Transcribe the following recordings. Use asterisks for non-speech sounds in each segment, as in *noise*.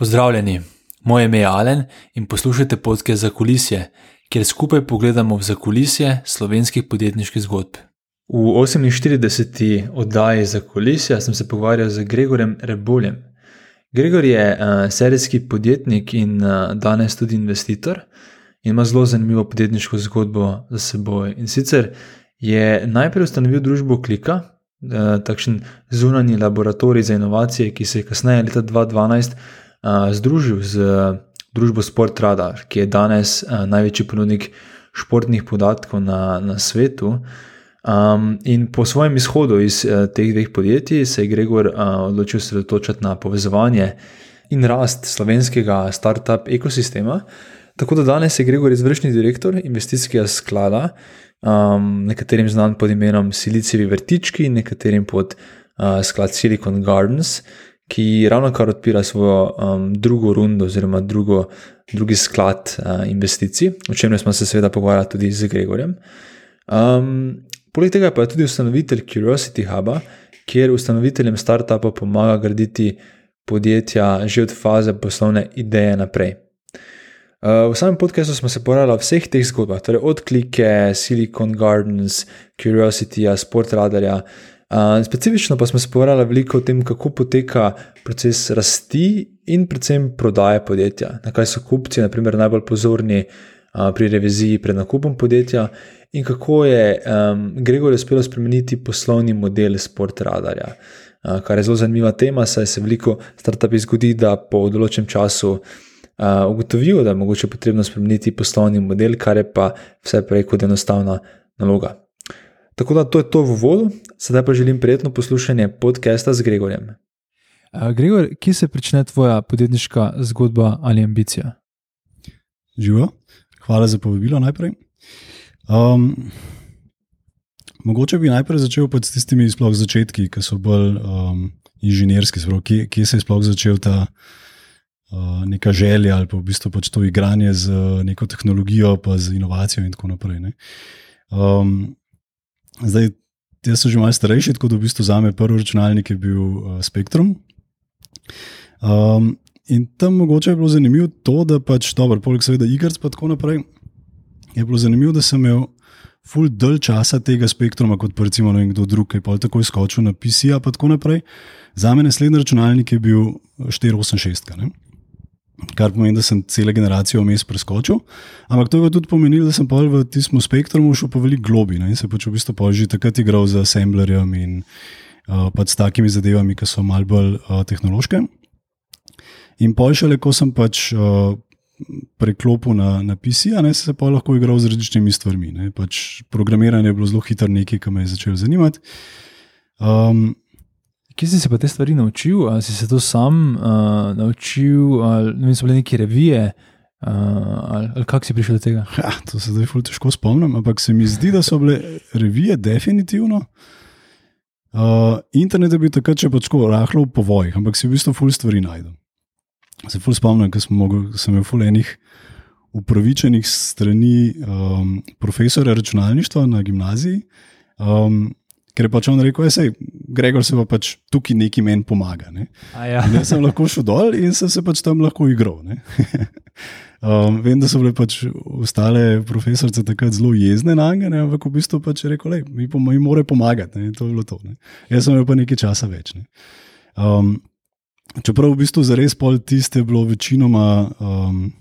Pozdravljeni, moje ime je Alen in poslušate podke za kulisje, kjer skupaj pogledamo v zakulisje slovenskih podjetniških zgodb. V 48. oddaji za kulisje sem se pogovarjal z Gregorjem Rebuljem. Gregor je uh, serijski podjetnik in uh, danes tudi investitor in ima zelo zanimivo podjetniško zgodbo za seboj. In sicer je najprej ustanovil družbo Klika, uh, takšen zunanji laboratorij za inovacije, ki se je kasneje, leta 2012, uh, združil z uh, družbo Sport Radar, ki je danes uh, največji ponudnik športnih podatkov na, na svetu. Um, in po svojem izhodu iz uh, teh dveh podjetij se je Gregor uh, odločil osredotočiti na povezovanje in rast slovenskega start-up ekosistema. Tako da danes je Gregor izvršni direktor investicijskega sklada, um, nekaterim znan pod imenom Silicijevi vrtički, nekaterim pod uh, sklad Silicon Gardens, ki ravno kar odpira svojo um, drugo rundo, oziroma drugo, drugi sklad uh, investicij, o čemer smo se seveda pogovarjali tudi z Gregorjem. Um, Poleg tega pa je tudi ustanovitelj Curiosity Huba, kjer ustanoviteljem startupa pomaga graditi podjetja že od faze poslovne ideje naprej. Uh, v samem podkastu smo se pogovarjali o vseh teh zgodbah, torej od klike, Silicon Gardens, Curiosity, Sport Radarja. Uh, specifično pa smo se pogovarjali veliko o tem, kako poteka proces rasti in predvsem prodaje podjetja, na kaj so kupci naprimer, najbolj pozorni uh, pri reviziji pred nakupom podjetja in kako je um, Gregor uspel spremeniti poslovni model Sport Radarja. Uh, kar je zelo zanimiva tema, saj se veliko startupov zgodi, da po določenem času uh, ugotovijo, da je mogoče potrebno spremeniti poslovni model, kar je pa vse prej kot enostavna naloga. Tako da to je to v vodu, sedaj pa želim prijetno poslušanje podcasta z Gregorjem. Gregor, kje se začne tvoja podjetniška zgodba ali ambicija? Živo, hvala za povabilo najprej. Um, mogoče bi najprej začel s tistimi začetki, ki so bolj um, inženirski, spravo, kje, kje se je sploh začel ta uh, neka želja ali pa v bistvu pač to igranje z neko tehnologijo, pa z inovacijo in tako naprej. Um, zdaj, jaz sem že malo starejši, tako da v bistvu za me prvi računalnik je bil uh, Spectrum. Um, in tam mogoče je bilo zanimivo to, da pač dobro, poleg seveda igr in tako naprej je bilo zanimivo, da sem imel ful dol časa tega spektruma, kot pa recimo nekdo drug, ki je pa tako izkočil na PC-ja in tako naprej. Za me naslednji računalnik je bil 486. Ne? Kar pomeni, da sem cele generacije vmes preskočil. Ampak to je tudi pomenilo, da sem pa v tistem spektrumu šel pa veliko globi ne? in se pač v bistvu pa že takrat igral z assemblerjem in uh, pač s takimi zadevami, ki so malce bolj uh, tehnološke. In pa še le, ko sem pač uh, preklopil na, na PC, ne se pa lahko igral z različnimi stvarmi. Pač programiranje je bilo zelo hitro nekaj, kar me je začelo zanimati. Um, Kje si se pa te stvari naučil? Ali si se to sam uh, naučil, ali ne so bile neke revije, uh, ali, ali kako si prišel do tega? Ja, to se zdaj zelo težko spomnim, ampak se mi zdi, da so bile revije definitivno. Uh, internet je bil takrat, če pač rahlo v povojih, ampak si v bistvu ful stvari najdel. Se ful spomnim, ker sem imel ful enih upravičenih strani um, profesora računalništva na gimnaziji, um, ker je pač on rekel, da je Gregor se pa pač tukaj neki meni pomaga. Ne? Ja. Jaz sem lahko šel dol in sem se pač tam lahko igral. *laughs* um, vem, da so bile pač ostale profesorice takrat zelo jezne na njega, ampak v bistvu pač rekel, da mi, mi morajo pomagati. Ne? To je bilo to. Ne? Jaz sem imel pa nekaj časa več. Ne? Um, Čeprav v bistvu za res pol tiste bilo večinoma. Um,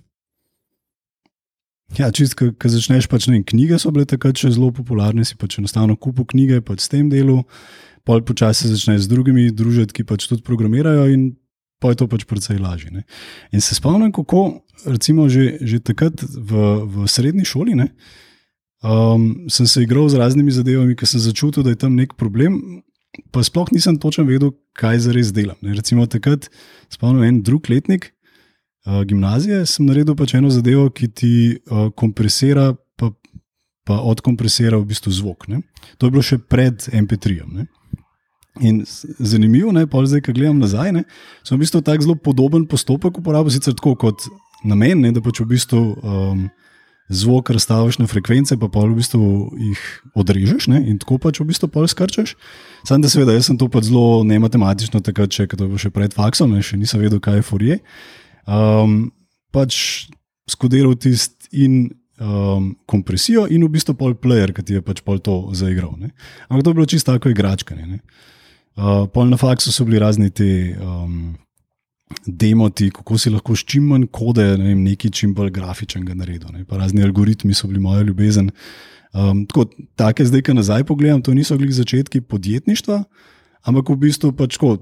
ja, čist, ko začneš pač ne, knjige so bile takrat še zelo popularne, si pač enostavno kupu knjige pač s tem delu, pol počasi začneš z drugimi družiti, ki pač tudi programirajo in pa je to pač precej lažje. Ne. In se spomnim, kako recimo že, že takrat v, v srednji šoli. Ne, Um, sem se igral z raznimi zadevami, ker sem začutil, da je tam nek problem, pa sploh nisem točno vedel, kaj za res delam. Ne. Recimo takrat, spomnim en drug letnik uh, gimnazije, sem naredil pač eno zadevo, ki ti uh, kompresira, pa, pa odkompresira v bistvu zvok. Ne. To je bilo še pred MP3. In zanimivo je, da zdaj, ko gledam nazaj, ne, sem v bistvu tako zelo podoben postopek uporabil, sicer tako kot namen, ne, da pač v bistvu. Um, zvok razstaviš na frekvence, pa pa v bistvu jih odrežeš ne? in tako pač v bistvu skrčeš. Sam da seveda, jaz sem to pač zelo ne matematično, tako če to bilo še pred faksom, še nisem vedel, kaj je furije. um, pač skodiral tisti in um, kompresijo, in v bistvu pol player, ki je pač pol to zaigral. Ne? Ampak to je bilo čisto tako igračkanje. ne. Uh, pol na faksu so bili razni ti. Um, Demoti, kako si lahko s čim manj kode, ne vem, nekaj čim bolj grafičnega naredil. Ne? Pa razni algoritmi so bili moja ljubezen. Um, tako, take zdaj, ki nazaj pogledam, to niso bili začetki podjetništva, ampak v bistvu pač tako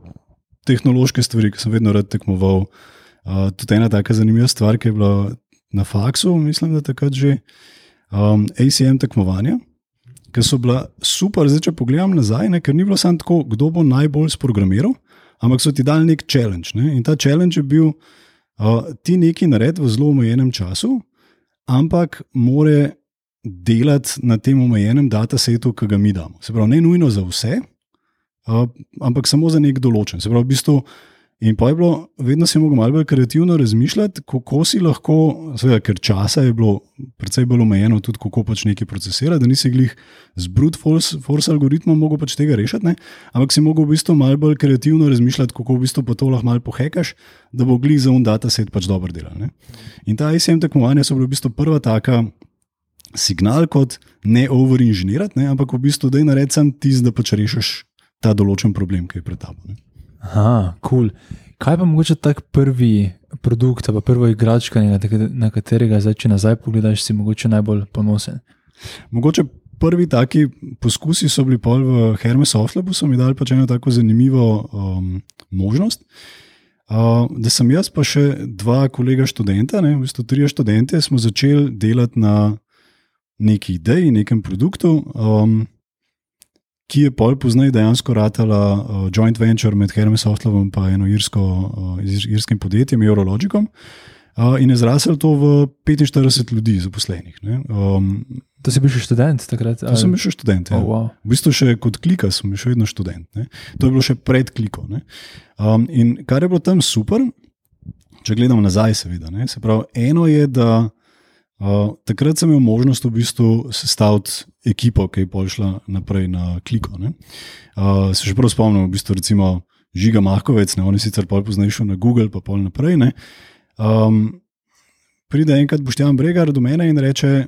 tehnološke stvari, ki sem vedno rad tekmoval. Uh, tudi ena taka zanimiva stvar, ki je bila na faksu, mislim, da takrat že um, ACM tekmovanja, ki so bila super, zdaj če pogledam nazaj, ne, ker ni bilo samo tako, kdo bo najbolj sprogramiral, ampak so ti dali nek challenge. Ne, in ta challenge je bil, uh, ti nekaj naredi v zelo omejenem času, ampak more delati na tem omejenem datasetu, ki ga mi damo. Se pravi, ne nujno za vse, uh, ampak samo za nek določen. Se pravi, v bistvu. In pa je bilo, vedno si mogel malo bolj kreativno razmišljati, kako si lahko, seveda, ker časa je bilo precej bolj omejeno, tudi kako pač nekaj procesirati, da nisi glih z brute force, force algoritmom mogel pač tega rešiti, ne? ampak si mogel v bistvu malo bolj kreativno razmišljati, kako v bistvu pa to lahko malo pohekaš, da bo glih za un dataset pač dobro delal. Ne? In ta ICM tekmovanja so bile v bistvu prva taka. Signal kot ne overinženirati, ampak v bistvu da je narediti tisti, da pač rešiš ta določen problem, ki je pred tabo. ne. Aha, kul. Cool. Kaj pa mogoče tak prvi produkt, pa prvo igračkanje, na, katerega zdaj, če nazaj pogledaš, si mogoče najbolj ponosen? Mogoče prvi taki poskusi so bili pol v Hermes Oflabu, so mi dali pač eno tako zanimivo um, možnost. Uh, da sem jaz, pa še dva kolega študenta, ne, v bistvu trije študente, smo začeli delati na neki ideji, nekem produktu, um, ki je pol poznaj dejansko ratala uh, joint venture med Hermes Oflabom in eno irsko, uh, ir- irskim podjetjem, Eurologicom. Uh, in je zrasel to v 45 ljudi zaposlenih. ne. Um, To si bil še študent takrat? To sem bil še študent. Ja. Oh, wow. V bistvu še kot klika sem bil še vedno študent. Ne. To je bilo še pred kliko. ne. Um, in kar je bilo tam super, če gledam nazaj, seveda. Ne, se pravi, eno je, da uh, takrat sem imel možnost v bistvu sestaviti ekipo, ki je prišla naprej na kliko. ne. Uh, se še prav spomnim, v bistvu recimo Žiga Mahkovec, ne, on je sicer pol poznejši na Google, pa pol naprej. Ne. Um, pride enkrat Boštjan Bregar do mene in reče,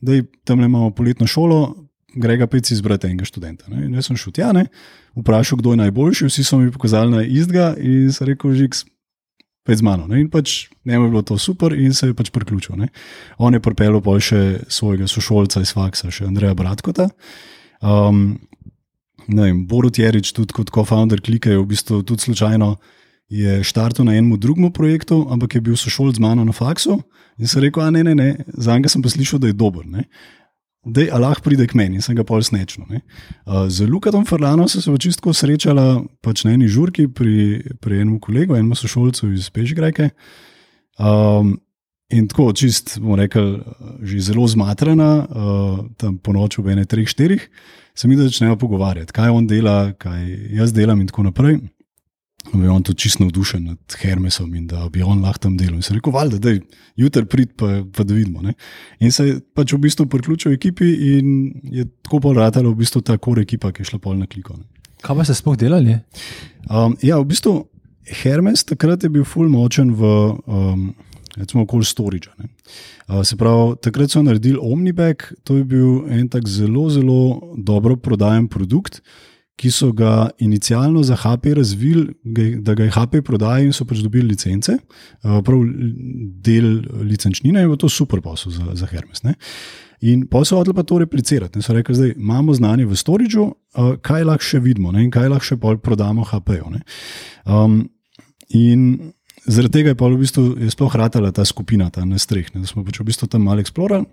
da tam imamo poletno šolo, gre ga pec izbrati enega študenta. Ne. In jaz sem šel tja, ne, vprašal, kdo je najboljši, vsi so mi pokazali na istega in sem rekel, žigs. Z mano. Ne? In pač njemu je bilo to super, in se je pač priključil. Ne? On je pripeljal pol še svojega sošolca iz Faksa, še Andreja Bratkota. Um, vem, Borut Jerič, tudi kot co-founder Klika, je v bistvu tudi slučajno je štartil na enem drugem projektu, ampak je bil sošolc z mano na faksu in sem rekel, a ne, ne, ne, za njega sem pa slišal, da je dober. Ne. Da je Allah pride k meni in sem ga pol snečno. ne. Uh, Z Lukatom Ferlano sem se pa čistko srečala pač na eni žurki pri, pri enem kolegu, enem sošolcu iz Pežgrajke. Um, in tako, čist, bomo rekel, že zelo zmatrana, uh, tam po noči ob ene, treh, štirih, se mi začnejo pogovarjati, kaj on dela, kaj jaz delam in tako naprej. In je on tudi čisto navdušen nad Hermesom in da bi on lahko tam delal. In sem rekel, valjda, da je jutri prid, pa, pa da vidimo. Ne? In se je pač v bistvu priključil ekipi in je tako pol ratala v bistvu ta kor ekipa, ki je šla pol na kliko. Ne? Kaj pa ste sploh delali? Um, ja, v bistvu Hermes takrat je bil full močen v. Um, Recimo, okoli storage. Uh, se pravi, takrat so naredili Omnibek, to je bil en tak zelo, zelo dobro prodajen produkt, ki so ga inicialno za HP razvili, da ga je HP prodajal in so pač dobili licence, uh, prav del licenčnine in je to super posel za, za Hermes. Ne? In pa so odli pa to replicirati. Ne? So rekli, da imamo znanje v storageu, uh, kaj lahko še vidimo ne? in kaj lahko še prodamo HP-ju. Um, in zaradi tega je pa v bistvu sploh ratala ta skupina, ta na streh, ne? da smo pač v bistvu tam malo eksplorali.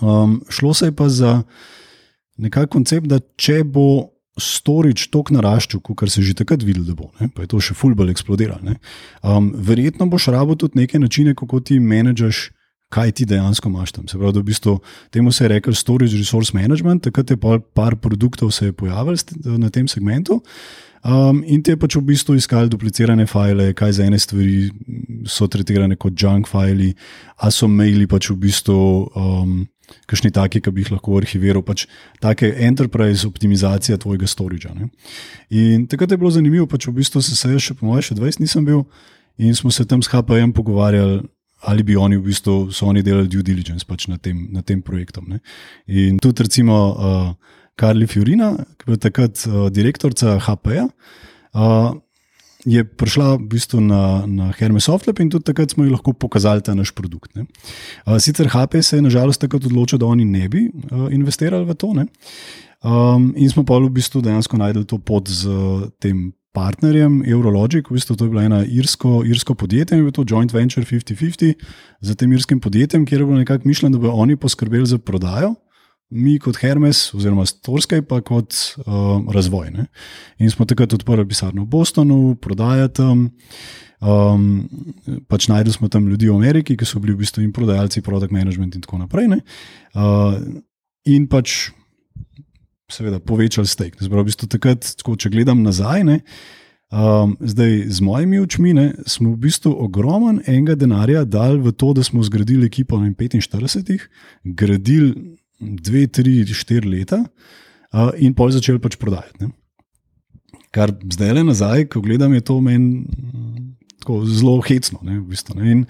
Um, šlo se je pa za nekakšen koncept, da če bo storage tok naraščal, kot se je že takrat videl, da bo, ne? pa je to še fulbol eksplodiralo. Um, verjetno boš rabo tudi neke načine, kako ti menedžaš. Kaj ti dejansko imaš tam? Se pravi, da v bistvu temu se je rekel storage resource management, takrat je pol par produktov se je pojavilo s- na tem segmentu. Um, in ti je pač v bistvu iskali duplicirane file, kaj za ene stvari so tretirane kot junk file, a so maili pač v bistvu um, kakšni taki, ki bi jih lahko arhiviral, pač take enterprise optimizacija tvojega storagea. ne. In takrat je bilo zanimivo, pač v bistvu se jaz še po mojem še 20 nisem bil. in smo se tam s HPM pogovarjali, ali bi oni v bistvu so oni delali due diligence pač na, tem, na tem projektu. Ne. In tudi recimo uh, Karli Fiorina, ki je bila takrat uh, direktorica HP-ja. Uh, Je prišla v bistvu na, na Hermes Softlab in tudi takrat smo ji lahko pokazali ta naš produkt. Ne. Sicer HP se je nažalost takrat odločil, da oni ne bi uh, investirali v to. Um, in smo pa v bistvu dejansko najdel to pot z uh, tem partnerjem Eurologic, v bistvu to je bilo eno irsko, irsko podjetje, in je to joint venture 50-50 z tem irskim podjetjem, kjer je bilo nekako mišljeno, da bodo oni poskrbeli za prodajo. Mi kot Hermes, oziroma Storskaj, pa kot uh, razvoj. Ne? In smo takrat odprli pisarno v Bostonu, prodajati tam. Um, pač najdel smo tam ljudi v Ameriki, ki so bili v bistvu in prodajalci, produkt management in tako naprej. Uh, in pač seveda, povečali stek. Zbrav, v bistvu, takrat, tako, če gledam nazaj, ne, um, zdaj z mojimi očmi, ne, smo v bistvu ogromen enega denarja dali v to, da smo zgradili ekipo na 45, gradili 2, 3, 4 leta uh, in pol začeli pač prodajati. Ne. Kar zdaj le nazaj, ko gledam, je to meni zelo hecno. Ne, v bistvu, ne. in,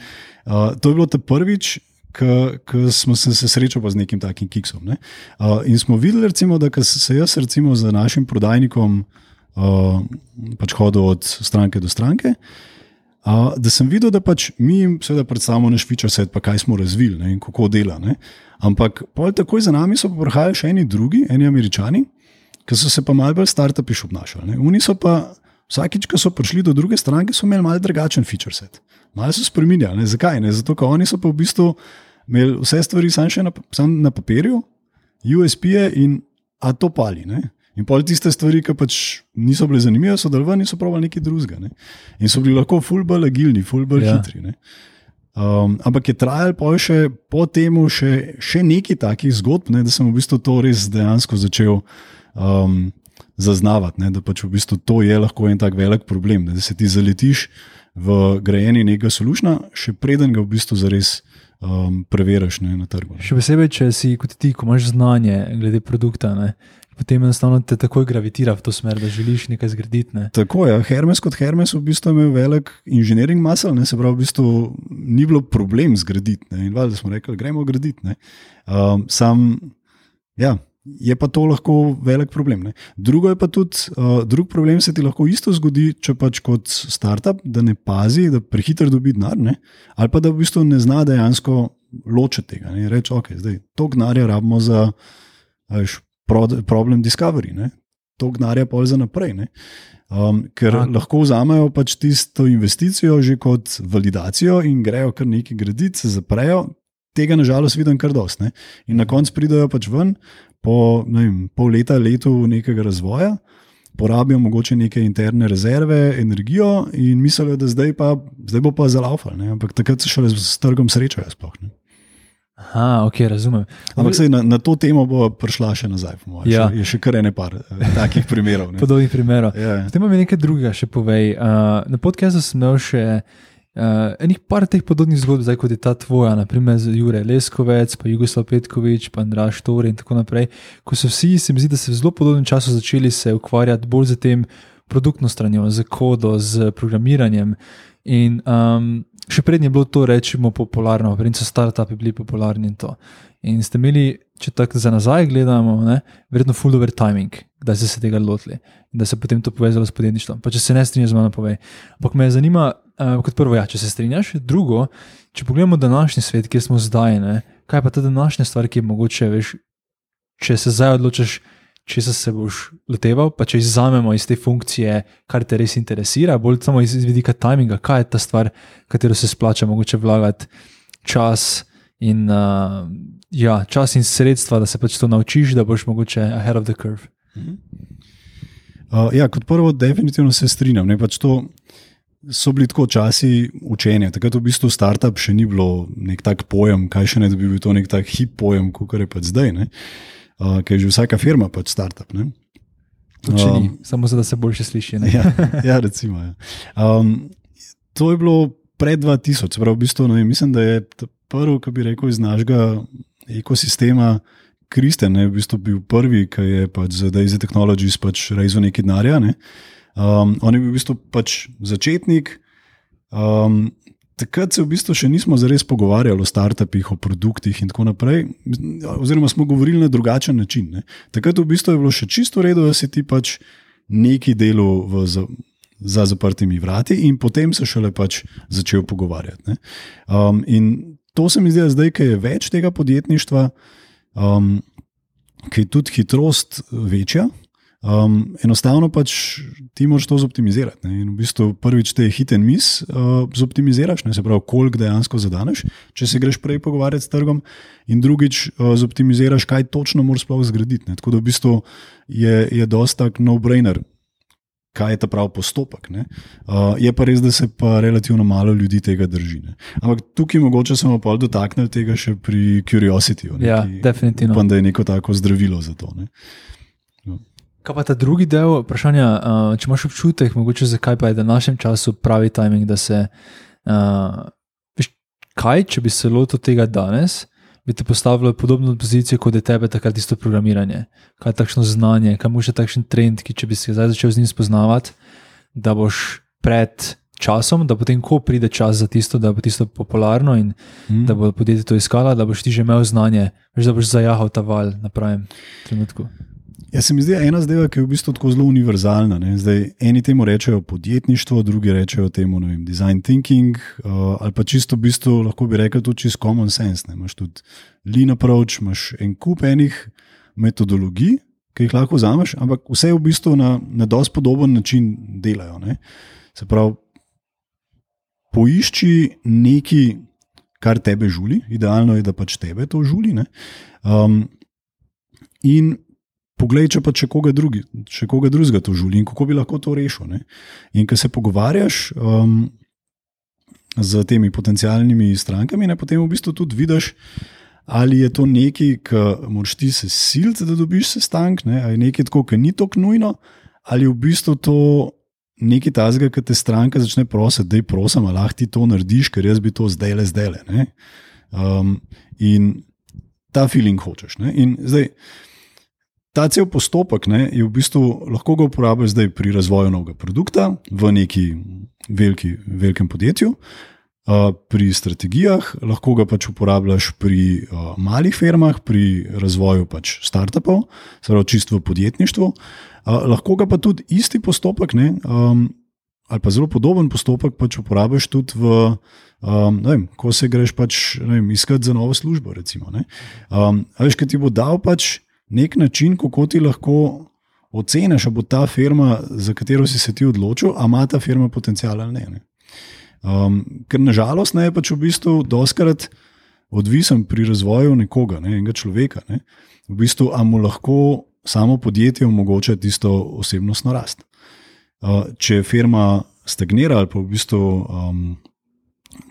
uh, to je bilo te prvič ki smo se, se srečali z nekim takim kiksom. Ne? Uh, in smo videli, recimo, da se jaz recimo, z našim prodajnikom uh, pač hodil od stranke do stranke. Uh, da sem videl, da pač mi jim predstavljamo naš set, pa kaj smo razvili ne, in kako dela. Ne. Ampak takoj za nami so prihajali še eni drugi, eni američani, ki so se pa malce bolj startupiš obnašali. Oni so pa vsakič, ko so prišli do druge stranke, so imeli malce drugačen feature set. Malo so spremenjali. Zakaj? Ne? Zato, ker oni so pa v bistvu imeli vse stvari samo še na, sam na papirju, USB-je in a to pali. Ne? In pol tiste stvari, ki pač niso bile zanimive, so delovali in so pravili nekaj drugega. Ne? In so bili lahko fulbol agilni, fulbol ja. hitri. Ne? Um, ampak je trajalo po, po tem še, še nekaj takih zgodb, ne, da sem v bistvu to res dejansko začel um, zaznavati. Ne, da pač v bistvu to je lahko en tak velik problem, ne, da se ti zaletiš v grajenje nekega solušna, še preden ga v bistvu zares um, preveriš ne, na trgu. Še posebej, če si kot ti, ko imaš znanje glede produkta. Ne. Potem enostavno te takoj gravitira v to smer, da želiš nekaj zgraditi. Ne. Tako je. Ja. Hermes kot Hermes v bistvu imel velik inženiring masel, se pravi, v bistvu ni bilo problem zgraditi. Ne. In valjda smo rekli, gremo graditi. Um, sam, ja, je pa to lahko velik problem. Ne. Drugo je pa tudi, uh, drug problem se ti lahko isto zgodi, če pač kot startup, da ne pazi, da prehiter dobi denar, ne, ali pa da v bistvu ne zna dejansko ločiti tega. Ne. Reči, ok, zdaj to gnarja rabimo za veš, problem discovery, ne. to gnarja pa za naprej. Um, ker A. lahko vzamejo pač tisto investicijo že kot validacijo in grejo kar nekaj graditi, se zaprejo. Tega, nažalost, vidim kar dosti. In na koncu pridajo pač ven, po vem, pol leta, letu nekega razvoja, porabijo mogoče neke interne rezerve, energijo in mislijo, da zdaj, pa, zdaj bo pa zalaufal. Ampak takrat se šele s trgom srečajo. Sploh, Aha, ok, razumem. Ampak sej, na, na to temo bo prišla še nazaj. Ja. Še, je še kar ene par eh, takih primerov. Podobnih primerov. Ja. Potem mi nekaj drugega še povej. Uh, na podkastu sem imel še. Uh, enih par teh podobnih zgodb, zdaj kot je ta tvoja, naprimer Jurek Leskovec, pa Jugoslav Petkovič, pa Andraš Tori in tako naprej, ko so vsi, se mi zdi, da se v zelo podobnem času začeli se ukvarjati bolj z tem produktno stranjo, z kodo, z programiranjem. In um, še prednje je bilo to, rečemo, popularno, prednje so startupi bili popularni in to. In ste imeli, če tako za nazaj gledamo, ne, verjetno full over timing, da ste se tega lotili in da se potem to povezalo s podjetništvom. Pa če se ne strinjaš z mano, povej. Ampak me zanima, Uh, kot prvo, ja, če se strinjaš, drugo, če pogledamo današnji svet, kjer smo zdaj, ne, kaj pa ta današnja stvar, ki je mogoče, veš, če se zdaj odločiš, če se boš loteval, pa če izuzamemo iz te funkcije, kar te res interesira, bolj samo iz, iz vidika timinga, kaj je ta stvar, katero se splača mogoče vlagati čas in, uh, ja, čas in sredstva, da se pač to naučiš, da boš mogoče ahead of the curve. Uh, ja, kot prvo, definitivno se strinjam. Ne, pač to, so bili tako časi učenja. Takrat v bistvu startup še ni bilo nek tak pojem, kaj še ne bi bil to nek tak hip pojem, kot je pač zdaj, uh, ker je že vsaka firma pač startup. Ne? Um, Samo zato, da se boljše sliši. *laughs* Ja, ja, recimo. Ja. Um, to je bilo pred 2000, prav, v bistvu, ne, mislim, da je prvi, ki bi rekel iz našega ekosistema. Kristjan je v bistvu bil prvi, ki je pač za Daisy Technologies pač rezel nekaj denarja. Ne. Um, on je bil v bistvu pač začetnik, Um, takrat se v bistvu še nismo zares pogovarjali o startupih, o produktih in tako naprej, oziroma smo govorili na drugačen način. Ne. Takrat v bistvu je bilo še čisto v redu, da si ti pač neki delo v. za zaprtimi vrati, in potem se šele pač začel pogovarjati. Um, in to se mi zdi, da zdaj, ki je več tega podjetništva, um, ki je tudi hitrost večja, Um, enostavno pač ti moraš to zoptimizirati. Ne? In v bistvu prvič te hit and miss uh, zoptimiziraš, ne? se pravi, koliko dejansko zadaneš, če se greš prej pogovarjati s trgom, in drugič uh, zoptimiziraš, kaj točno moraš sploh zgraditi. Ne? Tako da v bistvu je, je dosta no-brainer. Kaj je ta pravi postopek? Uh, je pa res, da se pa relativno malo ljudi tega drži. Ne? Ampak tukaj mogoče smo pa dotaknili tega še pri Curiosity. Ja, definitivno. Upam, da je neko tako zdravilo za to. Ne? Kaj pa ta drugi del vprašanja, uh, če imaš občutek, mogoče zakaj pa je v našem času pravi timing, da se. Uh, veš, kaj, če bi se lotil tega danes, bi te postavilo v podobno pozicijo kot je tebe takrat isto programiranje? Kaj je takšno znanje, kaj mu še takšen trend, ki če bi se zdaj začel z njim spoznavati, da boš pred časom, da potem, ko pride čas za tisto, da bo tisto popularno in mm. da bo podjetje to iskalo, da boš ti že imel znanje, veš, da boš zajahal ta val na pravem trenutku. Ja, se mi zdi ena zadeva, ki je v bistvu tako zelo univerzalna. Zdaj, eni temu rečejo podjetništvo, drugi rečejo temu vem, design thinking, uh, ali pa čisto v bistvu lahko bi rekel tudi čisto common sense. Ne? Imaš tudi lean approach, imaš en kup enih metodologij, ki jih lahko vzameš, ampak vse v bistvu na, na dosti podoben način delajo. Ne? Se pravi, poišči nekaj, kar tebe žuli, idealno je, da pač tebe to žuli. Um, in Poglej, če pa če koga, drugi, če koga drugega to žuli in kako bi lahko to rešil. Ne? In ko se pogovarjaš um, z temi potencijalnimi strankami, ne, potem v bistvu tudi vidiš, ali je to nekaj, ki moraš ti se siliti, da dobiš sestank, ne? ali je nekaj tako, ki ni tako nujno, ali je v bistvu to nekaj tazga, ki te stranka začne prositi, da je prosim, lahko ti to narediš, ker jaz bi to zdaj le zdaj le. Um, in ta feeling hočeš. Ne? In zdaj ta cel postopek ne, je v bistvu lahko ga uporabiš zdaj pri razvoju novega produkta v neki veliki, velikem podjetju. Uh, pri strategijah lahko ga pač uporabljaš pri uh, malih firmah, pri razvoju pač startupov, zelo čisto v podjetništvu. Uh, lahko ga pa tudi isti postopek, ne, um, ali pa zelo podoben postopek, pač uporabiš tudi, v, um, vem, ko se greš pač, vem, iskat za novo službo. Recimo, um, veš, kaj ti bo dal pač nek način, kako ti lahko oceniš, da bo ta firma, za katero si se ti odločil, ali ima ta firma potencial ali ne. ne. Um, ker nažalost ne je pač v bistvu doskrat odvisen pri razvoju nekoga, ne, enega človeka. Ne. V bistvu, a mu lahko samo podjetje omogoča tisto osebnostno rast. Uh, če firma stagnira ali pa v bistvu um,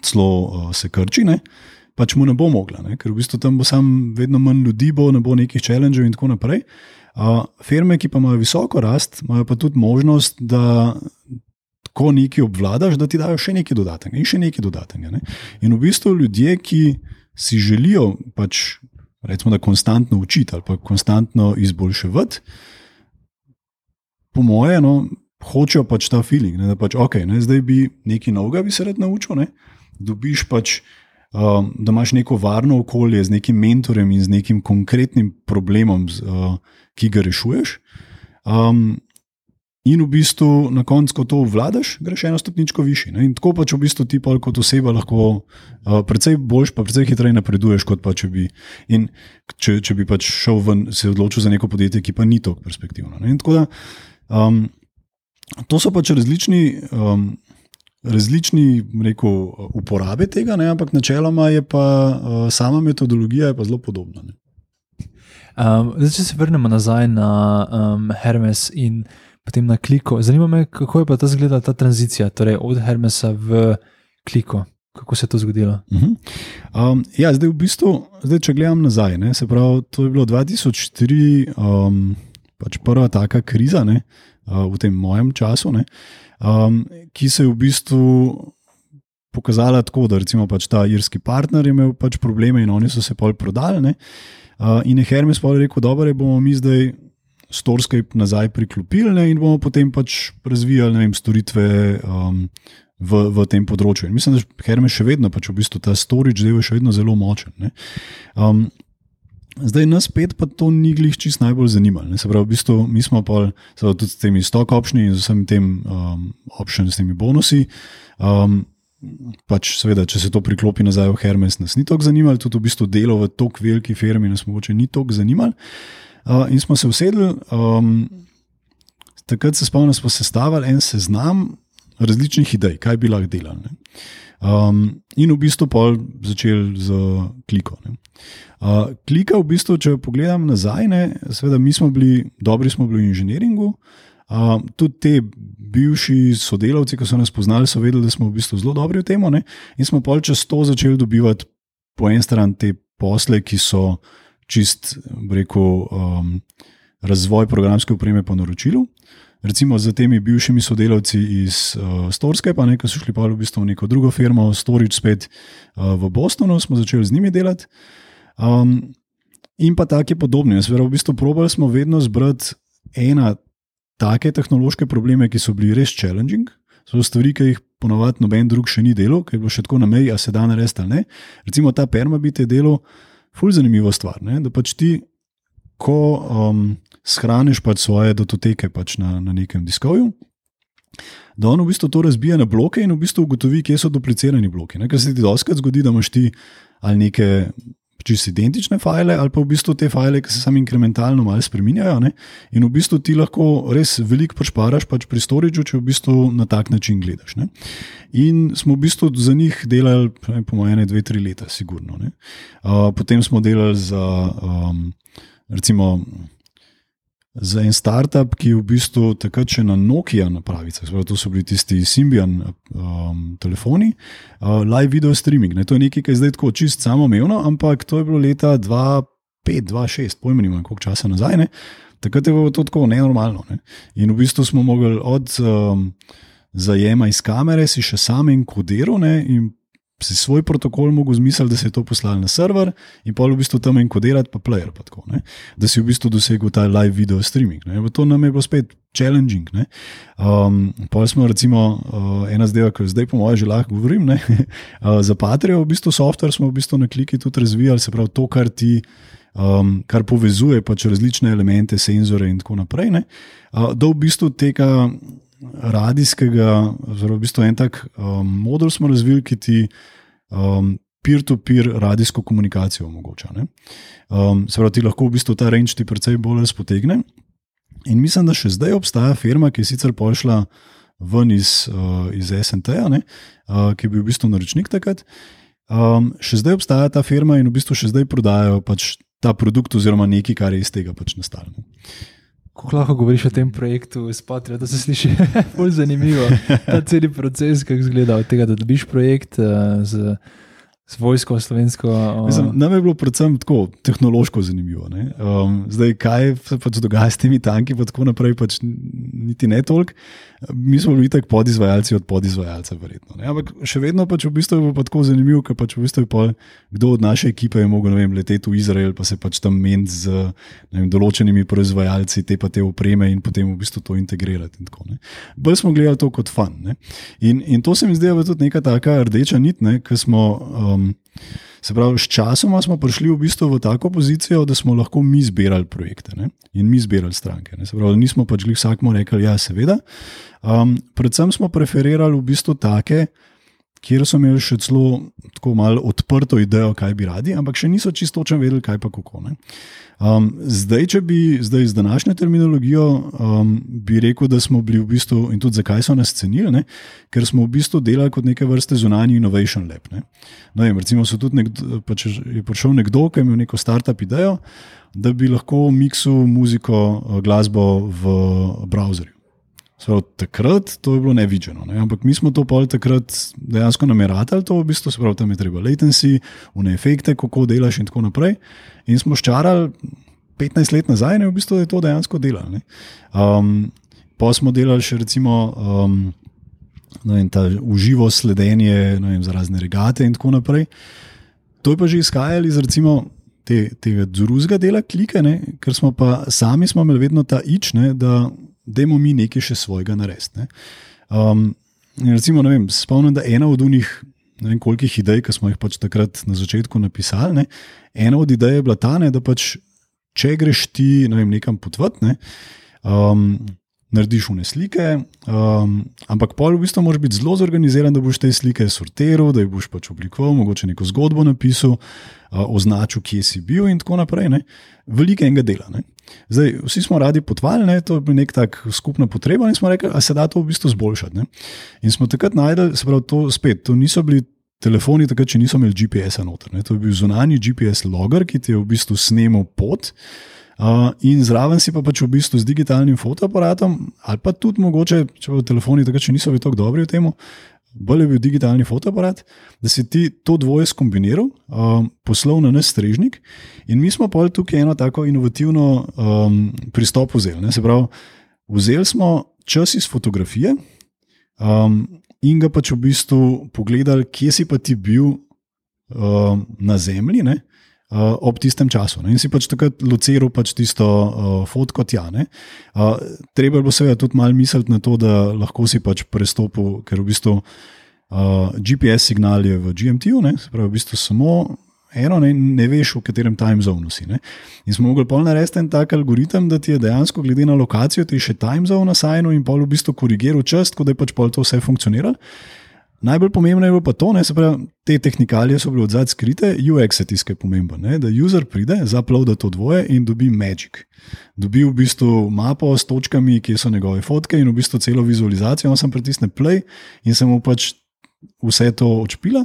celo uh, se krči, ne, uh, pač mu ne bo mogla, ne? ker v bistvu tam bo sam vedno manj ljudi, bo ne bo nekih challengev in tako naprej. Uh, firme, ki pa imajo visoko rast, imajo pa tudi možnost, da ko nekaj obvladaš, da ti dajo še nekaj dodatnega in še nekaj dodatnega. Ne? In v bistvu ljudje, ki si želijo pač, recimo, da konstantno učiti ali pa konstantno izboljševati, po moje, no, hočejo pač ta feeling, ne? da pač, okay, ne, zdaj bi nekaj novega bi se rad naučil, ne? dobiš pač um, da imaš neko varno okolje z nekim mentorjem in z nekim konkretnim problemom, uh, ki ga rešuješ. Um, in v bistvu na koncu, ko to vladaš, greš eno stopničko više. Ne? In tako pač v bistvu ti pa kot oseba lahko uh, precej boljš, pa precej hitreje napreduješ, kot pa če bi, če, če bi pač šel ven, se odločil za neko podjetje, ki pa ni tako perspektivno. Da, um, to so pač različni. Um, različni rekel, uporabe tega, ne, ampak načeloma je pa uh, sama metodologija je pa zelo podobna. Um, zdaj, če se vrnemo nazaj na um, Hermes in potem na kliko, zanima me, kako je pa ta zgleda ta tranzicija, torej od Hermesa v kliko. Kako se je to zgodilo? Uh -huh. um, ja, zdaj, v bistvu, zdaj, če gledam nazaj, ne, se pravi, to je bilo 2004, um, pač prva taka kriza ne, uh, v tem mojem času. Ne, uh, um, ki se je v bistvu pokazala tako, da recimo pač ta irski partner je imel pač probleme in oni so se pol prodali. Uh, in je Hermes pa rekel, da bomo mi zdaj Storskype nazaj priklopili ne, in bomo potem pač razvijali vem, storitve um, v, v tem področju. In mislim, da Hermes še vedno, pač v bistvu ta storage del je še vedno zelo močen. ne. Um, Zdaj, nas pet pa to ni glih čist najbolj zanimalo. Se pravi, v bistvu, mi smo pa tudi s temi stock opšni in z vsemi tem um, opšni, s temi bonusi. Um, pač, seveda, če se to priklopi nazaj v Hermes, nas ni tako zanimalo, tudi v bistvu delo v tako veliki firmi nas mogoče ni tako zanimalo. Uh, in smo se usedli, um, takrat se spomnim, smo sestavili en seznam različnih idej, kaj bi lahko delali. ne. Um, in v bistvu pol začeli z kliko. ne. Uh, klika, v bistvu, če pogledam nazaj, ne, seveda, mi smo bili, dobri smo bili v inženiringu. Uh, tudi ti bivši sodelavci, ki so nas poznali, so vedeli, da smo v bistvu zelo dobri v tem. In smo pol čez to začeli dobivati po eni strani te posle, ki so čist, rekel, um, razvoj programske opreme po naročilu. Recimo z temi bivšimi sodelavci iz uh, Storske, pa nekaj so šli pa v bistvu v neko drugo firmo, Storage spet uh, v Bostonu, smo začeli z njimi delati. Um, in pa take podobne. Seveda, v bistvu probali smo vedno zbrati ena take tehnološke probleme, ki so bili res challenging. So stvari, ki jih ponovadi noben drug še ni delal, ki je bilo še tako na meji, a se da narediti ali ne. Recimo ta permabit je delo, ful zanimiva stvar. Ne? Da pač ti, ko um, shraniš pač svoje datoteke pač na, na nekem diskovju, da on v bistvu to razbija na bloke in v bistvu ugotovi, kje so duplicirani bloki. Ne? Ker se ti doskrat zgodi, da imaš ti ali neke čisto identične file, ali pa v bistvu te file, ki se sami inkrementalno malo spremenjajo. Ne? In v bistvu ti lahko res veliko pošparaš pač pri storageu, če v bistvu na tak način gledaš. Ne? In smo v bistvu za njih delali, ne, po mojem, dve, tri leta, sigurno. ne. Uh, potem smo delali za, um, recimo, za en startup, ki je v bistvu takrat še na Nokia napravicah, Spravo, to so bili tisti Symbian um, telefoni, uh, live video streaming. Ne. To je nekaj, kar je zdaj tako čist samoumevno, ampak to je bilo leta 2005-2006, pojma nimam, koliko časa nazaj. Ne. Takrat je bilo to tako nenormalno. Ne. In v bistvu smo mogli od um, zajema iz kamere si še sami enkodirati in si svoj protokol mogel zmisliti, da se je to poslal na server in pa v bistvu tam enkodirati, pa player. Pa tako, ne? da si v bistvu dosegel ta live video streaming. Ne? To nam je bilo spet challenging. Ne? Um, pa smo recimo uh, ena zdaj, ki jo zdaj po mojem že lahko govorim, ne? *laughs* uh, za Patreon, v bistvu software smo v bistvu na kliki tudi razvijali, se pravi to, kar ti. Um, kar povezuje pač različne elemente, senzore in tako naprej. Uh, do v bistvu tega radijskega, zelo v bistvu en tak um, model smo razvili, ki ti um, peer-to-peer radijsko komunikacijo omogoča. Um, se pravi, ti lahko v bistvu ta range ti precej bolj razpotegne. In mislim, da še zdaj obstaja firma, ki je sicer pošla ven iz, uh, iz SNT-ja, uh, ki je bil v bistvu naročnik takrat. Um, še zdaj obstaja ta firma in v bistvu še zdaj prodajajo pač ta produkt, oziroma nekaj, kar je iz tega pač nastalo. Kako lahko govoriš o tem projektu iz Patria, da se sliši *laughs* bolj zanimivo. Ta cel proces, kako izgleda od tega, da dobiš projekt uh, z, z vojsko, slovensko. Uh, Mislim, nam je bilo predvsem tako tehnološko zanimivo. Um, zdaj, kaj se pač dogaja s temi tanki, pa tako naprej, pač niti ne toliko. Mi smo bili tako podizvajalci od podizvajalca, verjetno. Ne? Ampak še vedno pač v bistvu je bilo tako zanimivo, ker pač v bistvu je pol, kdo od naše ekipe je mogel vem, leteti v Izrael, pa se pač tam meniti z vem, določenimi proizvajalci te pa te opreme in potem v bistvu to integrirati. In tako, ne? Bolj smo gledali to kot fan. In, in to se mi zdi tudi neka taka rdeča nit, ker smo. Um, Se pravi, s časom smo prišli v bistvu v tako pozicijo, da smo lahko mi zbirali projekte ne? in mi zbirali stranke. Ne? Se pravi, nismo pač vsakmo rekli, ja, seveda. Um, predvsem smo preferirali v bistvu take, kjer so imeli še celo tako malo odprto idejo, kaj bi radi, ampak še niso čisto točno vedeli, kaj pa kako. Um, zdaj, če bi zdaj z današnjo terminologijo, um, bi rekel, da smo bili v bistvu, in tudi zakaj so nas cenili, ne? ker smo v bistvu delali kot neke vrste zunanji innovation lab. Ne? No, in recimo, nekdo, pač je prišel nekdo, ki je imel neko startup idejo, da bi lahko miksil muziko, glasbo v browserju. So, takrat to je bilo nevideno, ne? ampak mi smo to pol takrat dejansko nameravali, to v bistvu se pravi, tam je treba latency, une efekte, kako delaš in tako naprej. In smo ščarali 15 let nazaj, ne v bistvu je to dejansko delali. Um, pa smo delali še recimo um, vem, ta uživo sledenje vem, za razne regate in tako naprej. To je pa že izhajali iz recimo. Te, tega drugega dela klike, ne? ker smo pa sami smo imeli vedno ta ič, ne? da Dajmo mi nekaj še svojega narediti. Um, recimo, ne vem, spomnim, da ena od unih, ne vem kolikih idej, ki smo jih pač takrat na začetku napisali, ne, ena od idej je bila ta, ne, da pač če greš ti ne vem, nekam potvati, ne, um, narediš une slike, um, ampak pol v bistvu moraš biti zelo zorganiziran, da boš te slike sortiral, da jih boš pač oblikoval, mogoče neko zgodbo napisal, uh, označil, kje si bil in tako naprej. Ne. Veliko enega dela. Ne. Zdaj, vsi smo radi potovali, ne, to je bila neka skupna potreba in smo rekli, da se da to v bistvu zboljšati. Ne. In smo takrat najdel, se pravi, to spet, to niso bili. Telefoni takrat, če niso imeli GPS-a noter. Ne. To je bil zunanji GPS logger, ki ti je v bistvu snemal pot, uh, in zraven si pa pač v bistvu z digitalnim fotoaparatom, ali pa tudi mogoče, če v telefoni takrat niso bili tako dobri v tem, bolj je bil digitalni fotoaparat, da si ti to dvoje skombiniral, um, poslal na nas strežnik. In mi smo pa tukaj eno tako inovativno um, pristop vzeli. Ne? Se pravi, vzeli smo čas iz fotografije um, in ga pač v bistvu pogledali, kje si pa ti bil um, na zemlji. Ne? Uh, ob tistem času. Ne? In si pač takrat lociral pač tisto uh, fotko tja. Uh, treba bilo seveda tudi malo misliti na to, da lahko si pač prestopil, ker v bistvu uh, GPS signal je v GMT-u, se pravi v bistvu samo. Eno, ne, ne veš, v katerem time zonu si. Ne? In smo mogli polno narediti en tak algoritem, da ti je dejansko, glede na lokacijo, ti še time zone na sajnu in pol v bistvu korigiral čas, tako da je pač pol to vse funkcioniralo. Najbolj pomembno je bilo pa to, da te tehnikalije so bile odzad skrite, UX je tiskaj pomemben, ne, da user pride, zaploada to dvoje in dobi magic. Dobi v bistvu mapo s točkami, kje so njegove fotke in v bistvu celo vizualizacijo. On sem pritisnil play in sem mu pač vse to odšpila.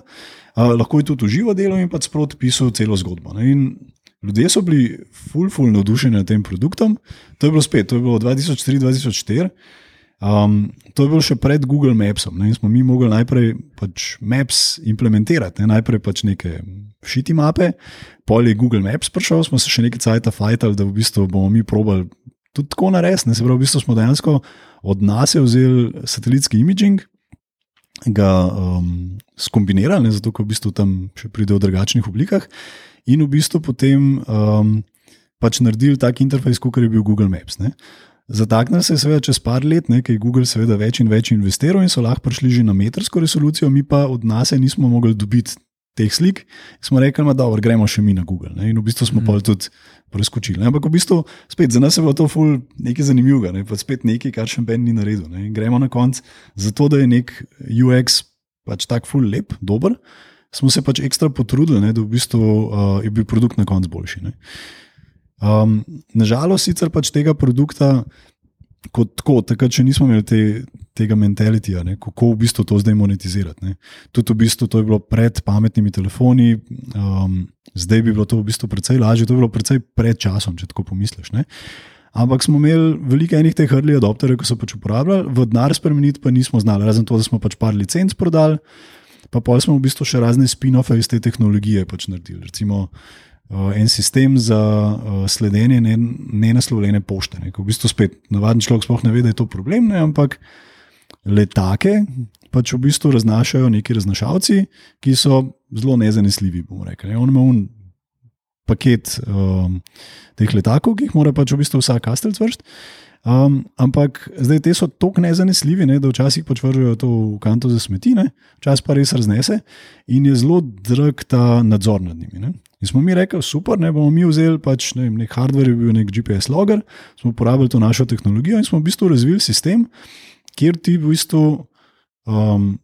Uh, lahko je tudi uživo delo in pač sproti pisal celo zgodbo. Ljudje so bili full, full navdušeni nad tem produktom. To je bilo spet, to je bilo 2003-2004. Um, to je bilo še pred Google Mapsom. Ne, smo mi mogli najprej pač Maps implementirati, ne, najprej pač neke šiti mape, pol je Google Maps prišel, smo se še nekaj časa fajtali, da v bistvu bomo mi probali tudi tako narediti. Se pravi, v bistvu smo dejansko od nas vzeli satelitski imaging, ga um, skombinirali, ne, zato ker v bistvu tam še pride v drugačnih oblikah, in v bistvu potem um, pač naredili tak interfejs, kot je bil Google Maps. Ne. Zataknil se je seveda čez par let, ker je Google seveda več in več investiral in so lahko prišli že na metrsko resolucijo, mi pa od nas nismo mogli dobiti teh slik. Smo rekli, da gremo še mi na Google. Ne? In v bistvu smo mm. pa tudi preskočili. Ne? Ampak v bistvu spet za nas je bilo to ful nekaj zanimivega, ne? pa spet nekaj, kar še Ben ni naredil. Ne? In gremo na konc, zato da je nek UX pač tak ful lep, dober. Smo se pač ekstra potrudili, ne, da v bistvu, uh, je bil produkt na koncu boljši. Uh, Um, nažalost, sicer pač tega produkta, kot tako, takrat še nismo imeli te, tega mentalitija, ne, kako v bistvu to zdaj monetizirati. Ne. Tudi v bistvu to je bilo pred pametnimi telefoni, um, zdaj bi bilo to v bistvu precej lažje, to je bilo precej pred časom, če tako pomisliš. Ne. Ampak smo imeli veliko enih teh early adopterjev, ki so pač uporabljali, v denar spremeniti pa nismo znali, razen to, da smo pač par licenc prodali, pa pa smo v bistvu še razne spin-offe iz te tehnologije pač naredili. Recimo, uh, en sistem za uh, sledenje nenaslovljene pošte. Ne. V bistvu spet navaden človek sploh ne ve, da je to problem, ne, ampak letake pač v bistvu raznašajo neki raznašalci, ki so zelo nezanesljivi. On ima un paket um, teh letakov, ki jih mora pač v bistvu vsak kastelc vršiti. Um, ampak zdaj te so tako nezanesljivi, ne, da včasih pač vržejo to v kanto za smetine, včasih pa res raznese in je zelo drag ta nadzor nad njimi. Ne. In smo mi rekli, super, ne bomo mi vzeli pač, ne vem, nek hardware, bil nek GPS logger, smo uporabili to našo tehnologijo in smo v bistvu razvili sistem, kjer ti v bistvu um,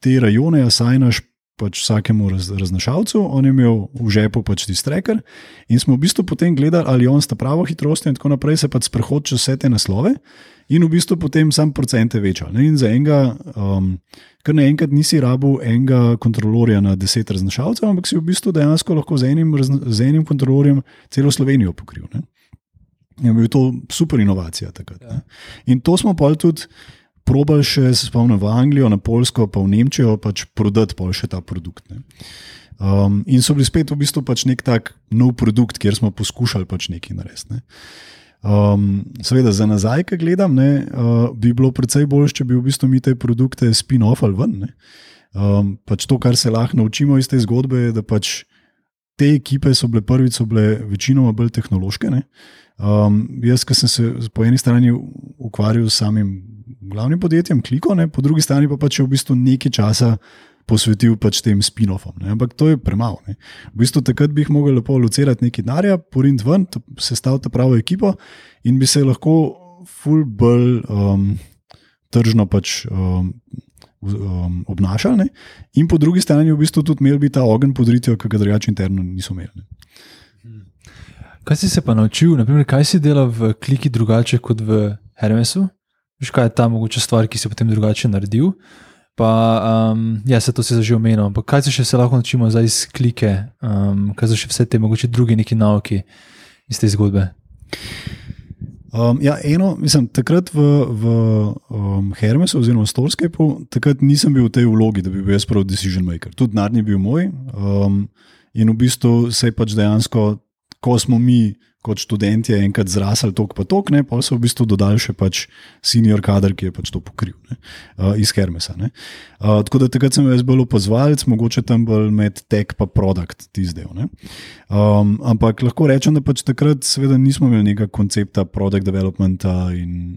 te rajone asajnaš pač vsakemu raz, raznašalcu, on je imel v žepu pač ti streker in smo v bistvu potem gledali, ali on sta pravo hitrost in tako naprej, se pač sprehod čez vse te naslove in v bistvu potem sam procente večal. In za enega. Um, ker naenkrat nisi rabu enega kontrolorja na deset raznašalcev, ampak si v bistvu dejansko lahko z enim, z enim kontrolorjem celo Slovenijo pokril. Ne? Je bil to super inovacija takrat. Ja. In to smo pa tudi probali še, se spomnim, v Anglijo, na Polsko, pa v Nemčijo, pač prodati pa še ta produkt. Um, in so bili spet v bistvu pač nek tak nov produkt, kjer smo poskušali pač nekaj narediti. Ne? Um, seveda, za nazaj, ki gledam, ne, uh, bi bilo precej bolje, če bi v bistvu mi te produkte spin-offali ven. Um, pač to, kar se lahko naučimo iz te zgodbe, je, da pač te ekipe so bile prvič, so bile večinoma bolj tehnološke. Um, jaz, ki sem se po eni strani ukvarjal s samim glavnim podjetjem, kliko, ne, po drugi strani pa pač v bistvu nekaj časa posvetil pač tem spin-offom. Ne. Ampak to je premalo. Ne. V bistvu takrat bi jih mogli lepo locirati nekaj denarja, porint ven, sestaviti pravo ekipo in bi se lahko full bolj um, tržno pač. Um, Um, obnašali, ne? in po drugi strani, v bistvu, tudi imeli ta ogenj podritijo, ki ga drugače interno niso imeli. Ne? Kaj si se pa naučil, naprimer, kaj si delal v kliki drugače kot v Hermesu? Veš, kaj je ta mogoča stvar, ki si potem drugače naredil? Pa, um, ja, se to si že omenil, ampak kaj se še se lahko naučimo zdaj iz klike, um, kaj so še vse te mogoče druge neki nauki iz te zgodbe? Um, ja, eno, mislim, takrat v, v um, Hermesu, oziroma Storskepu, takrat nisem bil v tej vlogi, da bi bil jaz prav decision maker. Tudi denar ni bil moj. Um, in v bistvu se je pač dejansko, ko smo mi kot študenti enkrat zrasli tok pa tok, ne, pa so v bistvu dodali še pač senior kader, ki je pač to pokril ne, uh, iz Hermesa. Uh, tako da takrat sem jaz bil opozovalec, mogoče tam bolj med tek pa produkt tizdel. Um, ampak lahko rečem, da pač takrat seveda nismo imeli nekega koncepta product developmenta in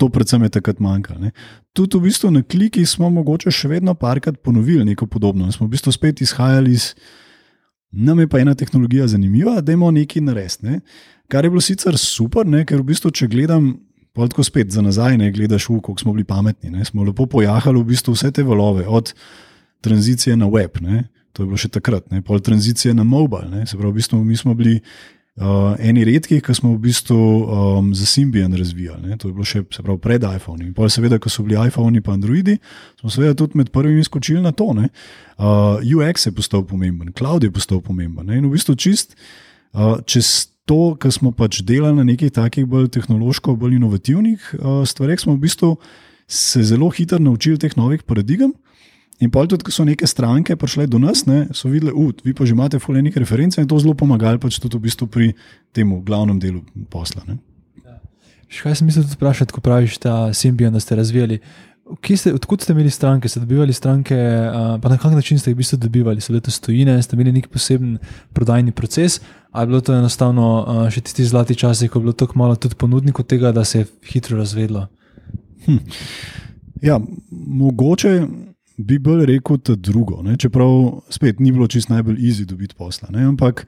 To predvsem je takrat manjkalo. Tudi v bistvu na kliki smo mogoče še vedno parkrat ponovili nekaj podobnega. Smo v bistvu spet izhajali iz Nam je pa ena tehnologija zanimiva, da imamo nekaj narediti. Ne? Kar je bilo sicer super, ne? ker v bistvu, če gledam, pa tako spet za nazaj, ne gledaš, kako smo bili pametni. Ne? Smo lepo pojahali v bistvu vse te valove, od tranzicije na web, ne? to je bilo še takrat, pol tranzicije na mobile. Se pravi, v bistvu mi smo bili uh, eni redkih, ki smo v bistvu um, za Symbian razvijali. Ne? To je bilo še pravi, pred iPhone. In seveda, ko so bili iPhone in Androidi, smo seveda tudi med prvimi skočili na to. Uh, UX je postal pomemben, cloud je postal pomemben. Ne? In v bistvu čist uh, čez. To, kar smo pač delali na nekih takih bolj tehnološko, bolj inovativnih uh, stvareh, smo v bistvu se zelo hitro naučili teh novih paradigem. In pa tudi, ko so neke stranke prišle do nas, ne, so videli, da vi pa že imate fulejnih referenc in to zelo pomagali pač tudi v bistvu pri tem glavnem delu posla. Ja. Kaj sem mislil tudi vprašati, ko praviš ta Symbian, da ste razvijali? Ste, odkud ste imeli stranke? Ste dobivali stranke, pa na kak način ste jih v bistvu dobivali? So bile to stojine, ste imeli nek poseben prodajni proces, ali je bilo to enostavno še tisti zlati časi, ko je bilo tako malo tudi ponudnikov tega, da se je hitro razvedlo? Hm. Ja, mogoče bi bolj rekel, da drugo. Ne? Čeprav spet ni bilo čist najbolj easy dobiti posla. Ne? Ampak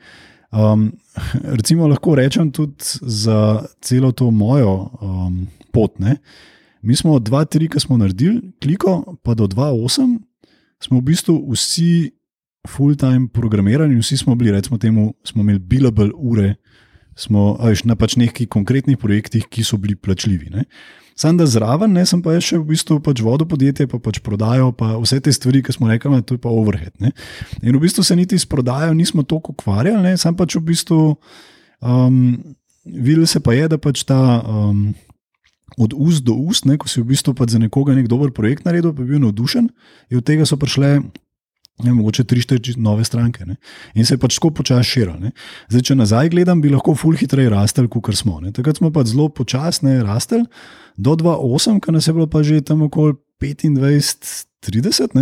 um, *laughs* recimo lahko rečem tudi za celo to mojo um, pot. Ne? Mi smo od 2-3, ki smo naredili kliko, pa do 2-8, smo v bistvu vsi full-time programirani, vsi smo bili, recimo, temu, smo imeli billable ure, smo veš, na pač nekih konkretnih projektih, ki so bili plačljivi. Ne? Sam da zraven, ne, sem pa še v bistvu pač vodo podjetje, pa pač prodajo, pa vse te stvari, ki smo rekli, da je pa overhead. Ne. In v bistvu se niti s prodajo nismo toliko ukvarjali, sam pač v bistvu um, videl se pa je, da pač ta. Um, Od ust do ust, ne, ko si v bistvu za nekoga nek dober projekt naredil, pa je bil navdušen, in od tega so prišle ne, mogoče tri, štiri nove stranke. Ne? In se je pač tako počasi širil. Zdaj, če nazaj gledam, bi lahko ful hitreje rastel, kot smo. Ne? Takrat smo pač zelo počasne rastel, do 2,8, ki nas je bilo pa že tam okoli 25, 30.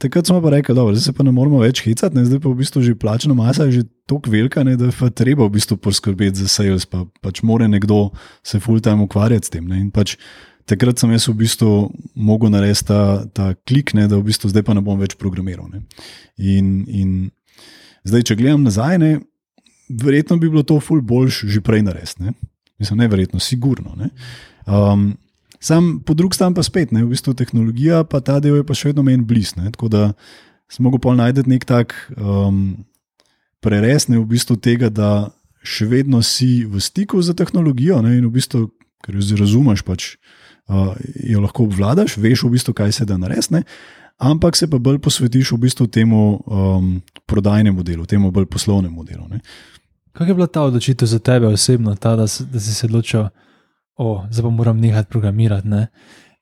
Takrat smo pa rekli, da se pa ne moramo več hicati, ne? zdaj pa v bistvu že plačna masa je že tako velika, ne? da je treba v bistvu poskrbeti za sales, pa pač mora nekdo se full time ukvarjati s tem. In pač takrat sem jaz v bistvu mogel narediti ta, ta klik, ne, da v bistvu zdaj pa ne bom več programiral. In, in zdaj, če gledam nazaj, ne, verjetno bi bilo to ful boljš že prej narediti. Mislim, ne verjetno, sigurno. Ne. Um, sam po drugi strani pa spet, ne, v bistvu tehnologija, pa ta del je pa še vedno meni blizu. Tako da sem mogel pa najti nek tak um, preres, ne v bistvu tega, da še vedno si v stiku z tehnologijo ne, in v bistvu, ker jo razumeš pač uh, jo lahko obvladaš, veš v bistvu, kaj se da narediti, ampak se pa bolj posvetiš v bistvu temu um, prodajnemu delu, temu bolj poslovnemu delu. Kaj je bila ta odločitev za tebe osebno, ta, da, da si se odločil, da pa moram nehati programirati? Ne?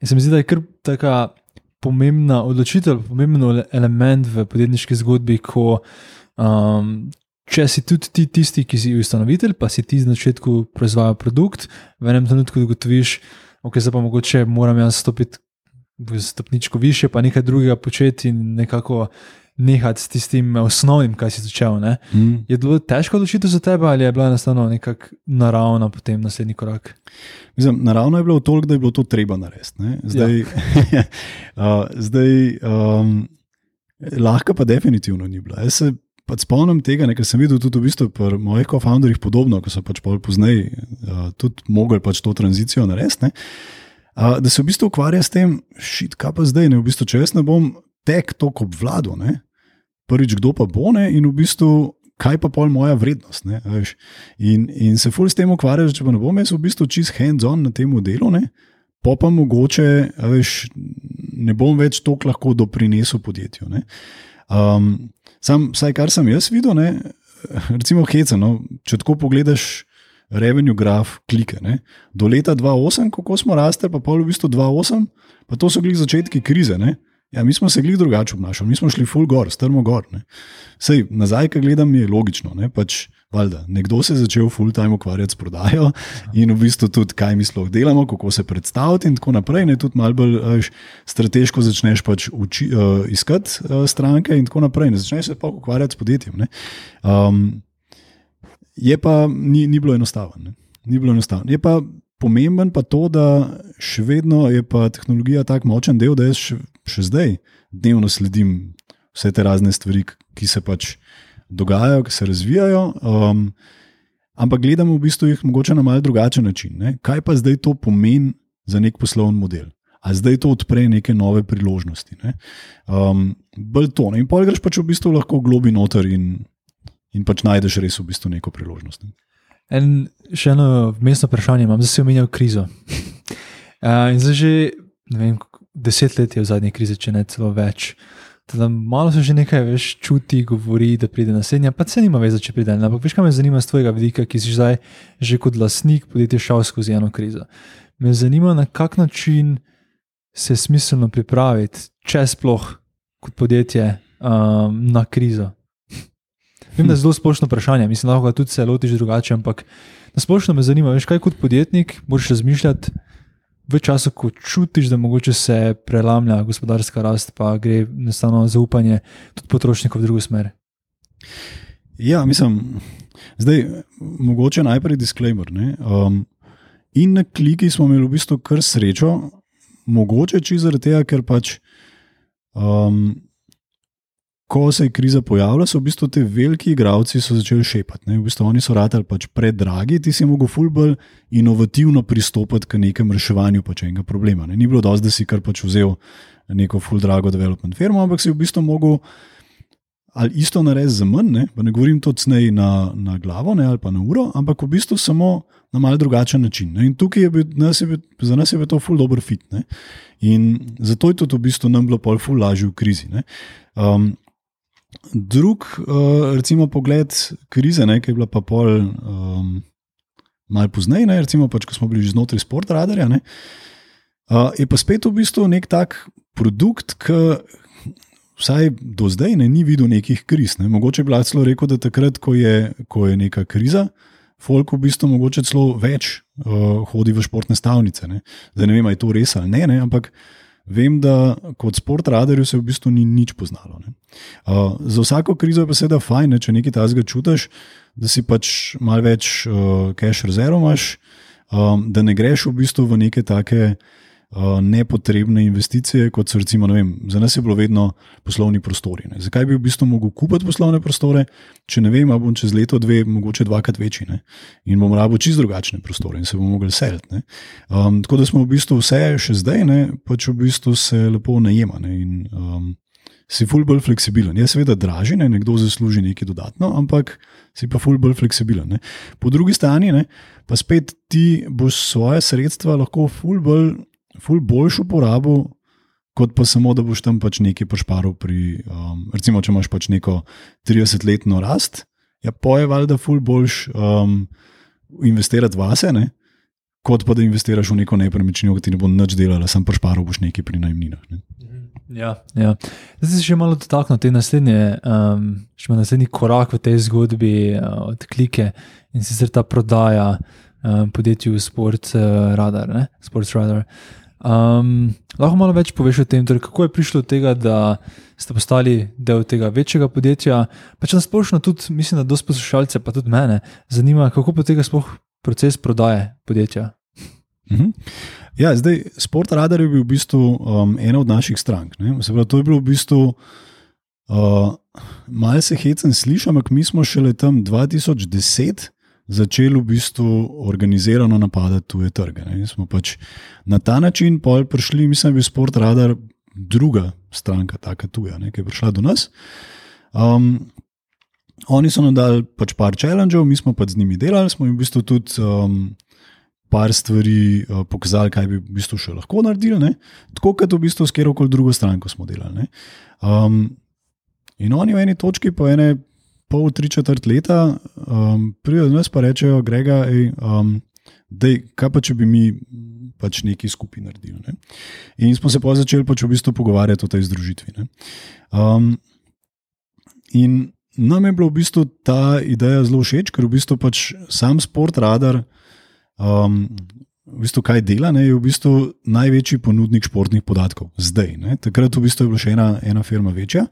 In se mi zdi, da je kar tako pomembna odločitev, pomemben element v podjetniški zgodbi, ko um, če si tudi ti tisti, ki si ustanovitelj, pa si ti na začetku proizvajal produkt, v enem trenutku ugotoviš, da ok, zdaj pa mogoče moram jaz stopiti v stopničko više, pa nekaj drugega početi in nekako nehati s tistim osnovnim, kaj si začel. Ne? Mm. Je bilo težko odločiti za tebe ali je bila enostavno nekako naravna potem naslednji korak? Mislim, naravno je bilo toliko, da je bilo to treba narediti. ne. Zdaj, ja. *laughs* uh, zdaj um, lahko pa definitivno ni bilo. Jaz se pač spomnim tega, ne, ker sem videl tudi v bistvu pri mojih co-founderjih podobno, ko so pač pol pozneje uh, tudi mogli pač to tranzicijo narediti. Uh, da se v bistvu ukvarja s tem, šit, kaj pa zdaj, ne, v bistvu, če jaz ne bom tek toliko obvladal, ne, prvič kdo pa bo ne, in v bistvu. Kaj pa pol moja vrednost? Ne, veš? in, in se ful s tem ukvarjaš, če pa ne bom jaz v bistvu čist hands-on na tem delu, ne, pa pa mogoče veš, ne bom več toliko lahko doprinesel podjetju. ne. Um, sam, vsaj kar sem jaz videl, ne, recimo heca, no, če tako pogledaš revenue graf, klike. Ne, do leta 2008, kako smo rasli, pa pol v bistvu 2008, pa to so glih začetki krize. Ne. Ja, mi smo se glih drugače obnašali, mi smo šli full gor, strmo gor. Ne. Sej, nazaj, ki gledam, je logično. Ne, pač, valjda, nekdo se je začel full time ukvarjati s prodajo in v bistvu tudi, kaj mi sploh delamo, kako se predstaviti, in tako naprej. Ne, tudi malo bolj strateško začneš pač uči, uh, iskati uh, stranke, in tako naprej. Ne začneš se pa ukvarjati s podjetjem. Ne. Um, je pa ni, ni bilo enostavno. Ni bilo enostavno. Je pa pomemben pa to, da še vedno je pa tehnologija tako močen del, da jaz še, še zdaj dnevno sledim vse te razne stvari, ki se pač dogajajo, ki se razvijajo. Um, ampak gledamo v bistvu jih mogoče na mal drugačen način. Ne? Kaj pa zdaj to pomeni za nek poslovni model? A zdaj to odpre neke nove priložnosti. Ne? Um, bolj to. Ne? In pol greš pač v bistvu lahko globi noter in, in pač najdeš res v bistvu neko priložnost. Ne? En, še eno vmesno vprašanje imam, zdaj si omenjal krizo. *laughs* Uh, in zdaj že vem, deset let je v zadnji krizi, če ne celo več. Teda malo se že nekaj več čuti, govori, da pride naslednja, pa se nima veze, če pride. Ampak veš, kaj me zanima z tvojega vidika, ki si zdaj že kot lastnik podjetja šel skozi eno krizo. Me zanima, na kak način se smiselno pripraviti, če sploh kot podjetje um, na krizo. *laughs* Vem, da je zelo splošno vprašanje, mislim, lahko ga tudi se lotiš drugače, ampak na splošno me zanima, veš, kaj kot podjetnik moraš razmišljati v času, ko čutiš, da mogoče se prelamlja gospodarska rast, pa gre enostavno zaupanje tudi potrošnikov v drugo smer. Ja, mislim, zdaj mogoče najprej disclaimer. Um, in na kliki smo imeli v bistvu kar srečo, mogoče čisto zaradi tega, ker pač. Um, Ko se je kriza pojavila, so v bistvu ti veliki igravci začeli šepati. Ne? V bistvu oni so ratali pač predragi, ti si mogel fulbol inovativno pristopiti k nekem reševanju pač enega problema. Ne? Ni bilo dosti, da si kar pač vzel neko full drago development firmo, ampak si v bistvu mogel ali isto narediti za manj, ne, pa ne govorim to cnej na, na glavo ne, ali pa na uro, ampak v bistvu samo na mal drugačen način. Ne. In tukaj je bil, nas je bil, za nas je bil to full dobro fit. Ne. In zato je tudi v bistvu nam bilo pol full lažje v krizi. Ne. Um, drug, uh, recimo, pogled krize, ne, ki je bila pa pol um, malo pozneje, ne, recimo, pač, ko smo bili že znotraj sportradarja, ne, uh, je pa spet v bistvu nek tak produkt, ki vsaj do zdaj ne, ni videl nekih kriz. Ne. Mogoče bi lahko celo rekel, da takrat, ko je, ko je neka kriza, folk v bistvu mogoče celo več uh, hodi v športne stavnice. Ne. Zdaj ne vem, ali je to res ali ne, ne ampak vem, da kot sportradarju se v bistvu ni nič poznalo. Uh, za vsako krizo je pa seveda fajn, ne, če nekaj tajnega čutiš, da si pač malo več uh, cash rezerv imaš, um, da ne greš v bistvu v neke take. Uh, nepotrebne investicije, kot so recimo, ne vem, za nas je bilo vedno poslovni prostori. Ne. Zakaj bi v bistvu mogel kupiti poslovne prostore, če ne vem, ali bom čez leto, dve, mogoče dvakrat večji ne. in bom rabo čist drugačne prostore in se bom mogel seliti. Um, tako da smo v bistvu vse še zdaj, ne, pač v bistvu se lepo najema ne, in um, si ful bolj fleksibilen. Je seveda dražji, ne, nekdo zasluži nekaj dodatno, ampak si pa ful bolj fleksibilen. Ne. Po drugi strani ne, pa spet ti boš svoje sredstva lahko ful bolj ful boljšo porabo, kot pa samo, da boš tam pač nekaj pošparil. Pri, um, recimo, če imaš pač neko 30-letno rast, ja, poje valjda ful boljš um, investirati vase, ne, kot pa da investiraš v neko nepremičnino, ki ti ne bo nič delala, sam pošparil boš nekaj pri najmninah. Ne. Ja, ja. Zdaj se še malo dotaknil te naslednje, um, še malo naslednji korak v tej zgodbi uh, od klike in sicer ta prodaja um, podjetju Sport uh, Radar. Sports Radar. Um, lahko malo več poveš o tem, torej kako je prišlo do tega, da ste postali del tega večjega podjetja. Pa če nas splošno tudi, mislim, da dosti poslušalce, pa tudi mene, zanima, kako poteka sploh proces prodaje podjetja. Mhm. Ja, zdaj, Sport Radar je bil v bistvu um, ena od naših strank. Pravi, to je bilo v bistvu, uh, malo se hecen slišati, ampak mi smo šele tam 2010 začeli v bistvu organizirano napadati tuje trge. Ne. Smo pač na ta način prišli, mislim, da je bil Sport Radar druga stranka, taka tuja, ne, ki je prišla do nas. Um, oni so nam dali pač par challengeov, mi smo pač z njimi delali, smo jim v bistvu tudi. Um, par stvari uh, pokazali, kaj bi v bistvu še lahko naredili, ne? tako kot v bistvu s kjerkoli drugo stranko smo delali. Um, in oni v eni točki, po ene pol, tri četrt leta, um, pridejo do nas in rečejo, Grega, ej, um, dej, kaj pa če bi mi pač nekaj skupaj naredili. Ne? In smo se pa začeli pač v bistvu pogovarjati o tej združitvi. Um, in nam je bila v bistvu ta ideja zelo všeč, ker v bistvu pač sam sport radar. Um, v bistvu, kaj dela, ne, je v bistvu največji ponudnik športnih podatkov zdaj. Ne. Takrat v bistvu je bila še ena, ena firma večja,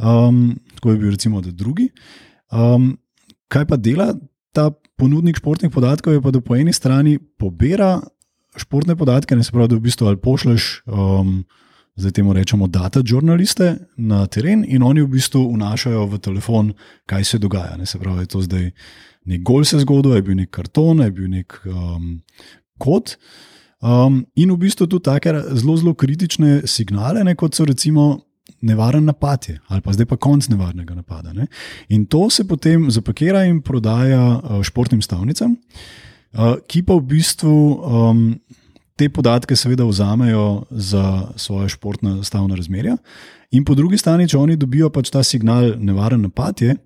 um, tako je bil recimo drugi. Um, kaj pa dela ta ponudnik športnih podatkov, je pa, da po eni strani pobira športne podatke, ne se pravi, da v bistvu ali pošleš. Um, Zdaj temu rečemo data žurnaliste na teren in oni v bistvu vnašajo v telefon, kaj se dogaja. Ne se pravi, je to zdaj nek gol se zgodil, je bil nek karton, je bil nek um, kod. Um, in v bistvu tudi tako zelo, zelo kritične signale, ne, kot so recimo nevaren napad, ali pa zdaj pa konc nevarnega napada. Ne. In to se potem zapakira in prodaja uh, športnim stavnicam, uh, ki pa v bistvu. Um, Te podatke, seveda, vzamejo za svoje športne stavne razmerja, in po drugi strani, če oni dobijo pač ta signal, nevaren napad, je,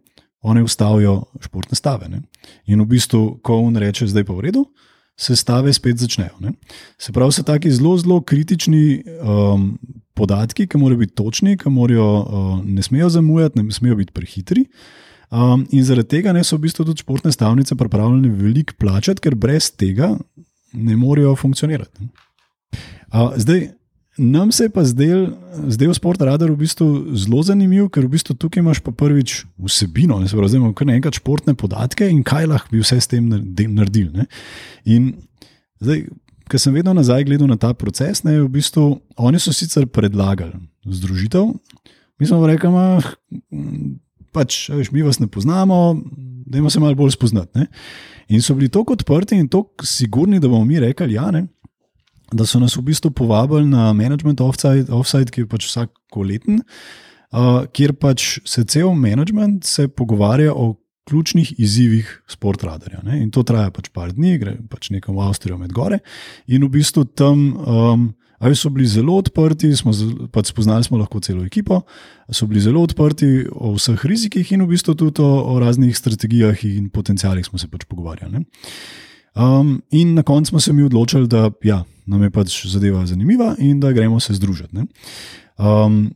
oni ustavijo športne stave. Ne? In v bistvu, ko on reče, zdaj pa v redu, se stave spet začnejo. Ne? Se pravi, so taki zelo, zelo kritični um, podatki, ki morajo biti točni, ki morajo, uh, ne smejo zamujati, ne smejo biti prehitri. Um, in zaradi tega ne so v bistvu tudi športne stavnice pripravljene veliko plačati, ker brez tega ne morejo funkcionirati. Uh, zdaj, Nam se je pa zdel, zdaj v sportu radar v bistvu zelo zanimiv, ker v bistvu tukaj imaš pa prvič vsebino, ne pravi, zdaj imamo kar nekaj športne podatke in kaj lahko bi vse s tem naredili. Ne? In zdaj, ker sem vedno nazaj gledal na ta proces, ne, v bistvu oni so sicer predlagali združitev, mi smo rekli, da pač, mi vas ne poznamo, da imamo se malo bolj spoznati. In so bili tako odprti in tako sigurni, da bomo mi rekli, ja, ne da so nas v bistvu povabili na management offside, offside ki je pač vsako leten, uh, kjer pač se cel management se pogovarja o ključnih izzivih sport radarja. Ne? In to traja pač par dni, gre pač nekam v Avstrijo med gore. In v bistvu tam. Um, Ali so bili zelo odprti, smo pač spoznali smo lahko celo ekipo, so bili zelo odprti o vseh rizikih in v bistvu tudi o, o raznih strategijah in potencijalih smo se pač pogovarjali. Um, in na koncu smo se mi odločili, da ja, nam je pač zadeva zanimiva in da gremo se združiti. Um,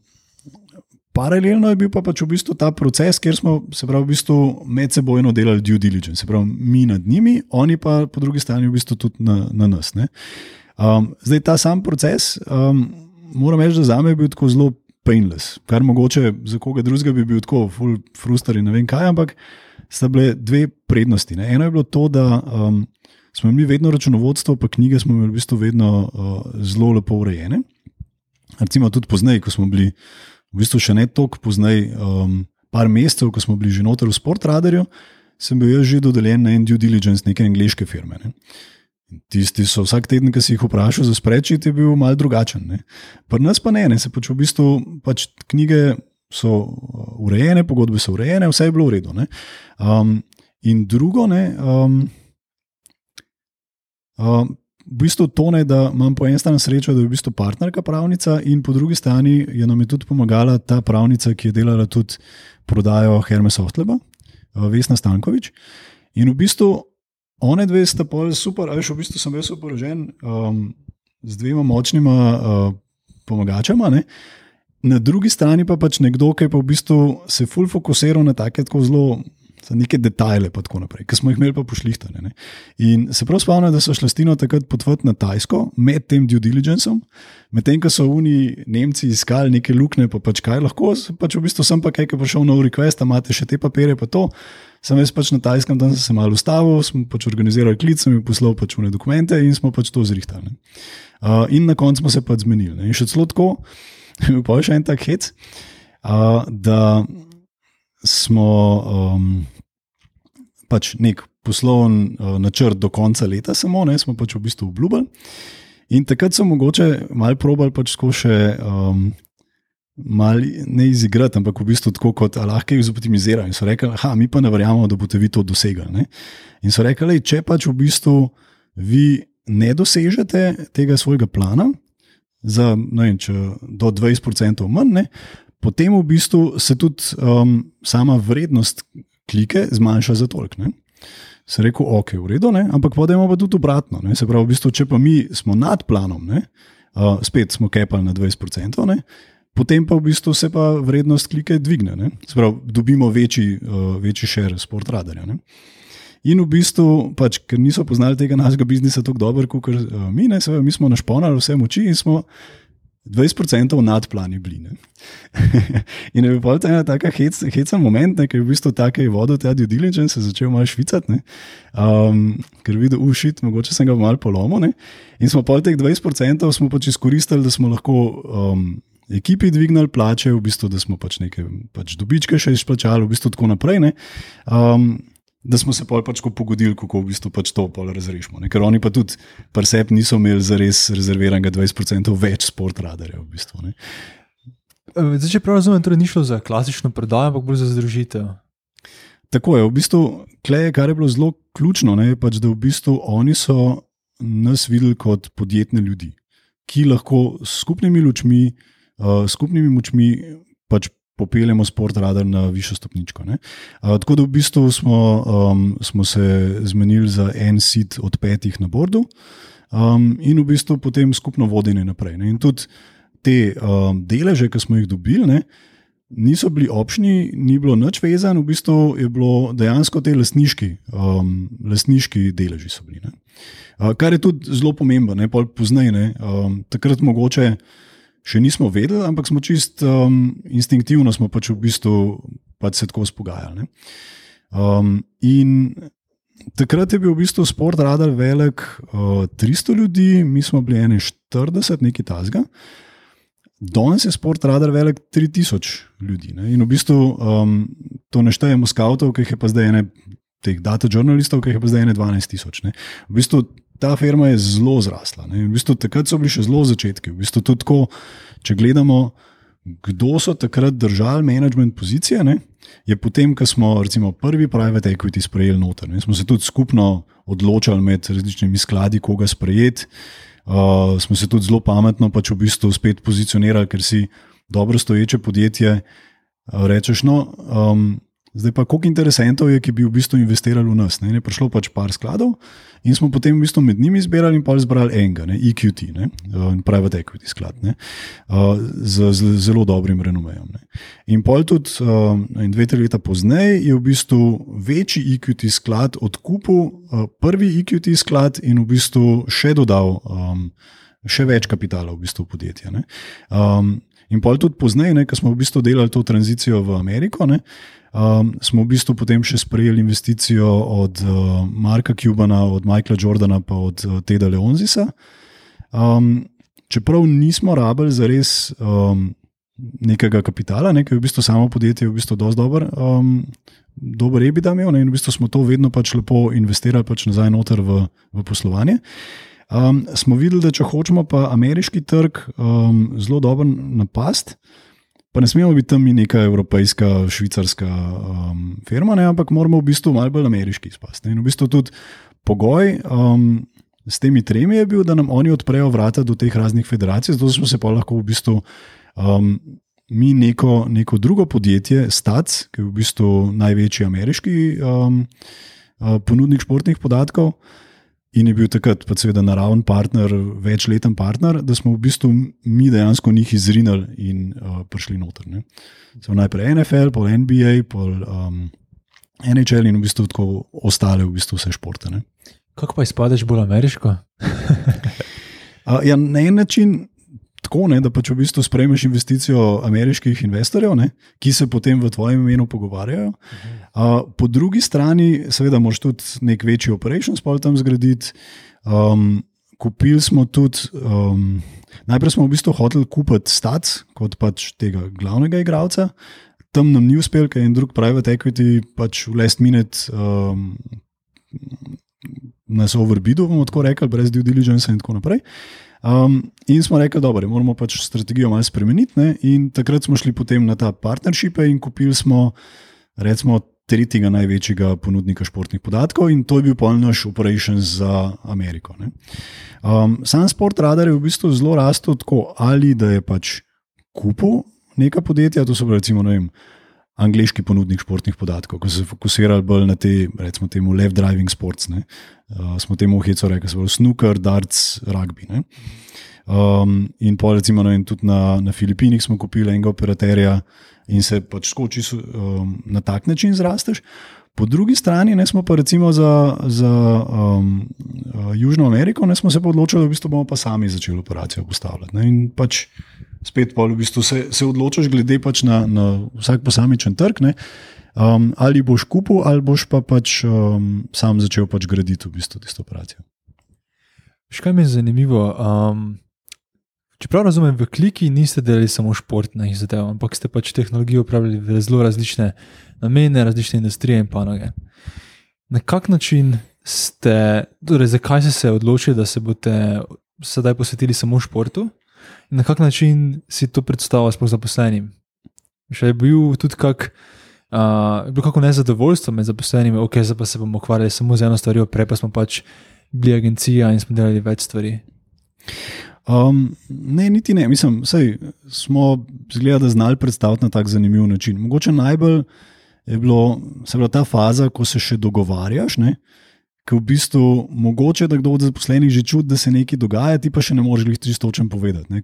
paralelno je bil pa pač v bistvu ta proces, kjer smo se pravi, v bistvu medsebojno delali due diligence, se pravi, mi nad njimi, oni pa po drugi strani v bistvu tudi na, na nas. Um, zdaj ta sam proces, um, moram reči, da za me je bil tako zelo painless, kar mogoče za koga drugega bi bil tako frustrirajoč in ne vem kaj, ampak sta bile dve prednosti. Ne. Eno je bilo to, da um, smo imeli vedno računovodstvo, pa knjige smo imeli v bistvu vedno uh, zelo lepo urejene. Recimo tudi poznaj, ko smo bili, v bistvu še ne toliko poznaj, um, par mesecev, ko smo bili že noter v Sportradarju, sem bil jaz že dodeljen na en due diligence neke angliške firme. Ne. Tisti so vsak teden, ki si jih vprašal za sprečiti, je bil mal drugačen. Ne. Pri nas pa ne, ne se pač v bistvu pač knjige so uh, urejene, pogodbe so urejene, vse je bilo v redu. Um, in drugo, ne, um, um, v bistvu to ne, da imam po eni strani srečo, da je v bistvu partnerka pravnica, in po drugi strani je nam je tudi pomagala ta pravnica, ki je delala tudi prodajo Hermes Ostleba, uh, Vesna Stankovič. In v bistvu one dve sta pa super, ali v bistvu sem bil suporožen um, z dvema močnima uh, pomagačama. Ne? Na drugi strani pa pač nekdo, ki pa v bistvu se fulj fokusira na take zelo za neke detajle, pa tako naprej, ki smo jih imeli pa pošlihtane. Ne. In se prav spomnim, da so šli stino takrat potvati na Tajsko med tem due diligencem, medtem ko so oni Nemci iskali neke luknje, pa pač kaj lahko, pač v bistvu sem pa kaj, ki je prišel na request, imate še te papire, pa to. Sem jaz pač na Tajskem, tam sem se malo ustavil, smo pač organizirali klic, sem jim poslal pač vne dokumente in smo pač to zrihtali. Uh, in na koncu smo se pač zmenili. Ne. In še celo tako, *laughs* pa še en tak hec, uh, da smo um, pač nek poslovni uh, načrt do konca leta, samo ne, smo pač v bistvu obljubili. In takrat so mogoče malo probali pač še. Um, mal ne izigrati, ampak v bistvu tako kot lahko jih zoptimizirajo. In so rekli, da mi pa ne verjamemo, da boste vi to dosegli. Ne? In so rekli, če pač v bistvu vi ne dosežete tega svojega plana, za vem, do 20% manj, ne? potem v bistvu se tudi um, sama vrednost klike zmanjša za toliko. Se je rekel, ok, v redu, ne? ampak podajmo pa tudi obratno. Ne? Se pravi, v bistvu, če pa mi smo nad planom, uh, spet smo kepali na 20%. Ne? potem pa v bistvu se pa vrednost klike dvigne. Sprav, dobimo večji, uh, večji šer sport radarja. Ne? In v bistvu, pač, ker niso poznali tega našega biznisa tako dobro, kot uh, mi, ne, seveda, mi smo našponali vse moči in smo 20% nad plani bili. *laughs* in je bil ta taka hec, heca moment, ki je v bistvu tako vodil ta due diligence, začel malo švicati, um, ker videl, ušit, mogoče sem ga malo polomil. In smo pol teh 20% smo pač izkoristili, da smo lahko. Um, ekipi dvignili plače, v bistvu, da smo pač nekaj pač dobičke še izplačali, v bistvu tako naprej. Um, da smo se pač pogodili, kako v bistvu pač to razrešimo. Ne? Ker oni pa tudi pri sebi niso imeli za res rezerviranega 20% več sport radarjev. V bistvu, e, Zdaj, če prav razumem, torej ni šlo za klasično prodajo, ampak bolj za združitev. Tako je, v bistvu, kleje, kar je bilo zelo ključno, je pač, da v bistvu oni so nas videli kot podjetne ljudi, ki lahko s skupnimi lučmi uh, skupnimi močmi pač popeljemo sport radar na višjo stopničko. Uh, tako da v bistvu smo, um, smo se zmenili za en sit od petih na bordu um, in v bistvu potem skupno vodenje naprej. Ne? In tudi te um, deleže, ki smo jih dobili. Ne? Niso bili občni, ni bilo nič vezano, v bistvu je bilo dejansko te lasniški, um, lasniški deleži. Bili, uh, kar je tudi zelo pomembno, ne pa poznaj. Um, takrat mogoče še nismo vedeli, ampak smo čist um, instinktivno smo pač v bistvu pač se tako spogajali. Um, in takrat je bil v bistvu sport radar velik uh, 300 ljudi, mi smo bili 41, nekaj tasga. Danes je sport radar velik 3000 ljudi. Ne? In v bistvu um, to neštejemo skavtov, ki jih je pa zdaj ene. Teh data žurnalistov, ki jih je pa zdaj 12 tisoč. V bistvu ta firma je zelo zrasla. V bistvu, takrat so bili še zelo začetki. V bistvu, tako, če gledamo, kdo so takrat držali management pozicije, ne, je potem, ko smo recimo, prvi private equity sprejeli noter. Ne, smo se tudi skupno odločali med različnimi skladi, koga sprejeti. Uh, smo se tudi zelo pametno pač v bistvu spet pozicionirali, ker si dobro stoječe podjetje. Rečeš, no, um, Zdaj pa, koliko interesentov je, ki bi v bistvu investirali v nas. Ne? Je prišlo pač par skladov in smo potem v bistvu med njimi izbirali in pa izbrali enega, ne? EQT, ne? Uh, Private Equity sklad, uh, z, z zelo dobrim renomejem. Ne? In pol tudi uh, in dve, tri leta pozneje je v bistvu večji EQT sklad odkupil uh, prvi EQT sklad in v bistvu še dodal um, še več kapitala v bistvu podjetja. In pol tudi pozneje, ko smo v bistvu delali to tranzicijo v Ameriko. Ne? Um, smo v bistvu potem še sprejeli investicijo od uh, Marka Kubana, od Michaela Jordana in od uh, Teda Leonzisa. Um, čeprav nismo rabili za res um, nekega kapitala, nekaj v bistvu samo podjetje, v bistvu dosti dober. Um, Dobro je, da imamo, in v bistvu smo to vedno pač lepo investirali pač nazaj noter v, v poslovanje. Um, smo videli, da če hočemo pa ameriški trg um, zelo dobro napast, Pa ne smemo biti tam neka evropejska, švicarska um, firma, ne, ampak moramo v bistvu malo bolj ameriški izpasti. In v bistvu tudi pogoj um, s temi tremi je bil, da nam oni odprejo vrata do teh raznih federacij, zato smo se pa lahko v bistvu. Um, Mi neko, neko drugo podjetje, Stats, ki je v bistvu največji ameriški um, uh, ponudnik športnih podatkov, in je bil takrat, pa seveda, naraven partner, večleten partner, da smo v bistvu mi dejansko njih izrinili in uh, prišli noter. Najprej NFL, pol NBA, pol um, NHL in v bistvu tako ostale, v bistvu vse športe. Ne. Kako pa izpadeš bolj ameriško? *laughs* Uh, ja, na en način tako, ne, da pač v bistvu sprejmeš investicijo ameriških investorjev, ne, ki se potem v tvojem imenu pogovarjajo. Uh, po drugi strani, seveda, moraš tudi nek večji operation spol tam zgraditi. Um, kupili smo tudi, um, najprej smo v bistvu hoteli kupiti Stac kot pač tega glavnega igralca. Tam nam ni uspel, ker je en drug private equity pač v last minute um, nas overbidu, bomo tako rekli, brez due diligence in tako naprej. Um, in smo rekli, da moramo pač strategijo malo spremeniti. Ne? In takrat smo šli potem na ta partnership in kupili smo, recimo, tretjega največjega ponudnika športnih podatkov, in to je bil poln naš operation za Ameriko. Um, sam sport radar je v bistvu zelo rastel tako, ali da je pač kupil neka podjetja, to so recimo, ne vem angliški ponudnik športnih podatkov, ko so se fokusirali bolj na te, recimo, temu left driving sports. Ne. Uh, smo temu heco rekli, so snooker, darts, rugby. Um, in pa recimo vem, tudi na, na Filipinih smo kupili enega operaterja in se pač skoči um, na tak način zrasteš. Po drugi strani ne, smo pa recimo za, za um, uh, Južno Ameriko ne, smo se odločili, da v bistvu bomo pa sami začeli operacijo postavljati. Ne, in pač spet pa v bistvu se, se odločiš, glede pač na, na vsak posamičen trg. Um, ali boš kupil, ali boš pa pač um, sam začel pač graditi v bistvu tisto operacijo. Še kaj mi je zanimivo? Um, čeprav razumem, v kliki niste delali samo športnih zadev, ampak ste pač tehnologijo upravljali v zelo različne namene, različne industrije in panoge. Na kak način ste, torej zakaj ste se odločili, da se boste sedaj posvetili samo športu? Na kak način si to predstavljal s zaposlenim? Še je bil tudi kak, uh, bilo kako nezadovoljstvo med zaposlenimi, ok, zdaj pa se bomo ukvarjali samo z eno stvarjo, prej pa smo pač bili agencija in smo delali več stvari. Um, ne, niti ne, mislim, da smo zgleda, znali predstaviti na tak zanimiv način. Mogoče najbolj je bilo, pravi, ta faza, ko se še dogovarjaš. Ne, ki v bistvu mogoče, da kdo od zaposlenih že čuti, da se nekaj dogaja, ti pa še ne moreš jih čisto točno povedati. Ne,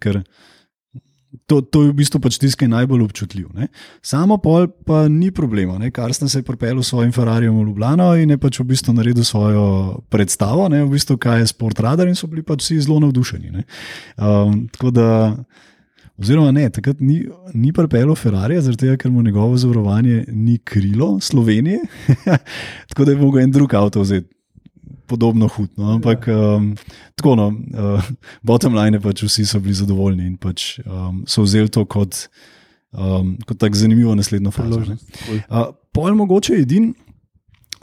To, to je v bistvu pač tiskaj najbolj občutljiv. Ne. Samo pol pa ni problema, ne. kar sem se pripeljal s svojim Ferrariom v Ljubljano in je pač v bistvu naredil svojo predstavo, ne, v bistvu, kaj je sport radar in so bili pač vsi zelo navdušeni. Um, tako da, oziroma ne, takrat ni, ni pripeljal Ferrari, zaradi tega, ker mu njegovo zavarovanje ni krilo Slovenije, *laughs* tako da je mogel en drug avto vzeti podobno hudno. Ampak ja. um, tako, no, uh, *laughs* bottom line je pač, vsi so bili zadovoljni in pač, um, so vzeli to kot, um, kot tako zanimivo naslednjo fazo. Uh, Pol mogoče edin,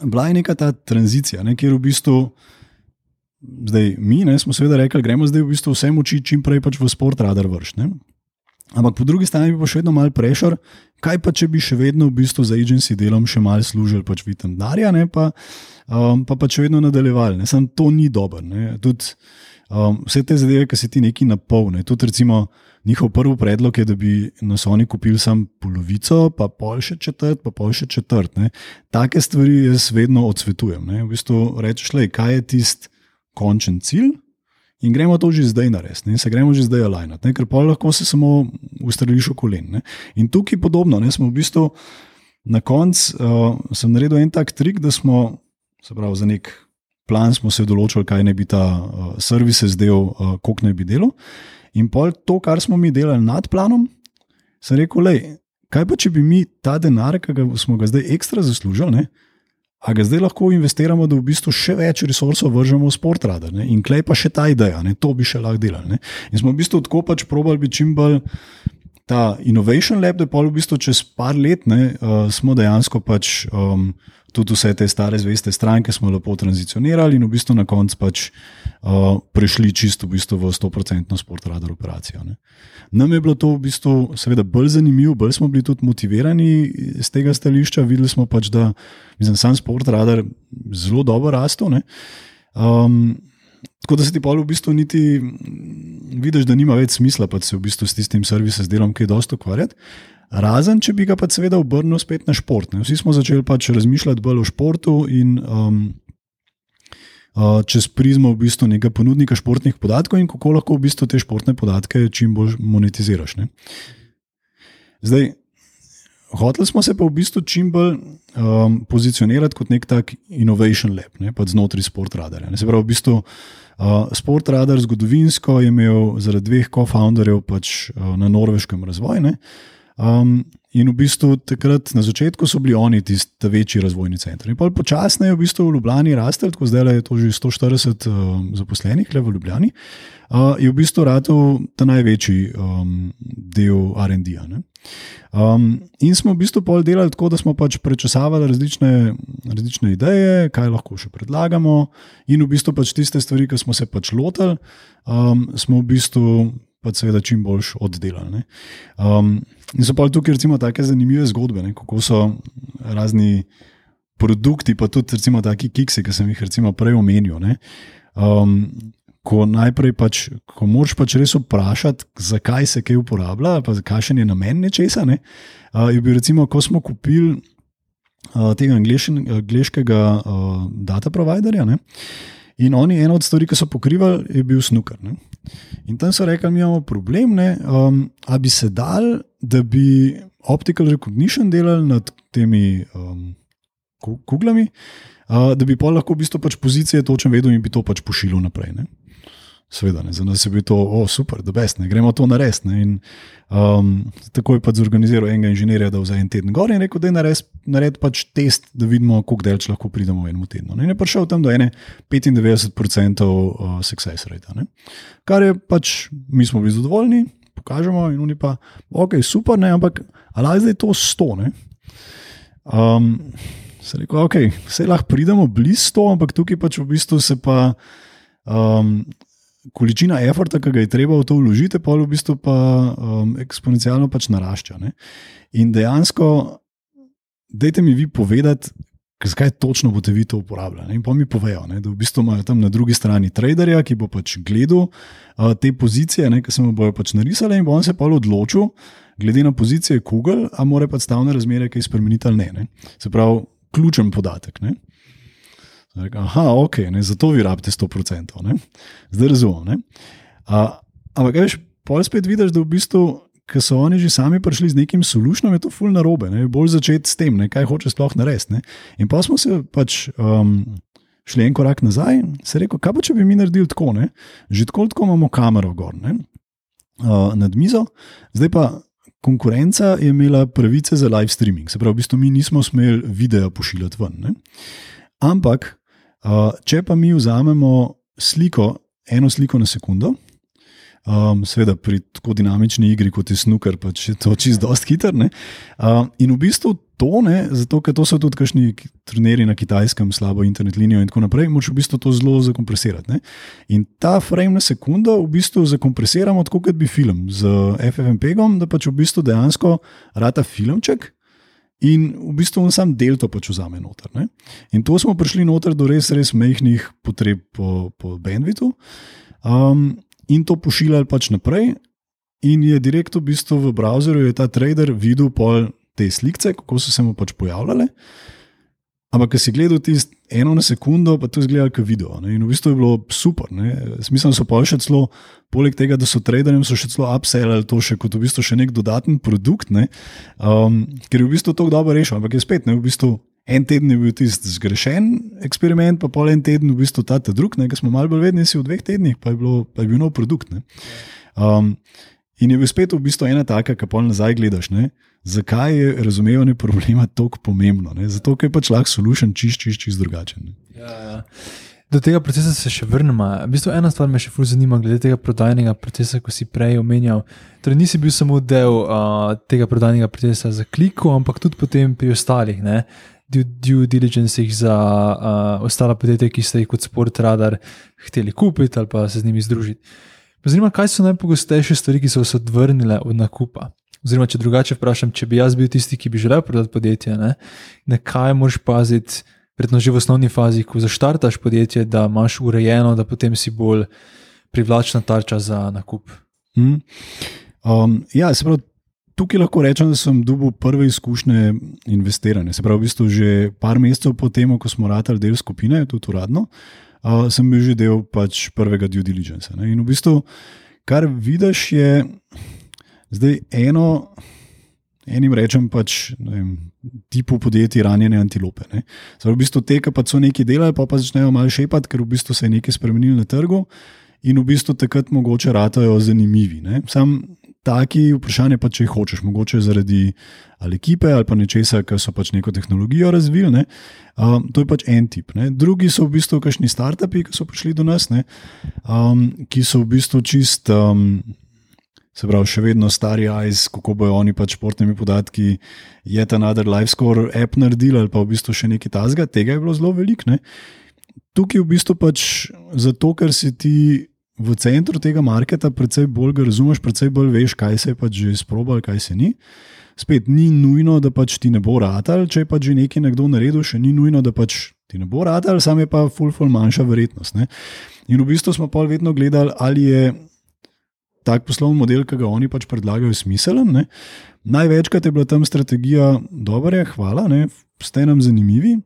bila je neka ta tranzicija, ne, kjer v bistvu. Zdaj, mi ne, smo seveda rekli, gremo zdaj v bistvu vse moči čim prej pač v sport radar vršiti. Ampak po drugi strani bi pa še vedno mal prešer, kaj pa če bi še vedno v bistvu za agency delom še mal služili pač vitam darja, ne, pa, um, pa pa še vedno nadaljevali. Sam to ni dobro. Um, vse te zadeve, ki se ti neki napolne. Tudi recimo njihov prvi predlog je, da bi nas oni kupili samo polovico, pa pol še četrt, pa pol še četrt. Ne. Take stvari jaz vedno odsvetujem. Ne. V bistvu rečeš, le, kaj je tisti končen cilj. In gremo to že zdaj narediti, in se gremo že zdaj alajnati, ker pa lahko se samo ustreliš v kolen. Ne? In tukaj podobno, ne? smo v bistvu na koncu uh, naredili en tak trik, da smo se pravi za nek plan smo se določili, kaj naj bi ta uh, servis zdel, uh, koliko naj bi delo. In pol to, kar smo mi delali nad planom, sem rekel, lej, kaj pa če bi mi ta denar, ki ga smo ga zdaj ekstra zaslužili, A ga zdaj lahko investiramo, da v bistvu še več resursov vržemo v sport radar. Ne? In klej pa še ta ideja, ne? to bi še lahko delali. Ne? In smo v bistvu tako pač probali biti čim bolj ta innovation lab, da pa v bistvu čez par let ne, uh, smo dejansko pač. Um, Tudi vse te stare zveste stranke smo lepo tranzicionirali in v bistvu na koncu pač uh, prešli čisto v, bistvu v 100% sport radar operacijo. Ne. Nam je bilo to v bistvu seveda bolj zanimivo, bolj smo bili tudi motivirani z tega stališča. Videli smo pač, da je sam sport radar zelo dobro rastel. Um, tako da se ti pa v bistvu niti vidiš, da nima več smisla, pa se v bistvu s tistim servisom z delom, ki je dosto ukvarjati. Razen, če bi ga pa seveda obrnil spet na šport. Ne. Vsi smo začeli pač razmišljati bolj o športu in um, uh, čez prizmo v bistvu nekega ponudnika športnih podatkov in kako lahko v bistvu te športne podatke čim bolj monetiziraš. Ne. Zdaj, hoteli smo se pa v bistvu čim bolj um, pozicionirati kot nek tak innovation lab, ne, pa znotraj sportradarja. Se pravi, v bistvu uh, sportradar zgodovinsko je imel zaradi dveh co-founderjev pač, uh, na norveškem razvoju. Um, in v bistvu takrat na začetku so bili oni tisti večji razvojni center. In počasno je v bistvu v Ljubljani rastel, tako zdaj je to že 140 uh, zaposlenih le v Ljubljani, uh, je v bistvu rado ta največji um, del RD-ja. Um, in smo v bistvu pol delali tako, da smo pač prečasavali različne, različne ideje, kaj lahko še predlagamo, in v bistvu pač tiste stvari, ki smo se pač lotili, um, smo v bistvu pač seveda čim boljš oddelali. Um, in so pa tukaj recimo tako zanimive zgodbe, ne? kako so razni produkti, pa tudi recimo taki kiksi, ki sem jih recimo prej omenil. Um, ko najprej pač, ko moraš pač res vprašati, zakaj se kaj uporablja, pa kakšen je namen nečesa. Ne? Uh, je bil recimo, ko smo kupili uh, tega angliškega uh, data providerja. Ne? In oni, ena od stvari, ki so pokrivali, je bil snooker. Ne? In tam so rekli, mi imamo problem, um, da bi se dal, da bi optical recognition delali nad temi um, kuglami, uh, da bi pa lahko v bistvu pač pozicije točno vedel in bi to pač pošiljal naprej. Ne? Sveda, ne, za nas je bilo to, oh, super, da best, ne, gremo to narediti. Um, tako je pač zorganiziral enega inženirja, da vzame en teden gor in rekel, da je naredil nared pač test, da vidimo, koliko delč lahko pridemo v enem tednu. In je prišel tam do ene 95% uh, success rate. Ne. Kar je pač, mi smo bili zadovoljni, pokažemo in oni pa, ok, super, ne, ampak ali zdaj to stone. Um, se rekel, ok, vse lahko pridemo blizu to, ampak tukaj pač v bistvu se pa. Um, količina eforta, ki ga je treba v to vložiti, pa v bistvu pa um, eksponencialno pač narašča. Ne? In dejansko, dajte mi vi povedati, zakaj točno boste vi to uporabljali. In pa mi povejo, ne? da v bistvu imajo tam na drugi strani traderja, ki bo pač gledal uh, te pozicije, ki se mu bojo pač narisale, in bo on se pa odločil, glede na pozicije Google, a mora pač stavne razmere kaj spremeniti ali ne. ne? Se pravi, ključen podatek. Ne? Aha, ok, ne, zato vi rabite 100%, ne? zdaj razumem. Ampak, veš, pol spet vidiš, da v bistvu, ker so oni že sami prišli z nekim solušnom, je to ful na robe, ne? bolj začeti s tem, ne? kaj hoče sploh narediti. In pa smo se pač. Um, Šli en korak nazaj, se je rekel, kaj pa če bi mi naredili tako, ne? že tako, tako imamo kamero gor, uh, nad mizo, zdaj pa konkurenca je imela pravice za live streaming, se pravi, v bistvu mi nismo smeli video pošiljati ven. Ne? Ampak Uh, če pa mi vzamemo sliko, eno sliko na sekundo, um, seveda pri tako dinamični igri kot je snooker, pa če to čist dost hiter. Uh, in v bistvu to ne, zato ker to so tudi kakšni trenerji na kitajskem, slabo internet linijo in tako naprej, moč v bistvu to zelo zakompresirati. Ne? In ta frame na sekundo v bistvu zakompresiramo tako, kot bi film z FFmpegom, da pač v bistvu dejansko rata filmček. In v bistvu on sam del to pač vzame noter. Ne? In to smo prišli noter do res, res mehkih potreb po, po bandvitu. Um, in to pošiljali pač naprej. In je direkt v bistvu v browserju ta trader videl pol te slike, kako so se mu pač pojavljale. Ampak, ker si gledal tisto eno na sekundo, pa to izgleda kot video. Ne? In v bistvu je bilo super. Smisel so pa še celo, poleg tega, da so traderjem, so še celo upsellali to še kot v bistvu še nek dodaten produkt, ne? um, ker je v bistvu to dobro rešil. Ampak je spet, ne? v bistvu en teden je bil tisti zgrešen eksperiment, pa pol en teden v bistvu ta drug, ki smo malo bolj vedni, si v dveh tednih, pa je, bilo, pa je bil nov produkt. Um, in je bil spet v bistvu ena taka, ki pa nazaj gledaš. Ne? Zakaj je razumevanje problema tako pomembno. Ne? Zato, ker je pač lahko solution čist, čist, čist drugačen. Ja, ja. Do tega procesa se še vrnemo. V bistvu ena stvar me še fulj zanima, glede tega prodajnega procesa, ko si prej omenjal. Torej, nisi bil samo del uh, tega prodajnega procesa za kliko, ampak tudi potem pri ostalih. Ne? Due diligence za uh, ostala podjetja, ki ste jih kot sport radar hteli kupiti ali pa se z njimi združiti. Zanima me, kaj so najpogostejše stvari, ki so se odvrnile od nakupa. Oziroma, če drugače vprašam, če bi jaz bil tisti, ki bi želel prodati podjetje, ne, na kaj moraš paziti, predvsem že v osnovni fazi, ko zaštartaš podjetje, da imaš urejeno, da potem si bolj privlačna tarča za nakup. Hmm. Um, ja, se pravi. Tukaj lahko rečem, da sem dobil prve izkušnje investiranja. Se pravi, v bistvu že par mesecev po tem, ko smo ratali del skupine, tudi uradno, uh, sem bil že del pač prvega due diligence. Ne? In v bistvu, kar vidiš, je, Zdaj, eno, enim rečem pač vem, tipu podjetij ranjene antilope. Zdaj, v bistvu te, ki pa so nekaj delali, pa, pa začnejo malo šepati, ker v bistvu se je nekaj spremenilo na trgu in v bistvu takrat mogoče ratajo zanimivi. Ne. Sam taki vprašanje pa, če jih hočeš, mogoče zaradi ali ekipe ali pa nečesa, ker so pač neko tehnologijo razvili. Ne. Um, to je pač en tip. Ne. Drugi so v bistvu kakšni startupi, ki so prišli do nas, ne, um, ki so v bistvu čist. Um, Se pravi, še vedno stari ICE, kako bojo oni pač športnimi podatki, je ta nader live score app naredil ali pa v bistvu še nekaj tazga, tega je bilo zelo veliko. Ne. Tukaj v bistvu pač zato, ker si ti v centru tega marketa, predvsej bolj razumeš, predvsej bolj veš, kaj se je pač že izprobal, kaj se ni. Spet ni nujno, da pač ti ne bo ratal, če je pač že nekaj nekdo naredil, še ni nujno, da pač ti ne bo ratal, sam je pa full, full manjša verjetnost. Ne. In v bistvu smo pa vedno gledali, ali je tak poslovni model, ki ga oni pač predlagajo, smiselen. Ne. Največkrat je bila tam strategija, dobro je, hvala, ne, ste nam zanimivi.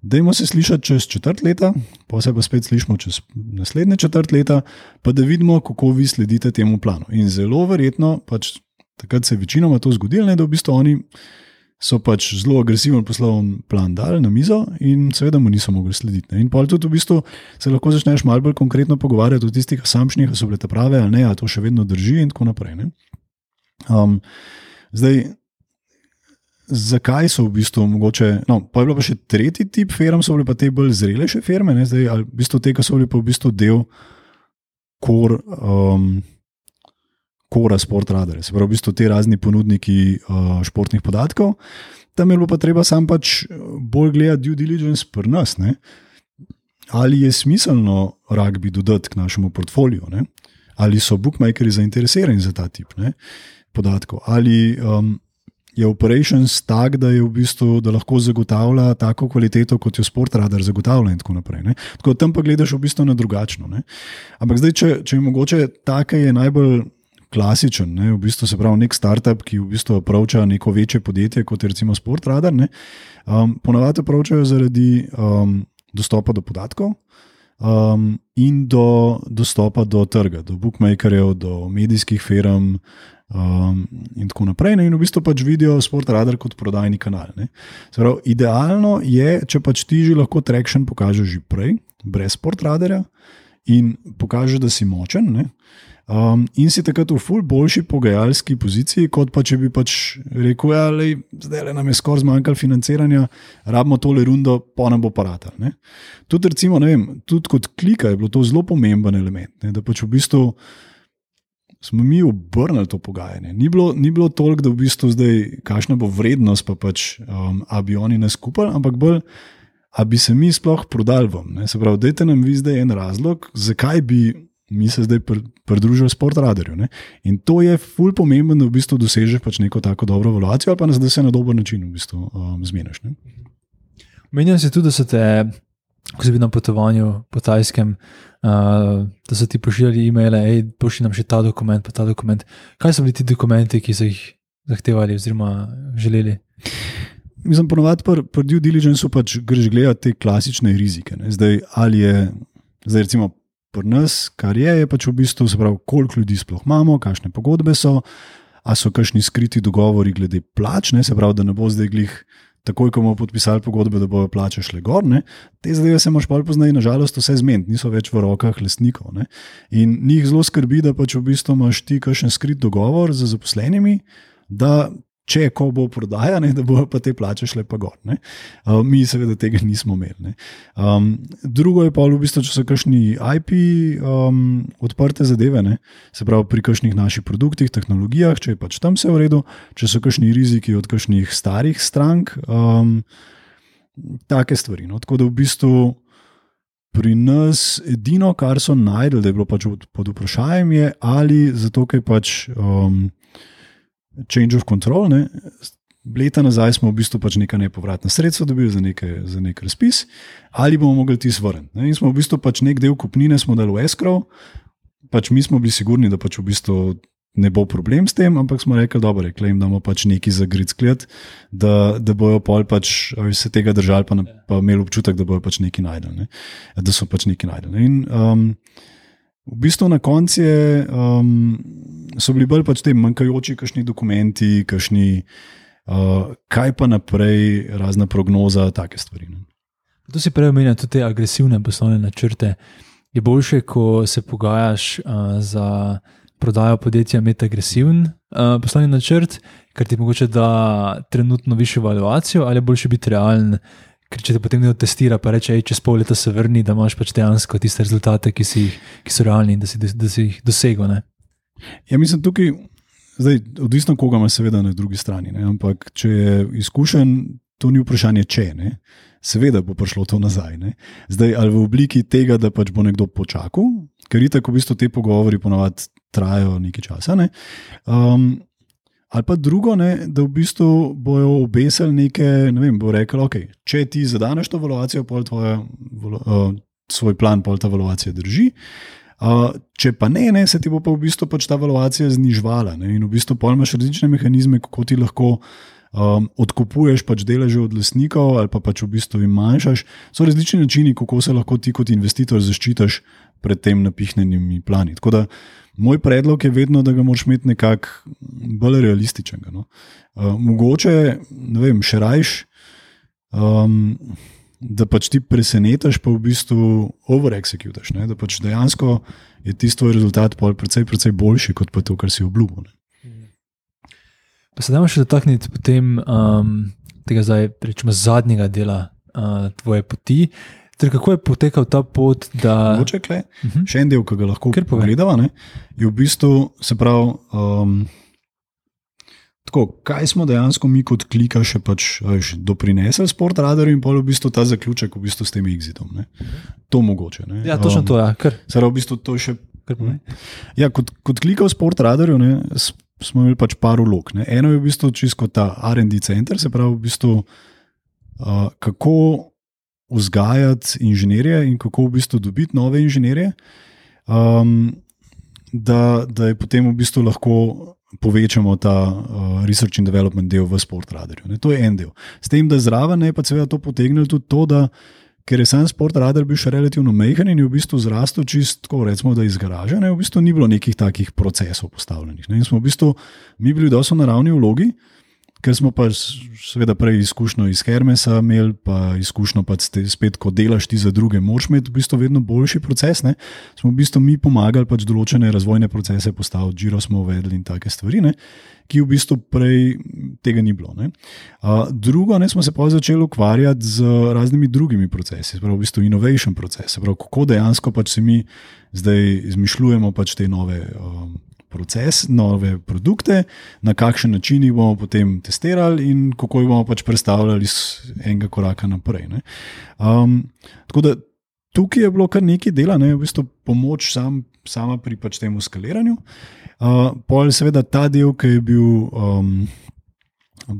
Dajmo se slišati čez četrt leta, pa se pa spet slišimo čez naslednje četrt leta, pa da vidimo, kako vi sledite temu planu. In zelo verjetno, pač takrat se je večinoma to zgodilo, ne, da v bistvu oni so pač zelo agresiven poslovni plan dali na mizo in seveda mu niso mogli slediti. Ne. In pa tudi v bistvu se lahko začneš malo bolj konkretno pogovarjati o tistih assumptionih, ali so bile te prave ali ne, ali to še vedno drži in tako naprej. Um, zdaj, zakaj so v bistvu mogoče. No, pa je bilo pa še tretji tip firm, so bile pa te bolj zrelejše firme, ne, zdaj, ali v bistvu te, ki so bile pa v bistvu del kor. Um, Kora Sport Radar, se pravi, v bistvu ti razni ponudniki uh, športnih podatkov. Tam je bilo pa treba sam pač bolj gledati due diligence pri nas. Ne? Ali je smiselno rugby dodati k našemu portfoliju, ne? ali so bookmakeri zainteresirani za ta tip ne? podatkov, ali um, je operations tak, da, v bistvu, da lahko zagotavlja tako kvaliteto, kot jo Sport Radar zagotavlja. In tako naprej. Ne? Tako tam pa gledaš v bistvu na drugačno. Ne? Ampak zdaj, če, če je mogoče, taka je najbolj klasičen, ne, v bistvu se pravi nek startup, ki v bistvu pravča neko večje podjetje, kot je recimo Sportradar. Um, ponavadi pravčajo zaradi um, dostopa do podatkov um, in do dostopa do trga, do bookmakerjev, do medijskih firm. Um, in tako naprej. Ne? In v bistvu pač vidijo Sportradar kot prodajni kanal. Pravi, idealno je, če pač ti že lahko traction pokažeš že prej, brez Sportradarja in pokažeš, da si močen. Ne? Um, in si takrat v ful boljši pogajalski poziciji, kot pa če bi pač rekel, da ja, zdaj nam je skoraj zmanjkalo financiranja, rabimo tole rundo, pa nam bo parata. Tudi, recimo, vem, tudi kot klika je bilo to zelo pomemben element, ne? da pač v bistvu smo mi obrnili to pogajanje. Ni bilo, ni bilo toliko, da v bistvu zdaj, kakšna bo vrednost, pa pač, um, a bi oni nas skupali, ampak bolj. A bi se mi sploh prodali vam? Se pravi, dajte nam vi zdaj en razlog, zakaj bi mi se zdaj pridružujemo Sport Radarju. Ne? In to je fulj pomembno, da v bistvu dosežeš pač neko tako dobro evaluacijo, ali pa da se na dober način v bistvu um, zmeniš. Menjam se tudi, da so te, ko si bil na potovanju po Tajskem, uh, da so ti pošiljali e-maile, hej, pošilj nam še ta dokument, pa ta dokument. Kaj so bili ti dokumenti, ki so jih zahtevali oziroma želeli? Mislim, ponovadi pri pr due diligence pač greš gledati te klasične rizike. Ne? Zdaj, ali je, zdaj recimo, pri nas, kar je, je pač v bistvu, pravi, koliko ljudi sploh imamo, kakšne pogodbe so, a so kakšni skriti dogovori glede plač, ne? se pravi, da ne bo zdaj glih. Takoj, ko bomo podpisali pogodbe, da bojo plače šle gor, ne? te zadeve se moš pol poznati, nažalost, vse zmed, niso več v rokah lesnikov. Ne? In njih zelo skrbi, da pač v bistvu imaš ti kakšen skrit dogovor z zaposlenimi, da če ko bo prodaja, ne, da bojo pa te plače šle pa gor. Uh, mi seveda tega nismo imeli. Um, drugo je pa v bistvu, če so kakšni IP um, odprte zadeve, ne, se pravi pri kakšnih naših produktih, tehnologijah, če je pač tam vse v redu, če so kakšni riziki od kakšnih starih strank, um, take stvari. No. Tako da v bistvu. Pri nas edino, kar so najdel, da je bilo pač pod vprašanjem, je ali zato, ker pač um, change of control. Ne. Leta nazaj smo v bistvu pač nekaj nepovratna sredstva dobili za, nekaj, za nek razpis, ali bomo mogli ti zvrniti. In smo v bistvu pač nek del kupnine dali v escrow, pač mi smo bili sigurni, da pač v bistvu ne bo problem s tem, ampak smo rekli, da rekli jim damo pač nekaj za grid sklet, da, da bojo pol pač se tega držali, pa, pa imeli občutek, da bojo pač nekaj najdeli, ne. da so pač nekaj najdeli. In, um, v bistvu na koncu je. Um, so bili bolj pač ti manjkajoči, kakšni dokumenti, kakšni uh, kaj pa naprej, razna prognoza, take stvari. To si prej omenil, tudi te agresivne poslovne načrte. Je boljše, ko se pogajaš uh, za prodajo podjetja, imeti agresiven uh, poslovni načrt, ker ti mogoče da trenutno višjo valuacijo, ali je boljše biti realen, ker če te potem nekdo testira, pa reče, ej, čez pol leta se vrni, da imaš pač dejansko tiste rezultate, ki, si, ki so realni in da si, da si jih dosegel. Ne? Ja, mislim, tukaj, zdaj, odvisno koga ima, seveda na drugi strani. Ne? Ampak, če je izkušen, to ni vprašanje, če ne. Seveda bo prišlo to nazaj. Ne? Zdaj, ali v obliki tega, da pač bo nekdo počakal, ker tako v bistvu te pogovori ponovadi trajajo nekaj časa. Ne? Um, ali pa drugo, ne, da v bistvu bojo obesili nekaj, ne vem, bo rekel, ok, če ti zadaneš to valuacijo, pol tvoja, uh, svoj plan, pol ta valuacija drži. Uh, če pa ne, ne, se ti bo pa v bistvu pač ta valuacija znižvala. Ne, in v bistvu imaš različne mehanizme, kako ti lahko um, odkupuješ pač deleže od lesnikov ali pa pač v bistvu jim manjšaš. So različni načini, kako se lahko ti kot investitor zaščitiš pred tem napihnjenimi plani. Tako da moj predlog je vedno, da ga moraš imeti nekako bolj realističen. No? Uh, mogoče, ne vem, še rajš. Um, Da pač ti presenetiš, pa v bistvu overexecutiš. Da pač dejansko je ti tvoj rezultat precej, precej boljši kot pa to, kar si obljubil. Pa se da še dotakniti potem um, tega zdaj, rečemo, zadnjega dela uh, tvoje poti. Ter kako je potekal ta pot? Da... Moče, kle, uh -huh. Še en del, ki ga lahko pogledamo, je v bistvu se pravi. Um, Tako, kaj smo dejansko mi kot klika še pač, veš, doprinesli s port radarjem in pa v bistvu ta zaključek v bistvu s tem exitom. Ne? To mogoče. Ne? Ja, točno um, to je. Ja. Zdaj, v bistvu to še. Ja, kot, kot klika v sport radarju, smo imeli pač par ulog. Ne. Eno je v bistvu čisto ta RD center, se pravi, v bistvu, uh, kako vzgajati inženirje in kako v bistvu dobiti nove inženirje, um, da, da je potem v bistvu lahko. Povečamo ta uh, research and development del v sportradarju. To je en del. S tem, da zraven je pa seveda to potegnilo tudi to, da ker je sam sport radar bil še relativno mehen in je v bistvu zrastel čisto, recimo, da iz garaže, ne, v bistvu ni bilo nekih takih procesov postavljenih. Ne, in smo v bistvu mi bili dosto naravni vlogi, ker smo pa seveda prej izkušnjo iz Hermesa imeli, pa izkušnjo pa spet, ko delaš ti za druge, moš imeti v bistvu vedno boljši proces. Ne, smo v bistvu mi pomagali pač določene razvojne procese postaviti, Giro smo uvedli in take stvari. Ne, ki v bistvu prej tega ni bilo. Uh, drugo, ne, smo se pa začeli ukvarjati z raznimi drugimi procesi, pravi v bistvu innovation procese, pravi, kako dejansko pač se mi zdaj izmišljujemo pač te nove. Um, Proces, nove produkte, na kakšen način jih bomo potem testirali, in kako jih bomo pač predstavljali z enega koraka naprej. Um, tako da tukaj je bilo kar nekaj dela, ne, v bistvu pomoč sam, sama pri pač tem skaliranju. Uh, Uh, pol, seveda, ta del, ki je bil um,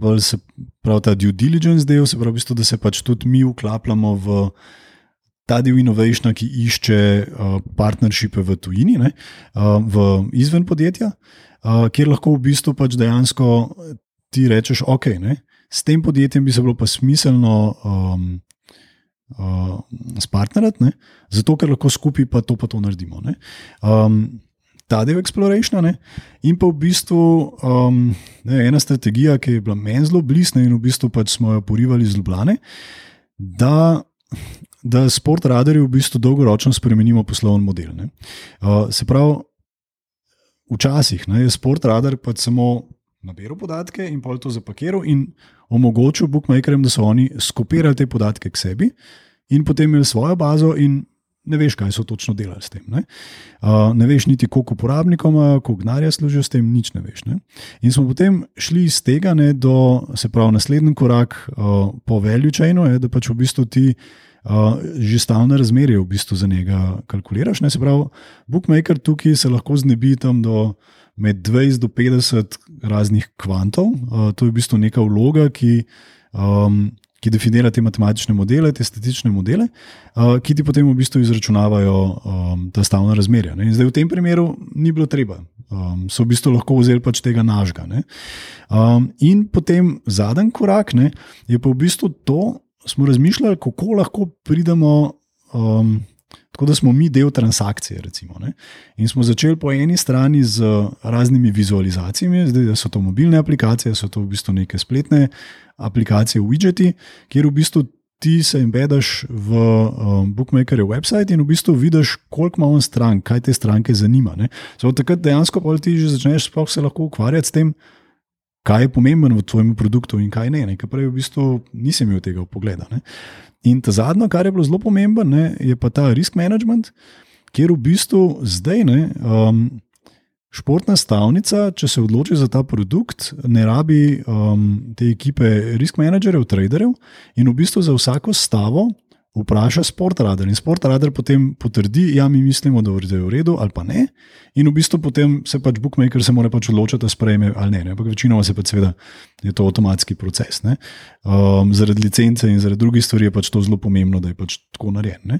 bolj se pravi ta due diligence del, se pravi, v bistvu, da se pač tudi mi uklapljamo v ta del inovationa, ki išče uh, partnershipe v tujini, ne, uh, v izven podjetja, uh, kjer lahko v bistvu pač dejansko ti rečeš, ok, ne, s tem podjetjem bi se bilo pa smiselno. Um, Uh, Spartnerati, zato ker lahko skupaj pa to, pa to naredimo. Um, ta del exploration. Ne? In pa v bistvu um, ne, ena strategija, ki je bila meni zelo blizu in v bistvu pač smo jo porivali z Ljubljane, da, da sport radarji v bistvu dolgoročno spremenimo poslovni model. Uh, se pravi, včasih ne, je sport radar pač samo. Nabiral podatke in pol to zapakiral, in omogočil bookmakerjem, da so oni skopirali te podatke k sebi, in potem imeli svojo bazo, in ne veš, kaj so točno delali s tem. Ne, uh, ne veš niti, koliko uporabnikom, koliko denarja služijo s tem, nič ne veš. Ne. In smo potem šli iz tega ne, do, se pravi, naslednji korak uh, po veljučajnu, da pač v bistvu ti. Uh, že stalno razmerje v bistvu za njega kalkuliraš. Ne? Se pravi, bookmaker tukaj se lahko znebi tam do med 20 do 50 raznih kvantov. Uh, to je v bistvu neka vloga, ki um, ki definira te matematične modele, te statistične modele, uh, ki ti potem v bistvu izračunavajo um, ta stavna razmerja. Ne? In zdaj v tem primeru ni bilo treba, um, so v bistvu lahko vzeli pač tega nažga. Um, in potem zadnji korak ne, je pa v bistvu to, smo razmišljali, kako lahko pridemo. Um, Tako da smo mi del transakcije. Recimo, ne. in smo začeli po eni strani z raznimi vizualizacijami, zdaj da so to mobilne aplikacije, so to v bistvu neke spletne aplikacije, widgeti, kjer v bistvu ti se embediš v um, Bookmakerjev website in v bistvu vidiš, koliko ima on strank, kaj te stranke zanima. Zato takrat dejansko ti že začneš sploh se lahko ukvarjati s tem, kaj je pomembno v tvojem produktu in kaj ne. ne? Ker prej v bistvu nisem imel tega pogleda. Ne? In ta zadnjo, kar je bilo zelo pomembno, ne, je pa ta risk management, kjer v bistvu zdaj ne. Um, Športna stavnica, če se odloči za ta produkt, ne rabi um, te ekipe risk managerjev, traderjev in v bistvu za vsako stavo vpraša Sportradar. In Sportradar potem potrdi, ja, mi mislimo, da je v redu ali pa ne. In v bistvu potem se pač bookmaker se mora pač odločiti, da sprejme ali ne. ne. Ampak večinoma se pa seveda je to avtomatski proces. Um, zaradi licence in zaradi drugih stvari je pač to zelo pomembno, da je pač tako narejen.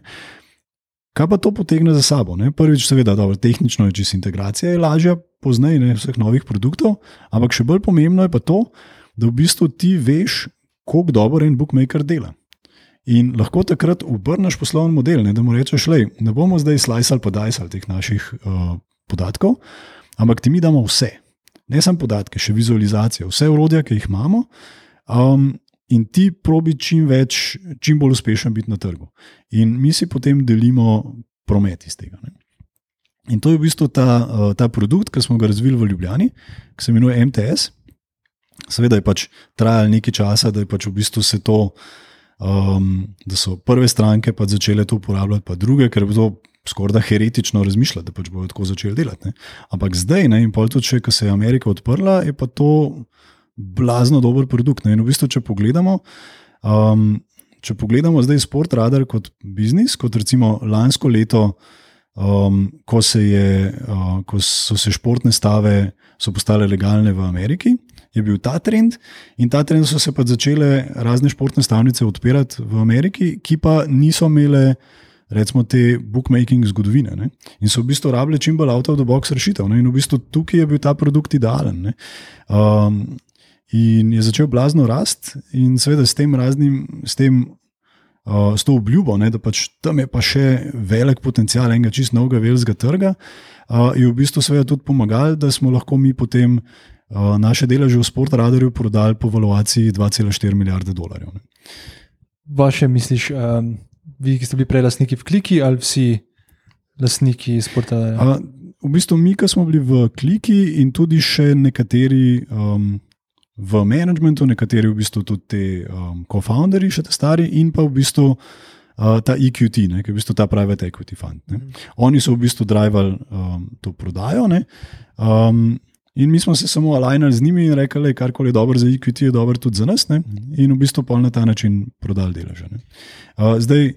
Kaj pa to potegne za sabo? Ne? Prvič, seveda, dobro, tehnično je čisto integracija, je lažja, poznaj ne vseh novih produktov, ampak še bolj pomembno je pa to, da v bistvu ti veš, kako dobro en bookmaker dela. In lahko takrat obrneš poslovni model, ne, da mu rečeš, le, ne bomo zdaj sliceali podajsal teh naših uh, podatkov, ampak ti mi damo vse. Ne samo podatke, še vizualizacijo, vse urodja, ki jih imamo. Um, in ti probi čim več, čim bolj uspešen biti na trgu. In mi si potem delimo promet iz tega. Ne. In to je v bistvu ta, uh, ta produkt, ki smo ga razvili v Ljubljani, ki se imenuje MTS. Seveda je pač trajalo nekaj časa, da je pač v bistvu se to, um, da so prve stranke pač začele to uporabljati, pa druge, ker je bilo skoraj da heretično razmišljati, da pač bodo tako začeli delati. Ne. Ampak zdaj, ne, in pol tudi, ko se je Amerika odprla, je pa to blazno dober produkt. Ne? In v bistvu, če pogledamo, um, če pogledamo zdaj Sport Radar kot biznis, kot recimo lansko leto, um, ko, je, uh, ko so se športne stave postale legalne v Ameriki. Je bil ta trend, in ta trend so se pa začele razne športne stavnice odpirati v Ameriki, ki pa niso imele, recimo, te bookmaking zgodovine. Ne? In so v bistvu rabile čim bolj out of the box rešitev. Ne? In v bistvu tukaj je bil ta produkt idealen. Um, In je začel blazno rast, in seveda s tem raznim, s, tem, uh, s to obljubo, ne, da pač tam je pa še velik potencial enega čist novega velskega trga, uh, je v bistvu seveda tudi pomagal, da smo lahko mi potem naše deleže v Sportradarju prodali po valuaciji 2,4 milijarde dolarjev. Ne. Vaše misliš, um, vi, ki ste bili prej lastniki v kliki ali vsi lastniki Sportradarja? Uh, v bistvu mi, ki smo bili v kliki in tudi še nekateri. Um, v managementu, nekateri v bistvu tudi ti um, co-founderji, še te stari, in pa v bistvu uh, ta EQT, ne, ki je v bistvu ta private equity fund. Ne. Mhm. Oni so v bistvu drivali um, to prodajo. Um, in mi smo se samo alignali z njimi in rekli, da kar koli je dobro za EQT, je dobro tudi za nas. Ne. In v bistvu pa na ta način prodali deleže. Uh, zdaj,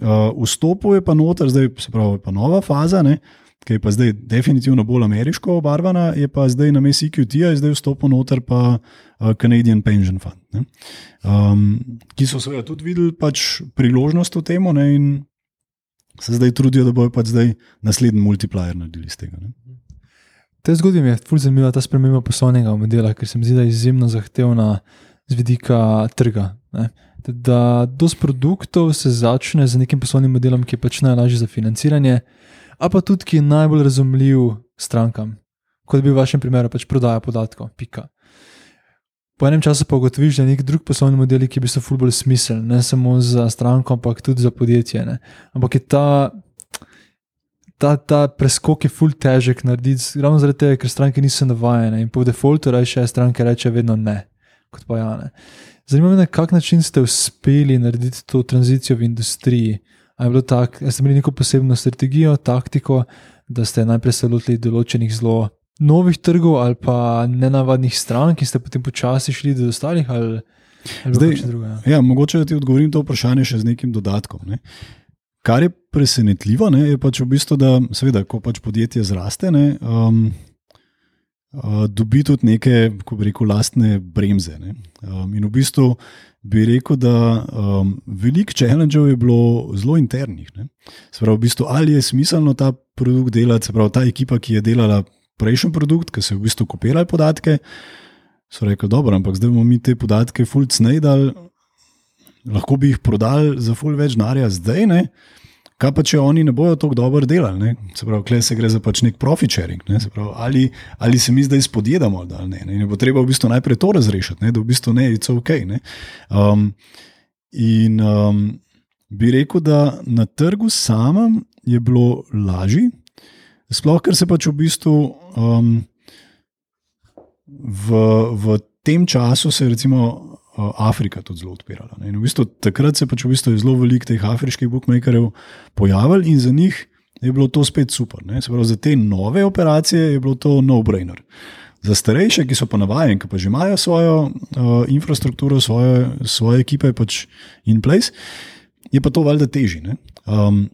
uh, vstopil je pa noter, zdaj se pravi, pa nova faza. Ne ki je pa zdaj definitivno bolj ameriško obarvana, je pa zdaj na mestu EQT-ja, zdaj vstopil noter pa uh, Canadian Pension Fund, um, ki so seveda tudi videli pač priložnost v tem in se zdaj trudijo, da bojo pač zdaj naslednji multiplier naredili iz tega. Ne? Te zgodbe mi je fulj zanimiva ta sprememba poslovnega modela, ker se mi zdi, da je izjemno zahtevna z vidika trga. Ne? Da dosti produktov se začne z nekim poslovnim modelom, ki je pač najlažji za financiranje a pa tudi, ki je najbolj razumljiv strankam, kot bi v vašem primeru pač prodaja podatkov. Pika. Po enem času pa ugotoviš, da je nek drug poslovni model, ki bi se ful bolj smiseln, ne samo za stranko, ampak tudi za podjetje. Ne. Ampak je ta, ta, ta preskok je ful težek narediti, ravno zaradi tega, ker stranke niso navajene in po defaultu reče, stranke reče vedno ne, kot pa ja ne. Zanima me, na kak način ste uspeli narediti to tranzicijo v industriji. Ali da ste imeli neko posebno strategijo, taktiko, da ste najprej se lotili določenih zelo novih trgov ali pa nenavadnih stran, ki ste potem počasi šli do ostalih? Ali, ali Zdaj, druga, ja? Ja, mogoče ti odgovorim to vprašanje še z nekim dodatkom. Ne. Kar je presenetljivo, ne, je pač v bistvu, da seveda, ko pač podjetje zraste, ne, um, uh, dobi tudi neke, kako bi rekel, lastne bremze. Um, in v bistvu bi rekel, da um, veliko challengeov je bilo zelo internih. Sprav, v bistvu, ali je smiselno ta produkt delati, pravi ta ekipa, ki je delala prejšnji produkt, ki so v bistvu kopirali podatke. So rekli, dobro, ampak zdaj bomo mi te podatke fulc najdal, lahko bi jih prodali za fulc več denarja zdaj, ne? Kaj pa, če oni ne bodo tako dobro delali, ne? se pravi, klej se gre za pač nek profit sharing, ne? Se pravi, ali, ali se mi zdaj spodjedamo ali ne, ne. In bo treba v bistvu najprej to razrešiti, ne? da v bistvu ne, it's ok. Ne? Um, in um, bi rekel, da na trgu samem je bilo lažje, sploh ker se pač v bistvu um, v, v tem času se je recimo. Afrika tudi zelo odpirala. In v bistvu, takrat se pač v bistvu je zelo veliko teh afriških bookmakerjev pojavilo in za njih je bilo to spet super. Pravi, za te nove operacije je bilo to no-brainer. Za starejše, ki so pa navajeni, ki pa že imajo svojo uh, infrastrukturo, svoje, svoje ekipe pač in place, je pa to valjda težje. Um,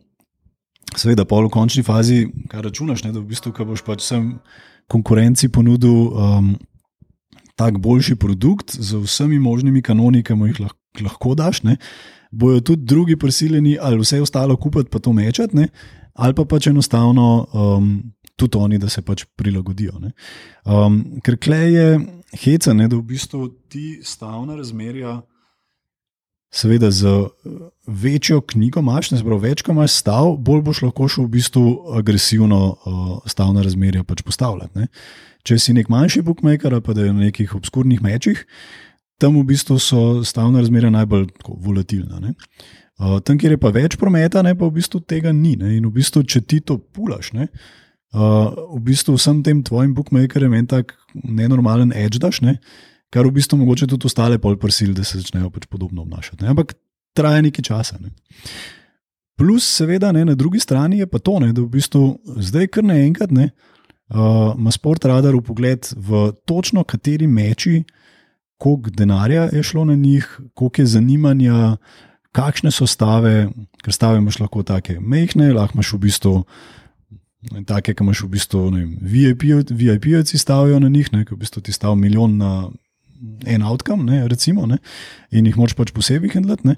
Seveda, pa v končni fazi, kar računaš, ne, da v bistvu, boš pač vsem konkurenci ponudil um, tak boljši produkt z vsemi možnimi kanoni, ki mu jih lahko, lahko daš, ne, bojo tudi drugi prisiljeni ali vse ostalo kupiti, pa to mečati, ne, ali pa pač enostavno um, tudi oni, da se pač prilagodijo. Um, ker klej je heca, ne, da v bistvu ti stavna razmerja. Seveda, z večjo knjigo imaš, ne pravi, več, ko imaš stav, bolj boš lahko šel v bistvu agresivno uh, stavna razmerja pač postavljati. Ne. Če si nek manjši bookmaker, pa da je na nekih obskurnih mečih, tam v bistvu so stavna razmerja najbolj tako, volatilna. Uh, tam, kjer je pa več prometa, ne, pa v bistvu tega ni. Ne. In v bistvu, če ti to pulaš, ne, uh, v bistvu vsem tem tvojim bookmakerjem en tak nenormalen edge daš, ne, kar v bistvu mogoče tudi ostale pol prisil, da se začnejo pač podobno obnašati. Ne. Ampak traja nekaj časa. Ne. Plus, seveda, ne, na drugi strani je pa to, ne, da v bistvu zdaj kar naenkrat ne uh, ima sport radar v pogled v točno kateri meči, koliko denarja je šlo na njih, koliko je zanimanja, kakšne so stave, ker stave imaš lahko take mehne, lahko imaš v bistvu. Take, ki imaš v bistvu VIP-ovci, stavijo na njih, ki v bistvu ti stavijo milijon na en outcome, ne, recimo, ne, in jih moč pač posebej handlati.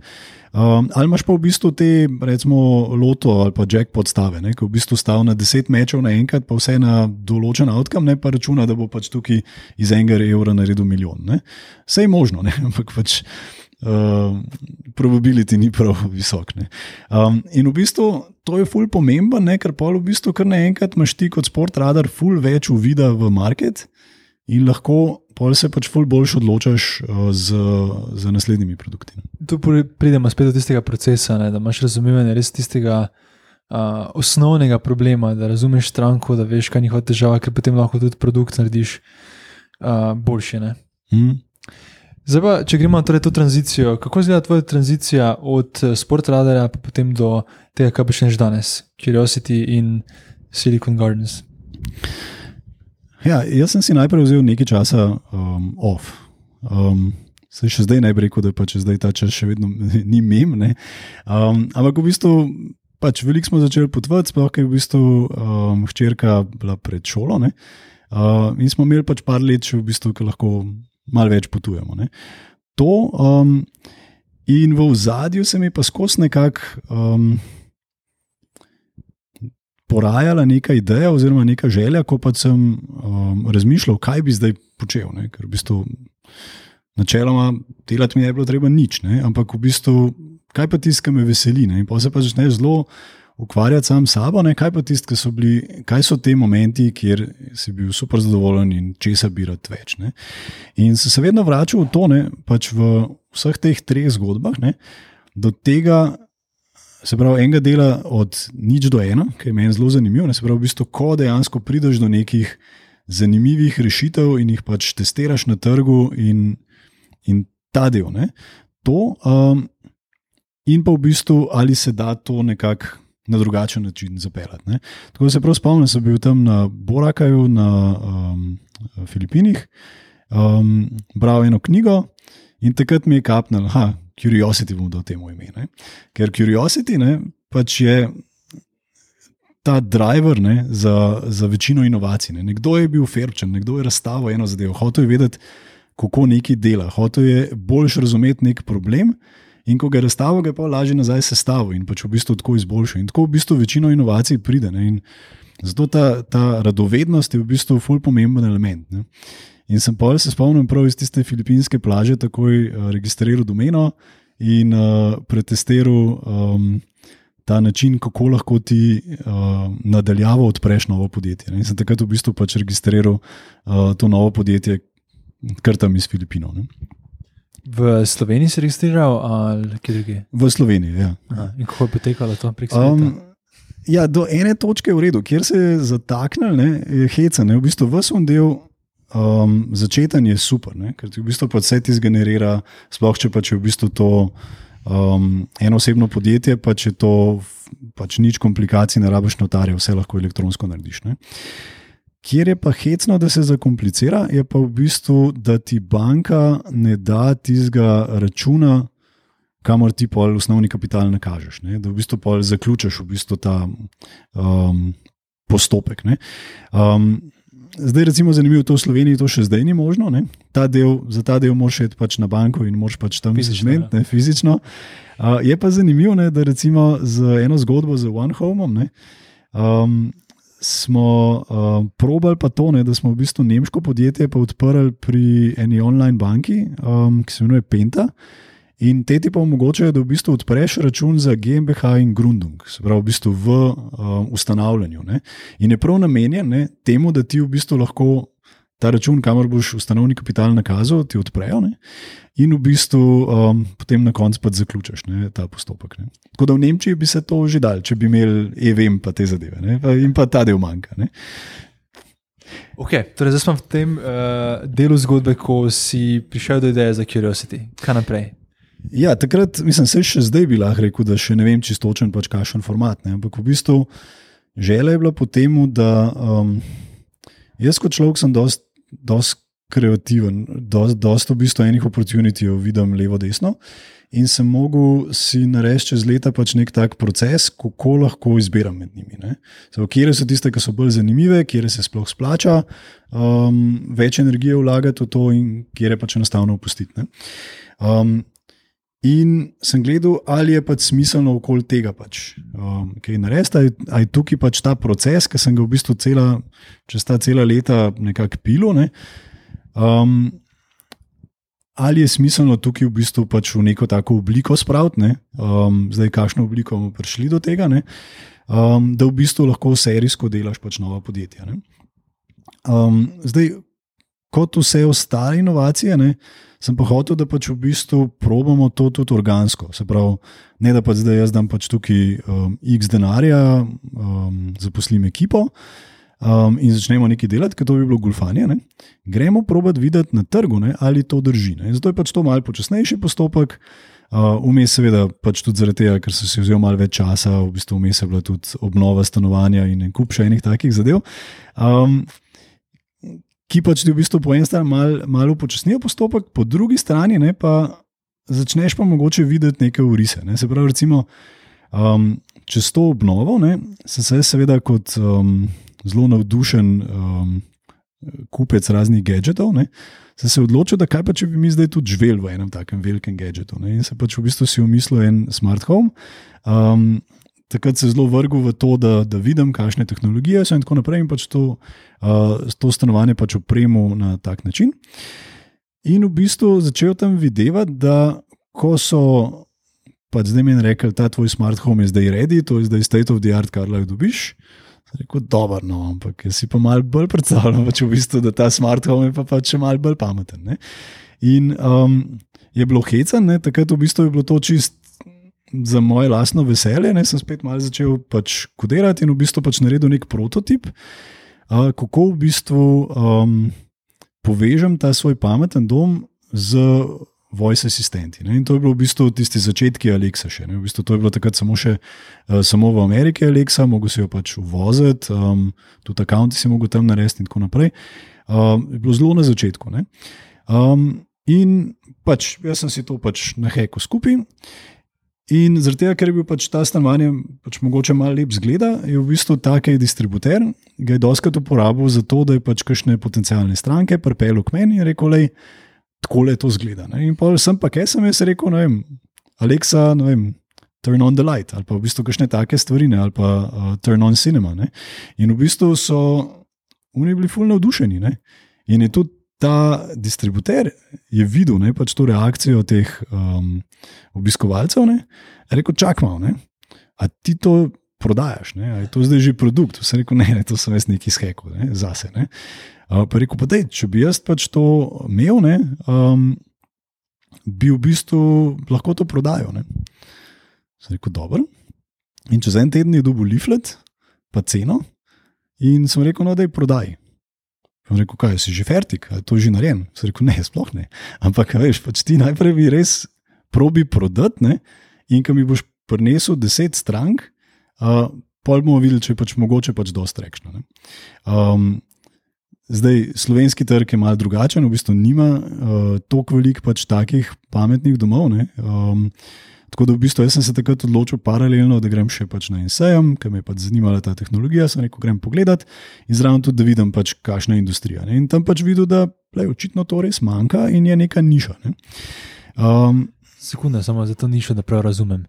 Um, ali imaš pa v bistvu te, recimo, loto ali pa jackpot stave, ne, ki v bistvu stavijo na deset mečev naenkrat, pa vse na določen outcome, ne pa računa, da bo pač tukaj iz enega evra naredil milijon. Ne. Vse je možno, ne, *laughs* ampak pač. Uh, probability ni prav *laughs* visok. Um, in v bistvu to je ful pomemben, ne? ker pa v bistvu kar naenkrat imaš ti kot sport radar ful več uvida v market in lahko pol se pač ful boljš odločaš uh, z, z naslednjimi produkti. Tu pridemo spet do tistega procesa, ne, da imaš razumevanje res tistega uh, osnovnega problema, da razumeš stranko, da veš, kaj je njihova težava, ker potem lahko tudi produkt narediš uh, boljši. Hmm. Zdaj, pa, če gremo torej to tranzicijo, kako izgleda tvoja tranzicija od sportradarja pa potem do tega, kar počneš danes, Curiosity in Silicon Gardens? Ja, jaz sem si najprej vzel nekaj časa um, off. Um, se še zdaj ne bi rekel, da pa če zdaj ta čas še vedno *laughs* ni mem. Um, ampak v bistvu pač veliko smo začeli potovati, sploh je v bistvu um, hčerka bila pred šolo. Uh, in smo imeli pač par let, v bistvu, ki lahko malo več potujemo. Ne? To, um, in v zadju se mi pa skozi nekako. Um, porajala neka ideja oziroma neka želja, ko pa sem um, razmišljal, kaj bi zdaj počel. Ne? Ker v bistvu načeloma delati mi bi bilo treba nič, ne? ampak v bistvu kaj pa tisto, kar me veseli. Ne? In pa se pa začneš zelo ukvarjati sam s sabo, ne? kaj pa tisto, so kaj so te momenti, kjer si bil super zadovoljen in česa bi rad več. Ne? In se vedno vračal v to, ne? pač v vseh teh treh zgodbah, ne? do tega se pravi, enega dela od nič do ena, ki je meni zelo zanimiv. Ne, se pravi, v bistvu, ko dejansko prideš do nekih zanimivih rešitev in jih pač testiraš na trgu, in, in ta del. Ne, to, um, in pa v bistvu, ali se da to nekako na drugačen način zapeljati. Ne. Tako da se prav spomnim, da sem bil tam na Borakaju, na um, Filipinih, um, bral eno knjigo in takrat mi je kapnil. Curiosity bomo dal temu ime. Ne? Ker Curiosity ne, pač je ta driver ne, za, za večino inovacij. Ne. Nekdo je bil ferčen, nekdo je razstavil eno zadevo, hotel je vedeti, kako nekaj dela, hotel je boljš razumeti nek problem. In ko ga je razstavil, ga je pa lažje nazaj sestavil in pač v bistvu tako izboljšal. In tako v bistvu večino inovacij pride. Zato ta, ta radovednost je v bistvu fulj pomemben element. Ne. In sem pa se spomnil prav iz tiste filipinske plaže, takoj uh, registriral domeno in uh, pretestiral um, ta način, kako lahko ti uh, nadaljavo odpreš novo podjetje. Ne. In sem takrat v bistvu pač registriral uh, to novo podjetje, kar tam iz Filipinov. Ne. V Sloveniji si registriral ali kje drugje? V Sloveniji, ja. Aha, in kako je potekalo to prek sveta? Um, ja, do ene točke je v redu, kjer se je zataknil, ne, je heca. Ne, v bistvu vse on del. Um, začeten je super, ne? ker ti v bistvu vse ti zgenerira, sploh če pa če je v bistvu to um, eno osebno podjetje, pa če to pač nič komplikacij, ne rabiš notarja, vse lahko elektronsko narediš. Ne? Kjer je pa hecno, da se zakomplicira, je pa v bistvu, da ti banka ne da tistega računa, kamor ti pol osnovni kapital nakažeš. Ne? Da v bistvu pol zaključiš v bistvu ta um, postopek. Um, zdaj, recimo, zanimivo, to v Sloveniji to še zdaj ni možno. Ta del, za ta del moraš iti pač na banko in moraš pač tam Fizično, zmeniti, ne, fizično. Uh, je pa zanimivo, ne, da recimo z eno zgodbo z One Homeom. Ne, um, Smo uh, probali pa to, ne, da smo v bistvu nemško podjetje odprli pri eni online banki, um, ki se imenuje Penta. In te ti pa omogočajo, da v bistvu odpreš račun za GmbH in Grundung, se pravi v, bistvu v uh, ustanavljanju. Ne. In je prav namenjen ne, temu, da ti v bistvu lahko ta račun, kamor boš ustanovni kapital nakazal, ti odprejo ne, in v bistvu um, potem na koncu pa zaključiš ne, ta postopek. Ne. Tako da v Nemčiji bi se to že dal, če bi imeli EVM pa te zadeve ne, pa in pa ta del manjka. Ne. Okay, torej zdaj smo v tem uh, delu zgodbe, ko si prišel do ideje za Curiosity. Kaj naprej? Ja, takrat, mislim, se še zdaj bi lahko rekel, da še ne vem čistočen, pač kakšen format. Ne? Ampak v bistvu želja je bila po tem, da um, jaz kot človek sem dost, dost kreativen, dost, dost v bistvu enih opportunitijev vidim levo, desno. In sem mogel si narediti čez leta pač nek tak proces, kako lahko izbiram med njimi. Kje so tiste, ki so bolj zanimive, kje se sploh splača um, več energije vlagati v to, in kje je pač enostavno opustiti. Um, In sem gledal, ali je pač smiselno okoli tega, pač, um, kaj narediti, ali je tukaj pač ta proces, ki sem ga v bistvu cela, čez ta cela leta nekako pilo. Ne, um, ali je smiselno tukaj v bistvu pač v neko tako obliko spraviti, ne, um, zdaj, kakšno obliko bomo prišli do tega, ne, um, da v bistvu lahko serijsko delaš pač nova podjetja. Um, zdaj, kot vse ostale inovacije. Ne, sem pa hotel, da pač v bistvu probamo to tudi organsko. Se pravi, ne da pač zdaj jaz dam pač tukaj um, x denarja, um, zaposlim ekipo um, in začnemo nekaj delati, ker to bi bilo gulfanje. Ne? Gremo probat videti na trgu, ne, ali to drži. Ne? Zato je pač to malce počasnejši postopek. Vmes, uh, seveda, pač tudi zaradi tega, ker sem si vzel malo več časa, v bistvu vmes je bila tudi obnova stanovanja in kup še enih takih zadev. Um, ki pač ti v bistvu po eni strani malo mal upočasnijo postopek, po drugi strani ne, pa začneš pa mogoče videti neke urise. Ne. Se pravi, recimo, um, čez to obnovo ne, sem se seveda kot um, zelo navdušen um, kupec raznih gadgetov. Ne, Sem se odločil, da kaj pa če bi mi zdaj tudi živeli v enem takem velikem gadgetu. Ne? In se pač v bistvu si umislil en smart home. Um, takrat se zelo vrgel v to, da, da vidim, kakšne tehnologije so in tako naprej, in pač to, uh, to stanovanje pač opremo na tak način. In v bistvu začel tam videti, da ko so. Pač zdaj je rekel, da ta tvoj smart home je zdaj ready, to je zdaj state of the art, kar lahko dobiš. Rekel, dobro, no, ampak jaz si pa mal bolj predstavljam, pač v bistvu, da ta smart home je pa pač še mal bolj pameten. Ne? In um, je bilo hecen, takrat v bistvu je bilo to čist za moje lastno veselje, ne, sem spet malo začel pač kodirati in v bistvu pač naredil nek prototip, uh, kako v bistvu um, povežem ta svoj pameten dom z voice assistenti. Ne. In to je bilo v bistvu tisti začetki Alexa. Še, v bistvu to je bilo takrat samo, še, uh, samo v Ameriki Alexa, mogo si jo pač uvoziti, um, tudi akonti si mogel tam narediti in tako naprej. Um, je bilo zelo na začetku. Um, in pač jaz sem si to pač na heku skupaj. In zaradi tega, ker je bil pač ta stanovanje pač mogoče malo lep zgled, je v bistvu taki distributer, ga je doskrat uporabil za to, da je pač kakšne potencijalne stranke pripeljal k meni in rekel, da tako le to zgleda. Ne? In pa sem pa, kaj sem jaz rekel, ne vem, Alexa, ne vem. Turn on the light, ali pa v bistvu kakšne take stvari, ne? ali pa uh, turn on cinema. Ne? In v bistvu so oni bili fulno navdušeni. In je tudi ta distributer je videl ne, pač to reakcijo teh um, obiskovalcev in rekel: čakaj malo, a ti to prodajaš, ne? je to zdaj že produkt. Sem rekel, ne, ne to sem jaz neki skeko, ne? zase. Ne? Uh, pa rekel, pa dej, če bi jaz pač to imel, ne, um, bi v bistvu lahko to prodajal. Ne? Sem rekel, dobro. In čez en teden je dobil leaflet, pa ceno, in sem rekel, no, da je prodaj. Sem rekel, kaj si že fertik, ali to že narejen. Sem rekel, ne, sploh ne. Ampak, veš, pač ti najprej mi res probi prodati, ne? in ko mi boš prinesel deset strank, uh, pol bomo videli, če je pač mogoče pač dosti rekšno. Um, zdaj, slovenski trg je mal drugačen, v bistvu nima uh, toliko velik pač takih pametnih domov. Um, Tako da v bistvu sem se takrat odločil paralelno, da grem še pač na NSEM, ker me je pač zanimala ta tehnologija. Sem rekel, grem pogledat in zraven tudi, da vidim, pač, kakšna je industrija. Ne? In tam pač videl, da je očitno to res manjka in je neka niša. Ne? Um, Sekunda, samo za to nišo, da prav razumem.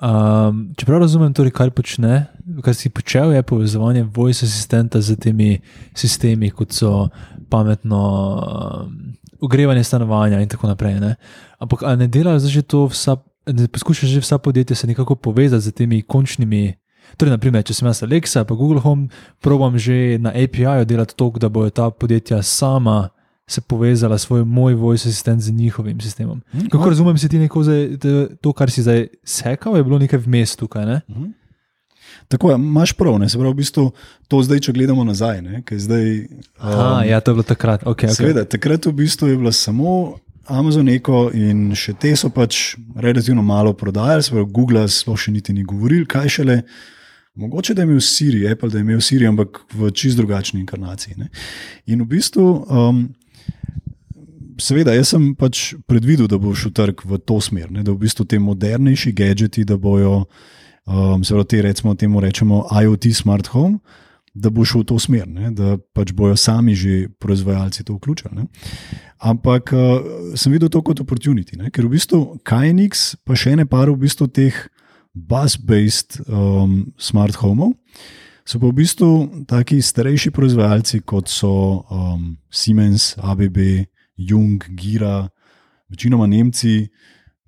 Um, če prav razumem, torej, kar počne, kar si počel, je povezovanje voice assistenta z temi sistemi, kot so pametno um, ogrevanje stanovanja in tako naprej. Ne? Ampak ali ne delajo zdaj to vsa da poskušaš že vsa podjetja se nekako povezati z temi končnimi. Torej, naprimer, če sem jaz Alexa, pa Google Home, probujem že na API-ju delati to, da bodo ta podjetja sama se povezala s svoj moj voice assistent z njihovim sistemom. Mm, Kako razumem, si ti neko zdaj, to, kar si zdaj sekal, je bilo nekaj vmes tukaj? Ne? Mm. Tako je, imaš prav, ne? se pravi, v bistvu to zdaj, če gledamo nazaj. Zdaj, Aha, um, ja, to je bilo takrat. Okay, okay. Seveda, takrat v bistvu je bilo samo Amazon Eco in še te so pač relativno malo prodajali, se pravi, Google sploh še niti ni govoril, kaj šele. Mogoče da je imel Siri, Apple, da je imel Siri, ampak v čist drugačni inkarnaciji. Ne? In v bistvu, um, seveda, jaz sem pač predvidel, da bo šel trg v to smer, ne? da v bistvu te modernejši gadgeti, da bojo, um, se pravi, te recimo temu rečemo IoT smart home da bo šel v to smer, ne? da pač bojo sami že proizvajalci to vključili. Ne? Ampak uh, sem videl to kot opportunity, ne? ker v bistvu Kajnix, pa še ne par v bistvu teh bus-based um, smart homeov. So pa v bistvu taki starejši proizvajalci, kot so um, Siemens, ABB, Jung, Gira, večinoma Nemci,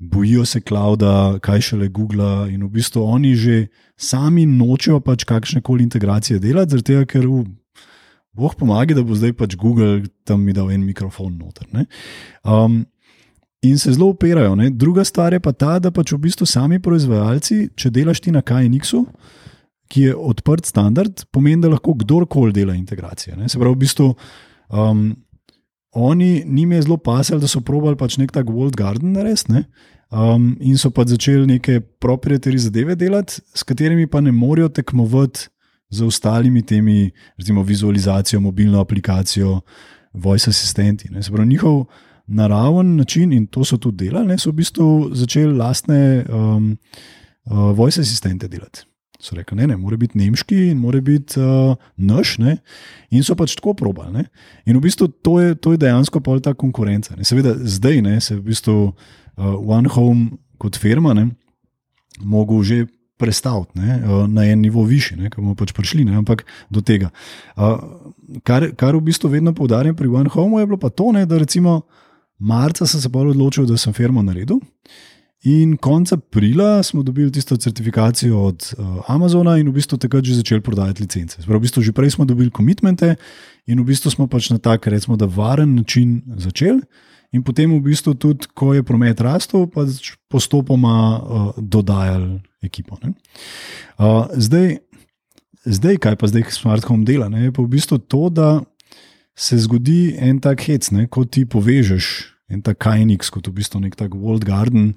bojijo se klauda, kaj šele Google. In v bistvu oni že sami nočejo pač kakšne koli integracije delati, zato ker v, boh pomaga, da bo zdaj pač Google tam mi dal en mikrofon noter. Um, in se zelo upirajo. Ne? Druga stvar je pa ta, da pač v bistvu sami proizvajalci, če delaš ti na KNX-u. Ki je odprt standard, pomeni, da lahko kdorkoli dela integracije. Ne? Se pravi, v bistvu um, oni, njim je zelo pasel, da so probali pač nek tak World Garden narediti. Um, in so pa začeli neke proprietary zadeve delati, s katerimi pa ne morejo tekmovati z ostalimi temi, recimo vizualizacijo, mobilno aplikacijo, voice assistenti. Ne. Se pravi, njihov naraven način, in to so tudi delali, ne, so v bistvu začeli lastne um, uh, voice assistente delati. So rekli, ne, ne, mora biti nemški in mora biti uh, naš. Ne? In so pač tako probali. Ne? In v bistvu to je, to je dejansko pol ta konkurenca. Ne? Seveda, zdaj ne, se v bistvu uh, One Home kot firma ne, mogo že prestaviti ne, uh, na en nivo više, ki bomo pač prišli, ne, ampak do tega. Uh, kar, kar v bistvu vedno poudarjam pri One Home, je bilo pa to, ne, da recimo marca sem se bolj odločil, da sem firmo naredil. In konec aprila smo dobili tisto certifikacijo od uh, Amazona in v bistvu takrat že začeli prodajati licence. Sprav, v bistvu že prej smo dobili komitmente in v bistvu smo pač na tak, recimo, da varen način začeli. In potem, v bistvu, tudi ko je promet rastel, pa postopoma uh, dodajali ekipo. Uh, zdaj, zdaj, kaj pa zdaj Smart Home dela, ne, je pa v bistvu to, da se zgodi en tak hec, ne, ko ti povežeš en tak Kajnix, kot v bistvu nek tak World Garden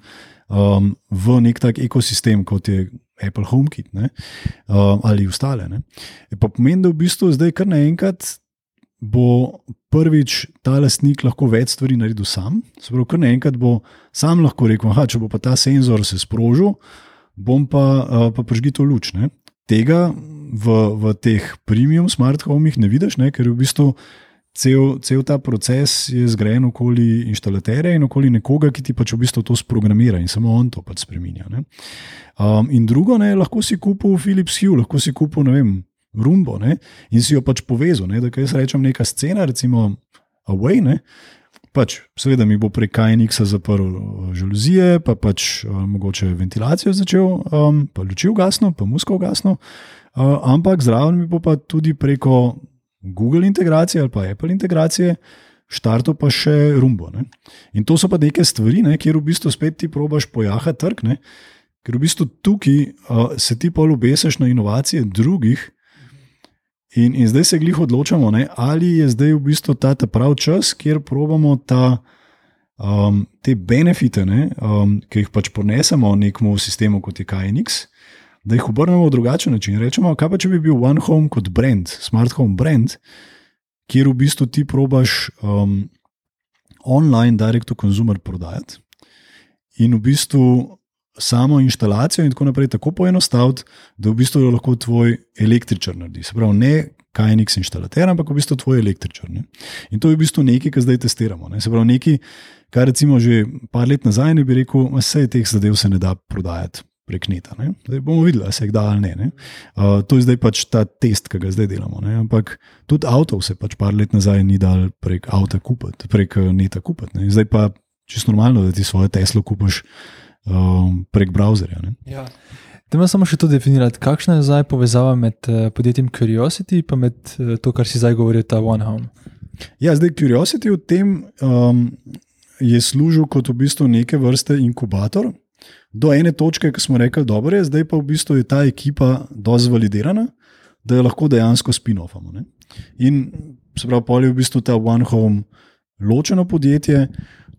um, v nek tak ekosistem, kot je Apple HomeKit ne, um, ali ostale. Ne. Je pa pomeni, da v bistvu zdaj kar naenkrat bo prvič ta lastnik lahko več stvari naredil sam. Sprav, kar naenkrat bo sam lahko rekel, da če bo pa ta senzor se sprožil, bom pa, uh, pa prižgito luč. Ne. Tega v, v teh premium smart homih ne vidiš, ne, ker je v bistvu cel, cel ta proces je zgrajen okoli inštalaterja in okoli nekoga, ki ti pač v bistvu to sprogramira in samo on to pač spremenja. Um, in drugo, ne, lahko si kupil Philips Hue, lahko si kupil, ne vem, Rumbo ne, in si jo pač povezal. Ne, da, kaj jaz rečem, neka scena, recimo Away, ne, pač, seveda mi bo prek KNX-a zaprl uh, žaluzije, pa pač uh, mogoče ventilacijo začel, um, pa luči ugasno, pa musko ugasno. Uh, ampak zraven mi bo pa tudi preko Google integracije ali pa Apple integracije. Štarto pa še rumbo. Ne? In to so pa neke stvari, ne, kjer v bistvu spet ti probaš pojahati trg, ne? ker v bistvu tukaj uh, se ti pa lubesiš na inovacije drugih, In, in zdaj se glih odločamo, ne, ali je zdaj v bistvu ta, ta pravi čas, kjer probamo ta, um, te benefite, ne, um, ki jih pač ponesemo nekemu sistemu kot je KNX, da jih obrnemo v drugačen način. Rečemo, kaj pa če bi bil One Home kot brand, Smart Home brand, kjer v bistvu ti probaš um, online, direct to consumer prodajati. In v bistvu samo instalacijo in tako naprej tako poenostaviti, da v bistvu lahko tvoj električar naredi. Se pravi, ne kaj nek instalater, ampak v bistvu tvoj električar. Ne? In to je v bistvu nekaj, kar zdaj testiramo. Ne? Se pravi, nekaj, kar recimo že par let nazaj ne bi rekel, vse teh zadev se ne da prodajati. Prek neta. Zdaj bomo videli, se jih da ali ne. ne. Uh, to je zdaj pač ta test, ki ga zdaj delamo. Ne. Ampak tudi avto se pač par let nazaj ni dal prek avta kupiti, prek neta kupiti. Zdaj pa čisto normalno, da ti svoje Teslo kupiš um, prek browserja. Ja. Tema samo še to definirati, kakšna je zdaj povezava med uh, podjetjem Curiosity in med uh, to, kar si zdaj govoril, ta OneHome. Ja, zdaj Curiosity v tem um, je služil kot v bistvu neke vrste inkubator. Do ene točke, ki smo rekli, da je zdaj pa v bistvu je ta ekipa dovolj validirana, da jo lahko dejansko spin-offamo. In se pravi, pol je v bistvu ta OneHome ločeno podjetje,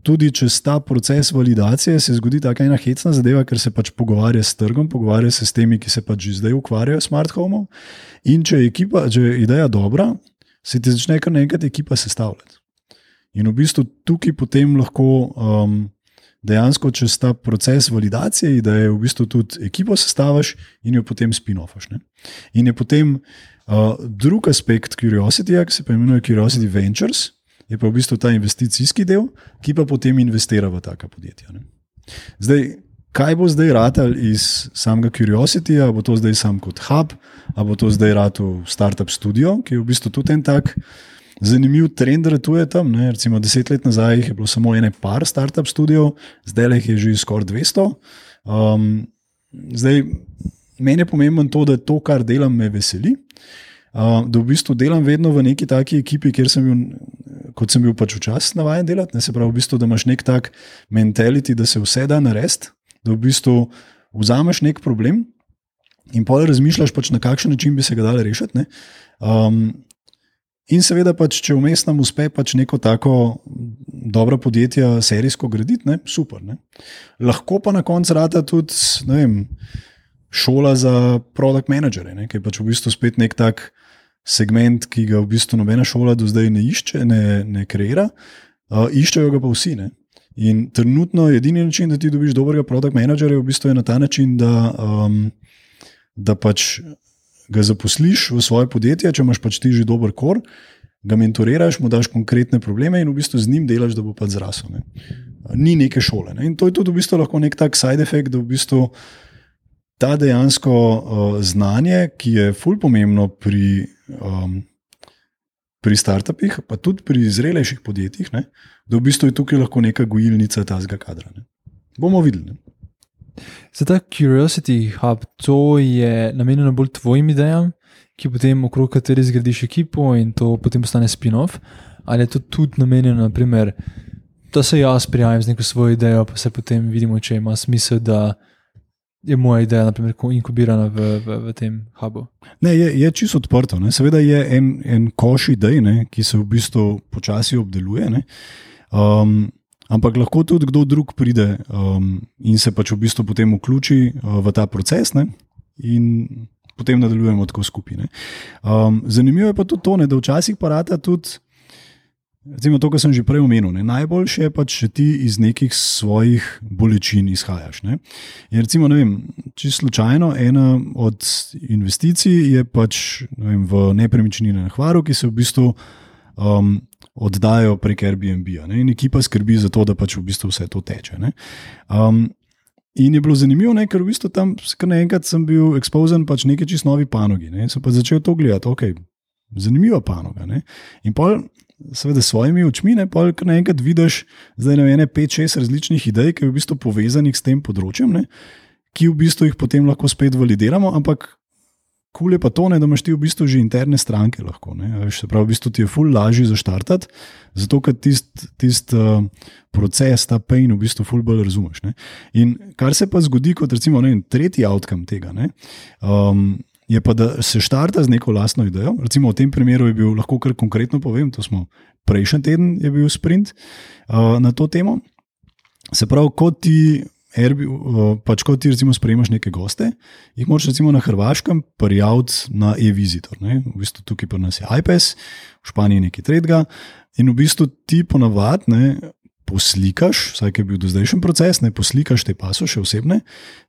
tudi čez ta proces validacije se zgodi tako ena hecna zadeva, ker se pač pogovarja s trgom, pogovarja se s temi, ki se pač že zdaj ukvarjajo s smart home. In če je, ekipa, če je ideja dobra, se ti začne kar nekaj ekipa sestavljati. In v bistvu tukaj potem lahko um, dejansko čez ta proces validacije, da je v bistvu tudi ekipo sestaviš in jo potem spin-offaš. In je potem uh, drug aspekt Curiosity, ki se imenuje Curiosity Ventures je pa v bistvu ta investicijski del, ki pa potem investira v taka podjetja. Ne. Zdaj, kaj bo zdaj ratal iz samega Curiosity, ali bo to zdaj sam kot hub, ali bo to zdaj ratal startup studio, ki je v bistvu tudi en tak. Zanimiv trend ratuje tam. Ne? Recimo, deset let nazaj je bilo samo ene par startup studijev, zdaj jih je že skoraj 200. Um, zdaj, meni je pomembno to, da to, kar delam, me veseli. Da v bistvu delam vedno v neki taki ekipi, kjer sem bil kot sem bil pač včasih navaden delati. Ne, se pravi, v bistvu, da imaš nek tak mentality, da se vse da narediti, da v bistvu vzameš nek problem in pa razmišljaš, pač na kakšen način bi se ga dal rešiti. Um, in seveda, pač, če vmes nam uspe pač neko tako dobro podjetje serijsko graditi, ne, super. Ne. Lahko pa na koncu rata tudi vem, šola za produkt menedžerje, ki je pač v bistvu spet nek tak segment, ki ga v bistvu nobena šola do zdaj ne išče, ne, ne kreira, uh, iščejo ga pa vsi. Ne? In trenutno je edini način, da ti dobiš dobrega produkt menedžerja, v bistvu je na ta način, da, um, da pač ga zaposliš v svoje podjetje, če imaš pač ti že dober kor, ga mentoriraš, mu daš konkretne probleme in v bistvu z njim delaš, da bo pač zrasel. Ne? Ni neke šole. Ne? In to je tudi v bistvu lahko nek tak side effect, da v bistvu ta dejansko uh, znanje, ki je fulj pomembno pri, um, pri startupih, pa tudi pri zrelejših podjetjih, ne, da v bistvu je tukaj lahko neka gojilnica tazga kadra. Ne. Bomo videli. Ne. Za ta Curiosity Hub, to je namenjeno bolj tvojim idejam, ki potem okrog katerih zgradiš ekipo in to potem postane spin-off, ali je to tudi namenjeno, naprimer, da se jaz prijavim z neko svojo idejo, pa se potem vidimo, če ima smisel, da je moja ideja, naprimer, inkubirana v, v, v tem hubu. Ne, je, je čisto odprto. Ne. Seveda je en, en koš idej, ne, ki se v bistvu počasi obdeluje. Um, ampak lahko tudi kdo drug pride um, in se pač v bistvu potem vključi uh, v ta proces. Ne, in potem nadaljujemo tako skupaj. Um, zanimivo je pa tudi to, ne, da včasih parata tudi. Recimo to, kar sem že prej omenil. Ne? Najboljše je pa, če ti iz nekih svojih bolečin izhajaš. Ne? In recimo, ne vem, če slučajno ena od investicij je pač ne vem, v nepremičnine na Hvaru, ki se v bistvu um, oddajo prek Airbnb. Ne? In ekipa skrbi za to, da pač v bistvu vse to teče. Um, in je bilo zanimivo, ne? ker v bistvu tam naenkrat sem bil ekspozen pač neki čist novi panogi. Ne? Sem pa začel to gledati, ok, zanimiva panoga. Ne? In pol seveda, svojimi očmi, ne pa kar naenkrat vidiš, da je ene 5-6 različnih idej, ki je v bistvu povezanih s tem področjem, ne, ki v bistvu jih potem lahko spet validiramo, ampak kul je pa to, ne, da imaš ti v bistvu že interne stranke. Lahko, Se pravi, v bistvu ti je ful lažje zaštartati, zato ker tisti tist, uh, proces, ta pain, v bistvu ful bolj razumeš. Ne. In kar se pa zgodi, kot recimo ne, tretji outcome tega. Ne, um, Je pa, da se štarta z neko lastno idejo. Recimo v tem primeru je bil, lahko kar konkretno povem, to smo prejšnji teden, je bil sprint uh, na to temo. Se pravi, kot ti Airbnb, pač ko ti recimo sprejmaš neke goste, jih moraš recimo na Hrvaškem prijaviti na e-visitor. V bistvu tukaj pa nas je iPS, v Španiji nekaj tretjega. In v bistvu ti ponavadi poslikaš, vsaj ki je bil do zdajšen proces, ne poslikaš te pasoše osebne,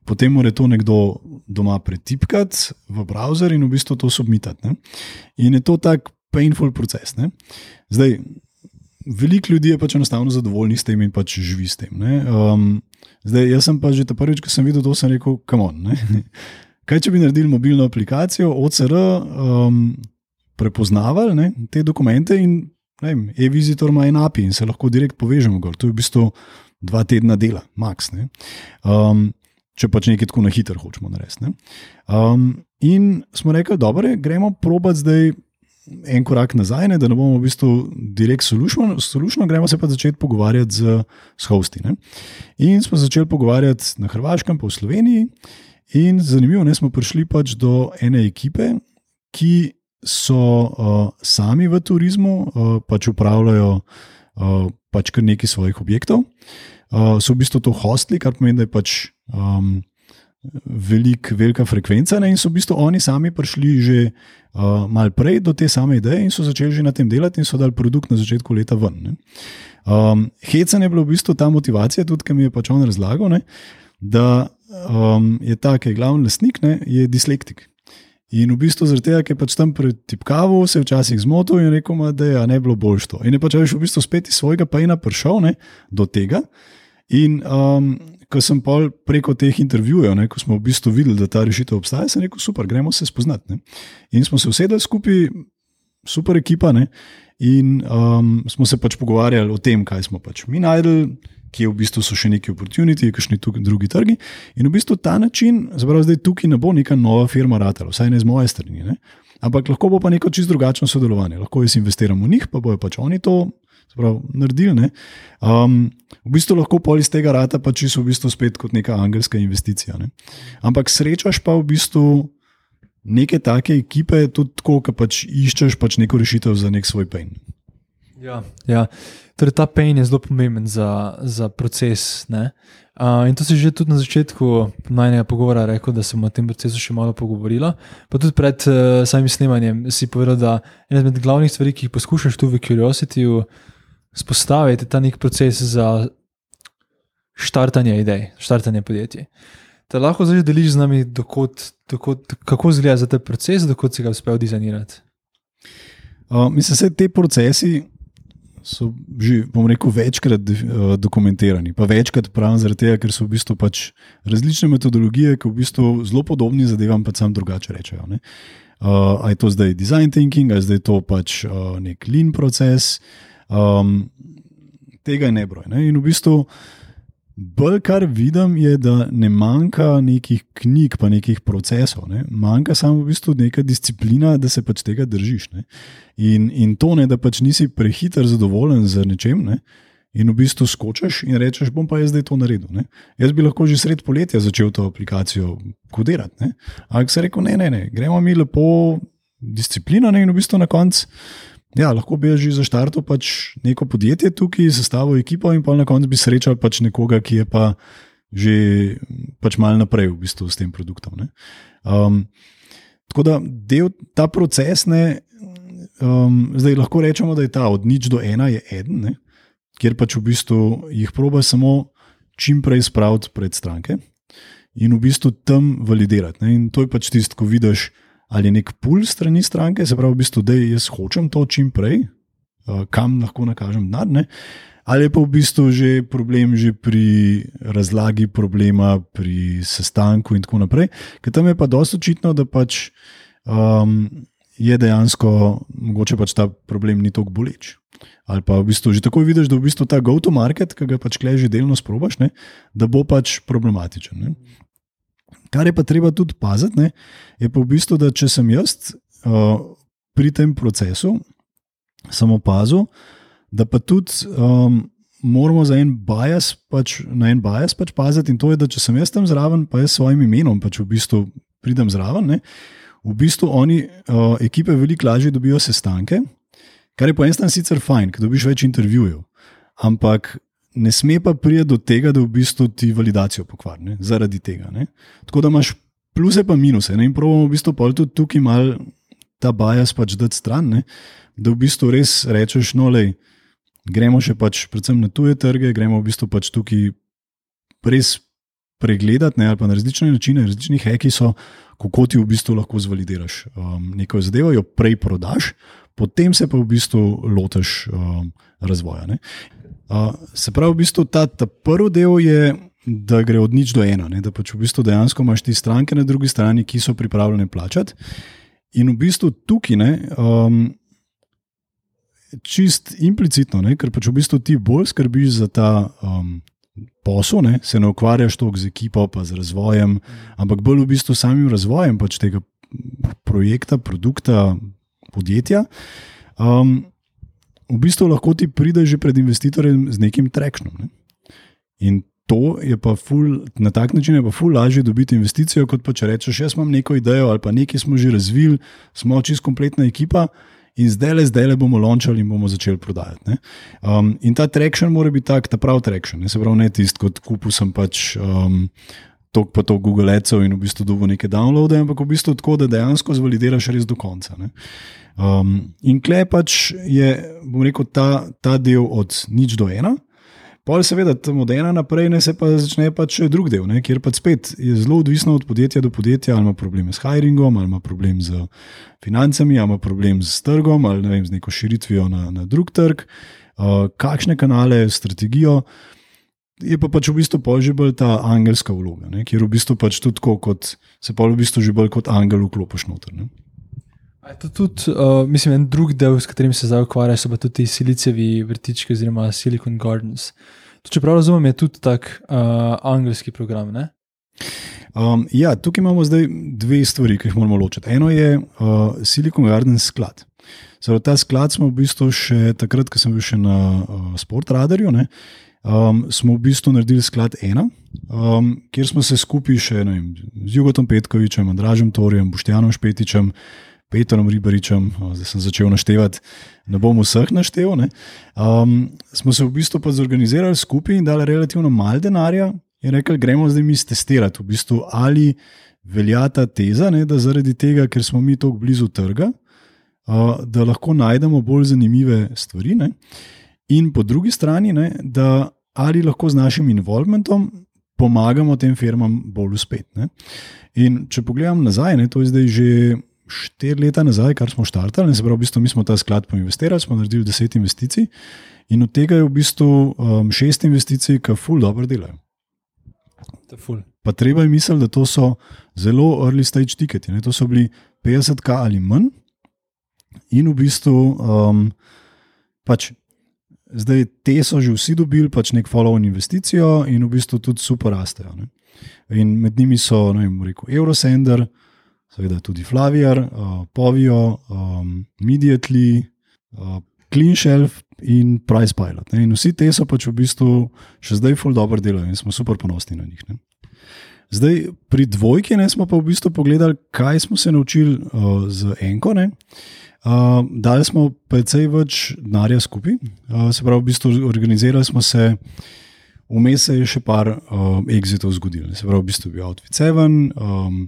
potem mora to nekdo doma pretipkati v browser in v bistvu to submitati. Ne? In je to tak painful proces. Ne? Zdaj, veliko ljudi je pač enostavno zadovoljnih s tem in pač živi s tem. Um, Zdaj, jaz sem pa že ta prvič, ko sem videl to, sem rekel, kam on. *laughs* Kaj če bi naredili mobilno aplikacijo, OCR, um, prepoznavali ne, te dokumente in e-visitor ima en API in se lahko direkt povežemo. Gor. To je v bistvu dva tedna dela, max. Um, če pač nekaj tako na hitro hočemo narediti. Um, in smo rekli, da gremo probat zdaj en korak nazaj, ne, da ne bomo v bistvu direkt solušno, gremo se pa začeti pogovarjati z, z hosti. Ne. In smo začeli pogovarjati na Hrvaškem, pa v Sloveniji. In zanimivo, da smo prišli pač do ene ekipe, ki so uh, sami v turizmu, uh, pač upravljajo uh, pač kar nekaj svojih objektov. Uh, so v bistvu to hostli, kar pomeni, da je pač. Um, velik, velika frekvenca ne? in so v bistvu oni sami prišli že uh, malo prej do te same ideje in so začeli že na tem delati in so dali produkt na začetku leta ven. Um, Hecen je bila v bistvu ta motivacija, tudi ki mi je pač on razlagal, ne? da um, je ta, ki je glavni lastnik, ne? je dislektik. In v bistvu zaradi tega, ker je pač tam pretipkaval, se je včasih zmotil in rekel, da je ne bilo boljš to. In je pač v bistvu spet iz svojega pajna prišel ne? do tega. In um, ko sem preko teh intervjujev, ko smo v bistvu videli, da ta rešitev obstaja, sem rekel: super, gremo se spoznati. Ne. In smo se usedeli skupaj, super ekipa, ne, in um, smo se pač pogovarjali o tem, kaj smo pač mi najdel. Ki v bistvu so še neki oportuniti, kakšni drugi trgi. In v bistvu ta način, zbraj zdaj tukaj ne bo neka nova firma, ratala, vsaj ne z moje strani. Ne? Ampak lahko bo pa neko čisto drugačno sodelovanje. Lahko jaz investiram v njih, pa bojo pač oni to prav, naredili. Um, v bistvu lahko pol iz tega rata pa čisto v bistvu spet kot neka angelska investicija. Ne? Ampak srečaš pa v bistvu neke take ekipe, tudi tako, da pač iščeš pač neko rešitev za nek svoj pen. Ja, ja. Torej, ta pen je zelo pomemben za, za proces. Uh, in to si že tudi na začetku najnega pogovora rekel, da sem o tem procesu še malo pogovorila. Pa tudi pred uh, samim snemanjem si povedal, da ena izmed glavnih stvari, ki jih poskušaš tu v Curiosity, uh, spostaviti ta nek proces za štartanje idej, štartanje podjetij. Te lahko zdaj deliš z nami, dokot, dokot, kako izgleda ta proces, dokot si ga uspel dizajnirati. Uh, mislim, da te procesi so že, bom rekel, večkrat uh, dokumentirani. Pa večkrat pravim, zaradi tega, ker so v bistvu pač različne metodologije, ki v bistvu zelo podobni zadevam, pa sam drugače rečejo. Uh, je to zdaj design thinking, ali je to pač uh, nek lean proces. Um, tega je nebroj. Ne? In v bistvu, bolj kar vidim, je, da ne manjka nekih knjig, pa nekih procesov. Ne? Manjka samo v bistvu neka disciplina, da se pač tega držiš. In, in to ne, da pač nisi prehiter zadovoljen z nečem. Ne? In v bistvu skočiš in rečeš, bom pa jaz zdaj to naredil. Ne? Jaz bi lahko že sred poletja začel to aplikacijo kodirati. Ampak se rekel, ne, ne, ne, gremo mi lepo, disciplina ne? in v bistvu na koncu Ja, lahko bi že zaštartil pač neko podjetje tukaj, sestavil ekipo in pa na koncu bi srečal pač nekoga, ki je pa že pač malo naprej v bistvu s tem produktom. Um, tako da del ta proces, ne, um, zdaj lahko rečemo, da je ta od nič do ena, je eden, ne, kjer pač v bistvu jih proba samo čim prej spraviti pred stranke in v bistvu tam validirati. Ne, in to je pač tisto, ko vidiš ali nek pull strani stranke, se pravi, v bistvu, da jaz hočem to čim prej, kam lahko nakažem denar. Ali je pa v bistvu že problem že pri razlagi problema, pri sestanku in tako naprej. Ker tam je pa dosto očitno, da pač um, je dejansko mogoče pač ta problem ni tako boleč. Ali pa v bistvu že takoj vidiš, da v bistvu ta go-to-market, ki ga pač klej že delno sprobaš, ne, da bo pač problematičen. Ne. Kar je pa treba tudi paziti, ne, je pa v bistvu, da če sem jaz uh, pri tem procesu, sem opazil, da pa tudi um, moramo za en bias, pač, na en bias pač paziti. In to je, da če sem jaz tam zraven, pa jaz s svojim imenom pač v bistvu pridem zraven, ne, v bistvu oni, uh, ekipe, veliko lažje dobijo sestanke. Kar je po eni strani sicer fajn, ker dobiš več intervjujev, ampak ne sme pa priti do tega, da v bistvu ti validacijo pokvari zaradi tega. Ne? Tako da imaš pluse in minuse. Ne? In pravimo v bistvu tudi tukaj mal ta bias pač dati stran, ne? da v bistvu res rečeš, no, lej, gremo še pač predvsem na tuje trge, gremo v bistvu pač tukaj res pregledati, ne? ali pa na različne načine, različni heki so, kako ti v bistvu lahko zvalidiraš um, neko zadevo, jo prej prodaš, potem se pa v bistvu lotiš um, razvoja. Uh, se pravi, v bistvu ta, ta prvi del je, da gre od nič do ena, ne? da pač v bistvu dejansko imaš ti stranke na drugi strani, ki so pripravljene plačati. In v bistvu tukaj, ne, um, čist implicitno, ne, ker pač v bistvu ti bolj skrbiš za ta um, posel, ne, se ne ukvarjaš toliko z ekipo, pa z razvojem, ampak bolj v bistvu samim razvojem pač tega projekta, produkta, podjetja. Um, v bistvu lahko ti pride že pred investitorjem z nekim trekšnom. Ne? In to je pa ful, na tak način je pa ful lažje dobiti investicijo, kot pa če rečeš, jaz imam neko idejo ali pa nekaj smo že razvili, smo čist kompletna ekipa. In zdaj le, zdaj le bomo lončali in bomo začeli prodajati. Um, in ta trekšen mora biti tak, ta pravi trekšen. Se pravi, ne tisti, kot kupu sem pač um, tok pa to Google Adsov in v bistvu dobo neke downloade, ampak v bistvu tako, da dejansko zvalidiraš res do konca. Um, in klej pač je, bom rekel, ta, ta del od nič do ena. Pa seveda, tam od ena naprej ne se pa začne pač drug del, ne, kjer pa spet je zelo odvisno od podjetja do podjetja, ali ima probleme s hiringom, ali ima problem z financami, ali ima problem s trgom, ali ne vem, z neko širitvijo na, na drug trg, uh, kakšne kanale, strategijo je pa pač v bistvu že bolj ta angelska vloga, ne? kjer v bistvu pač tudi tako, kot se pa v bistvu že bolj kot angel vklopiš noter. Ne? To tudi, uh, mislim, en drug del, s katerim se zdaj ukvarjajo, so pa tudi silicevi vrtički oziroma Silicon Gardens. To, če prav razumem, je tudi tak uh, angelski program. Um, ja, tukaj imamo zdaj dve stvari, ki jih moramo ločiti. Eno je uh, Silicon Gardens sklad. Zdaj, ta sklad smo v bistvu še takrat, ko sem bil še na uh, Sportradarju um, smo v bistvu naredili sklad ena, um, kjer smo se skupaj še vem, z Jugotom Petkovičem, Andražem Torjem, Boštjanom Špetičem, Petrom Ribaričem, zdaj sem začel naštevati, ne bom vseh naštel. Ne, um, smo se v bistvu pa zorganizirali skupaj in dali relativno malo denarja in rekli, gremo zdaj mi testirati, v bistvu, ali velja ta teza, ne, da zaradi tega, ker smo mi tako blizu trga. Uh, da lahko najdemo bolj zanimive stvari, ne? in po drugi strani, ne, da ali lahko z našim involvementom pomagamo tem firmam bolj uspeti. In če pogledam nazaj, ne, to je zdaj že štiri leta nazaj, kar smo štartali, se pravi, v bistvu mi smo ta sklad poinvestirali, smo naredili deset investicij in od tega je v bistvu um, šest investicij, ki ful dobro delajo. Pa treba je misliti, da to so zelo early stage tiketi, to so bili 50k ali manj. In v bistvu um, pač Zdaj, te so že vsi dobili pač nek follow-on investicijo in v bistvu tudi super rastejo. Ne? In med njimi so, ne vem, rekel Eurosender, seveda tudi Flavier, uh, Povio, um, Immediately, uh, Clean Shelf in Price Pilot. Ne? In vsi te so pač v bistvu še zdaj full dobro delajo in smo super ponosni na njih. Ne? Zdaj, pri dvojki ne, smo pa v bistvu pogledali, kaj smo se naučili uh, z Enko. Ne? Uh, dali smo precej več denarja skupaj, uh, se pravi, v bistvu organizirali smo se, vmes se je še par uh, exitov zgodil. Se pravi, v bistvu je bil Outfit 7, um,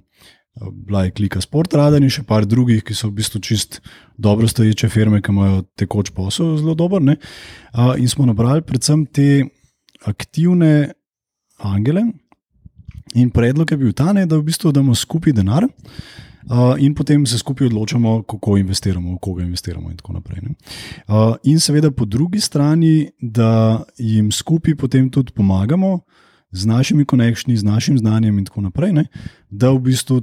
bila je klika Sport Radar in še par drugih, ki so v bistvu čist dobro stoječe firme, ki imajo tekoč posel zelo dober. Uh, in smo nabrali predvsem te aktivne angele. In predlog je bil ta, ne, da v bistvu damo skupaj denar. Uh, in potem se skupaj odločamo, kako investiramo, v koga investiramo, in tako naprej. Uh, in seveda, po drugi strani, da jim skupaj potem tudi pomagamo z našimi konekšnji, z našim znanjem, in tako naprej, ne? da v bistvu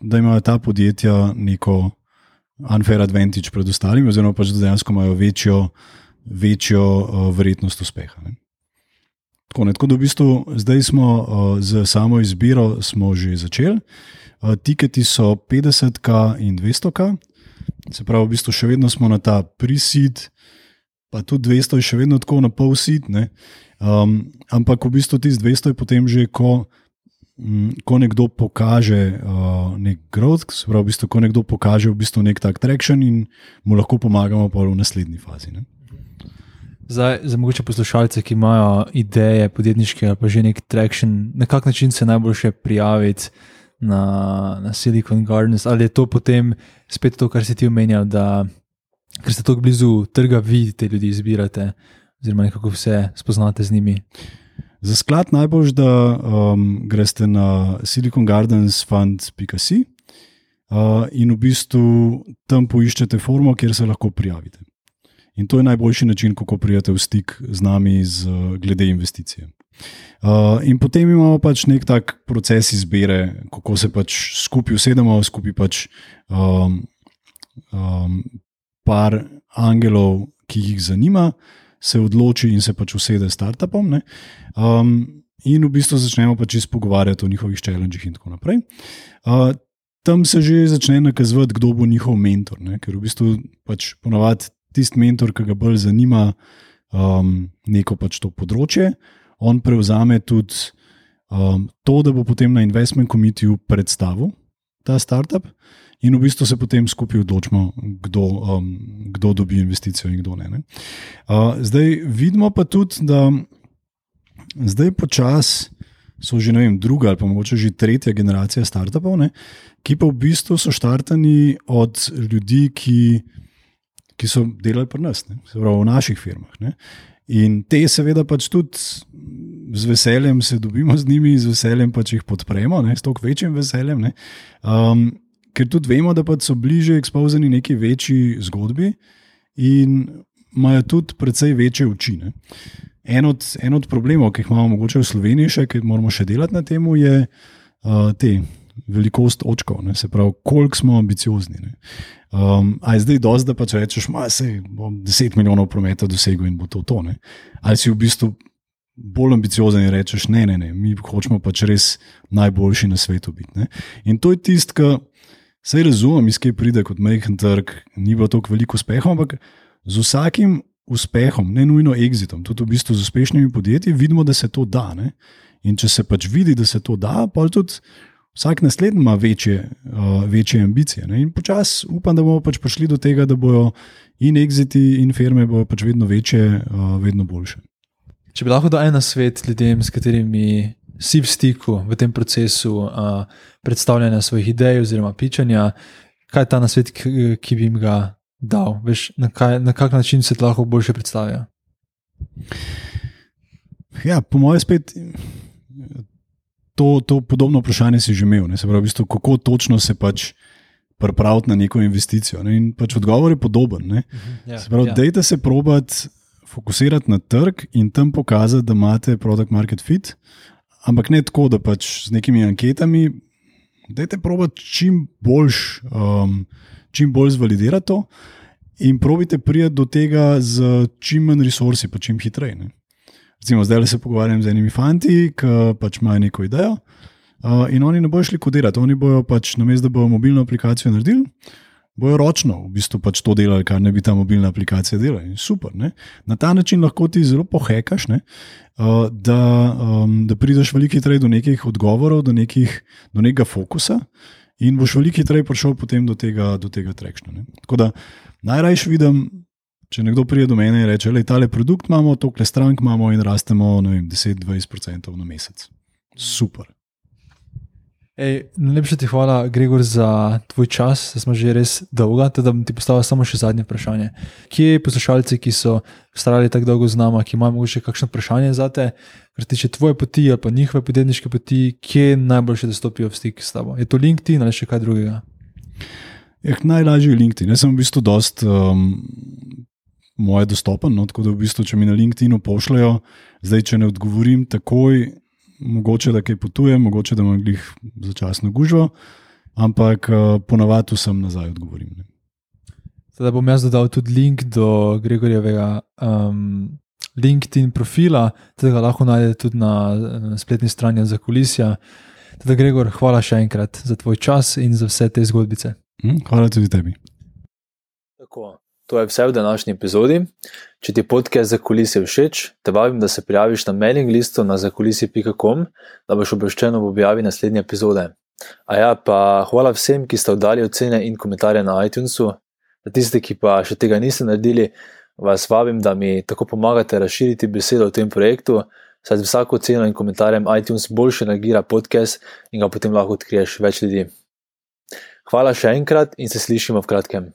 da imajo ta podjetja neko unfair advantage pred ostalimi, oziroma pač da dejansko imajo večjo, večjo uh, verjetnost uspeha. Ne. Tako, ne, tako da v bistvu zdaj smo uh, z samo izbiro že začeli. Uh, tiketi so 50k in 200k, se pravi, v bistvu še vedno smo na ta prisid, pa tudi 200 je še vedno tako na pol sit. Um, ampak v bistvu ti z 200 je potem že, ko, um, ko nekdo pokaže uh, nek growth, se pravi, v bistvu, ko nekdo pokaže v bistvu nek tak traction in mu lahko pomagamo pa v naslednji fazi. Ne. Zdaj, za mogoče poslušalce, ki imajo ideje podjetniške ali pa že nek traction, na kak način se najboljše prijaviti na, na Silicon Gardens, ali je to potem spet to, kar si ti omenjal, da ker ste tako blizu trga, vidite ljudi, izbirate, oziroma nekako vse spoznate z njimi. Za sklad najbolj, da um, greste na silicongardensfund.com uh, in v bistvu tam poiščete formo, kjer se lahko prijavite. In to je najboljši način, kako prijete v stik z nami, z, glede investicije. Uh, in potem imamo pač nek tak proces izbire, kako se pač skupaj usedemo, skupaj pač um, um, par angelov, ki jih zanima, se odloči in se pač usede s startupom. Um, in v bistvu začnemo pač izpogovarjati o njihovih challengih in tako naprej. Uh, tam se že začne nakazovati, kdo bo njihov mentor, ne? ker v bistvu pač ponavadi tisti mentor, ki ga bolj zanima um, neko pač to področje, on prevzame tudi um, to, da bo potem na investment komitiju predstavil ta startup. In v bistvu se potem skupaj odločimo, kdo, um, kdo dobi investicijo in kdo ne. ne. Uh, zdaj vidimo pa tudi, da zdaj počasi so že vem, druga ali pa mogoče že tretja generacija startupov, ne, ki pa v bistvu so štartani od ljudi, ki ki so delali pri nas, ne, pravi, v naših firmah. Ne. In te, seveda, pač tudi z veseljem se dobimo z njimi, z veseljem pač jih podpremo, ne, s toliko večjim veseljem. Um, ker tudi vemo, da pač so bliže ekspozeni neki večji zgodbi in imajo tudi precej večje oči. En od, en od problemov, ki jih imamo morda v Sloveniji, še, ki moramo še delati na tem, je uh, te velikost očkov, ne? se pravi, koliko smo ambiciozni. Um, a je zdaj dosti, da pač rečeš, da bom 10 milijonov prometa dosegel in bo to to. Ne? Ali si v bistvu bolj ambiciozen in rečeš, ne, ne, ne, mi hočemo pač res najboljši na svetu biti. Ne? In to je tisto, kar se razumem, iz kje pride kot majhen trg, ni bilo tako veliko uspehov, ampak z vsakim uspehom, ne nujno exitom, tudi v bistvu z uspešnimi podjetji, vidimo, da se to da. Ne? In če se pač vidi, da se to da, pa tudi vsak naslednji ima večje, uh, večje ambicije. Ne? In počasi upam, da bomo pač prišli do tega, da bodo in exiti, in firme bodo pač vedno večje, uh, vedno boljše. Če bi lahko dal en svet ljudem, s katerimi si v stiku v tem procesu uh, predstavljanja svojih idej oziroma pičanja, kaj je ta nasvet, ki, ki bi jim ga dal, Veš, na, kaj, na kak način se lahko boljše predstavlja? Ja, po mojem, spet to, to podobno vprašanje si že imel. Se pravi, v bistvu, kako točno se pač pripraviti na neko investicijo. Ne? In pač odgovor je podoben. Uh -huh, ja, se pravi, ja. dejte se probati fokusirati na trg in tam pokazati, da imate produkt market fit, ampak ne tako, da pač z nekimi anketami. Dajte probati čim bolj, um, čim bolj zvalidirati to in probite priti do tega z čim manj resursi, pa čim hitreje. Recimo, zdaj se pogovarjam z enimi fanti, ki pač imajo neko idejo. Uh, in oni ne bodo šli kodirati, oni bodo pač na mestu, da bodo mobilno aplikacijo naredili, bodo ročno v bistvu pač to delali, kar ne bi ta mobilna aplikacija delala. In super. Ne? Na ta način lahko ti zelo pohekaš, ne? uh, da, um, da prideš veliko hitreje do nekih odgovorov, do, nekih, do nekega fokusa in boš veliko hitreje prišel potem do tega, do tega trekšna. Tako da najrajš vidim. Če nekdo pride do mene in reče, da je tale produkt imamo, toliko strank imamo in rastemo 10-20% na mesec. Super. Najlepša ti hvala, Gregor, za tvoj čas. Smo že res dolga, da ti postavim samo še zadnje vprašanje. Kje poslušalci, ki so stali tako dolgo z nami, ki imajo še kakšno vprašanje za te, kar tiče tvoje poti ali pa njihove podjetniške poti, kje je najboljše, da stopijo v stik s tabo? Je to LinkedIn ali še kaj drugega? Eh, najlažje je LinkedIn. Jaz sem v bistvu dost. Um, moje dostopen. No, tako da, v bistvu, če mi na LinkedIn pošljajo, zdaj, če ne odgovorim takoj, mogoče da kaj potujem, mogoče da imam jih začasno gužvo, ampak uh, ponavadi sem nazaj odgovorim. Ne. Teda bom jaz dodal tudi link do Gregorjevega um, LinkedIn profila, da ga lahko najdete tudi na, na spletni strani za kulisija. Teda, Gregor, hvala še enkrat za tvoj čas in za vse te zgodbice. Hm, hvala tudi tebi. Tako, to je vse v današnji epizodi. Če ti podcast za kulise všeč, te vabim, da se prijaviš na mailing listu na zakulisi.com, da boš obveščen ob objavi naslednje epizode. A ja, pa hvala vsem, ki ste oddali ocene in komentarje na iTunesu. Za tiste, ki pa še tega niste naredili, vas vabim, da mi tako pomagate razširiti besedo o tem projektu, saj z vsako ceno in komentarjem iTunes boljše nagira podcast in ga potem lahko odkriješ več ljudi. Hvala še enkrat in se slišimo v kratkem.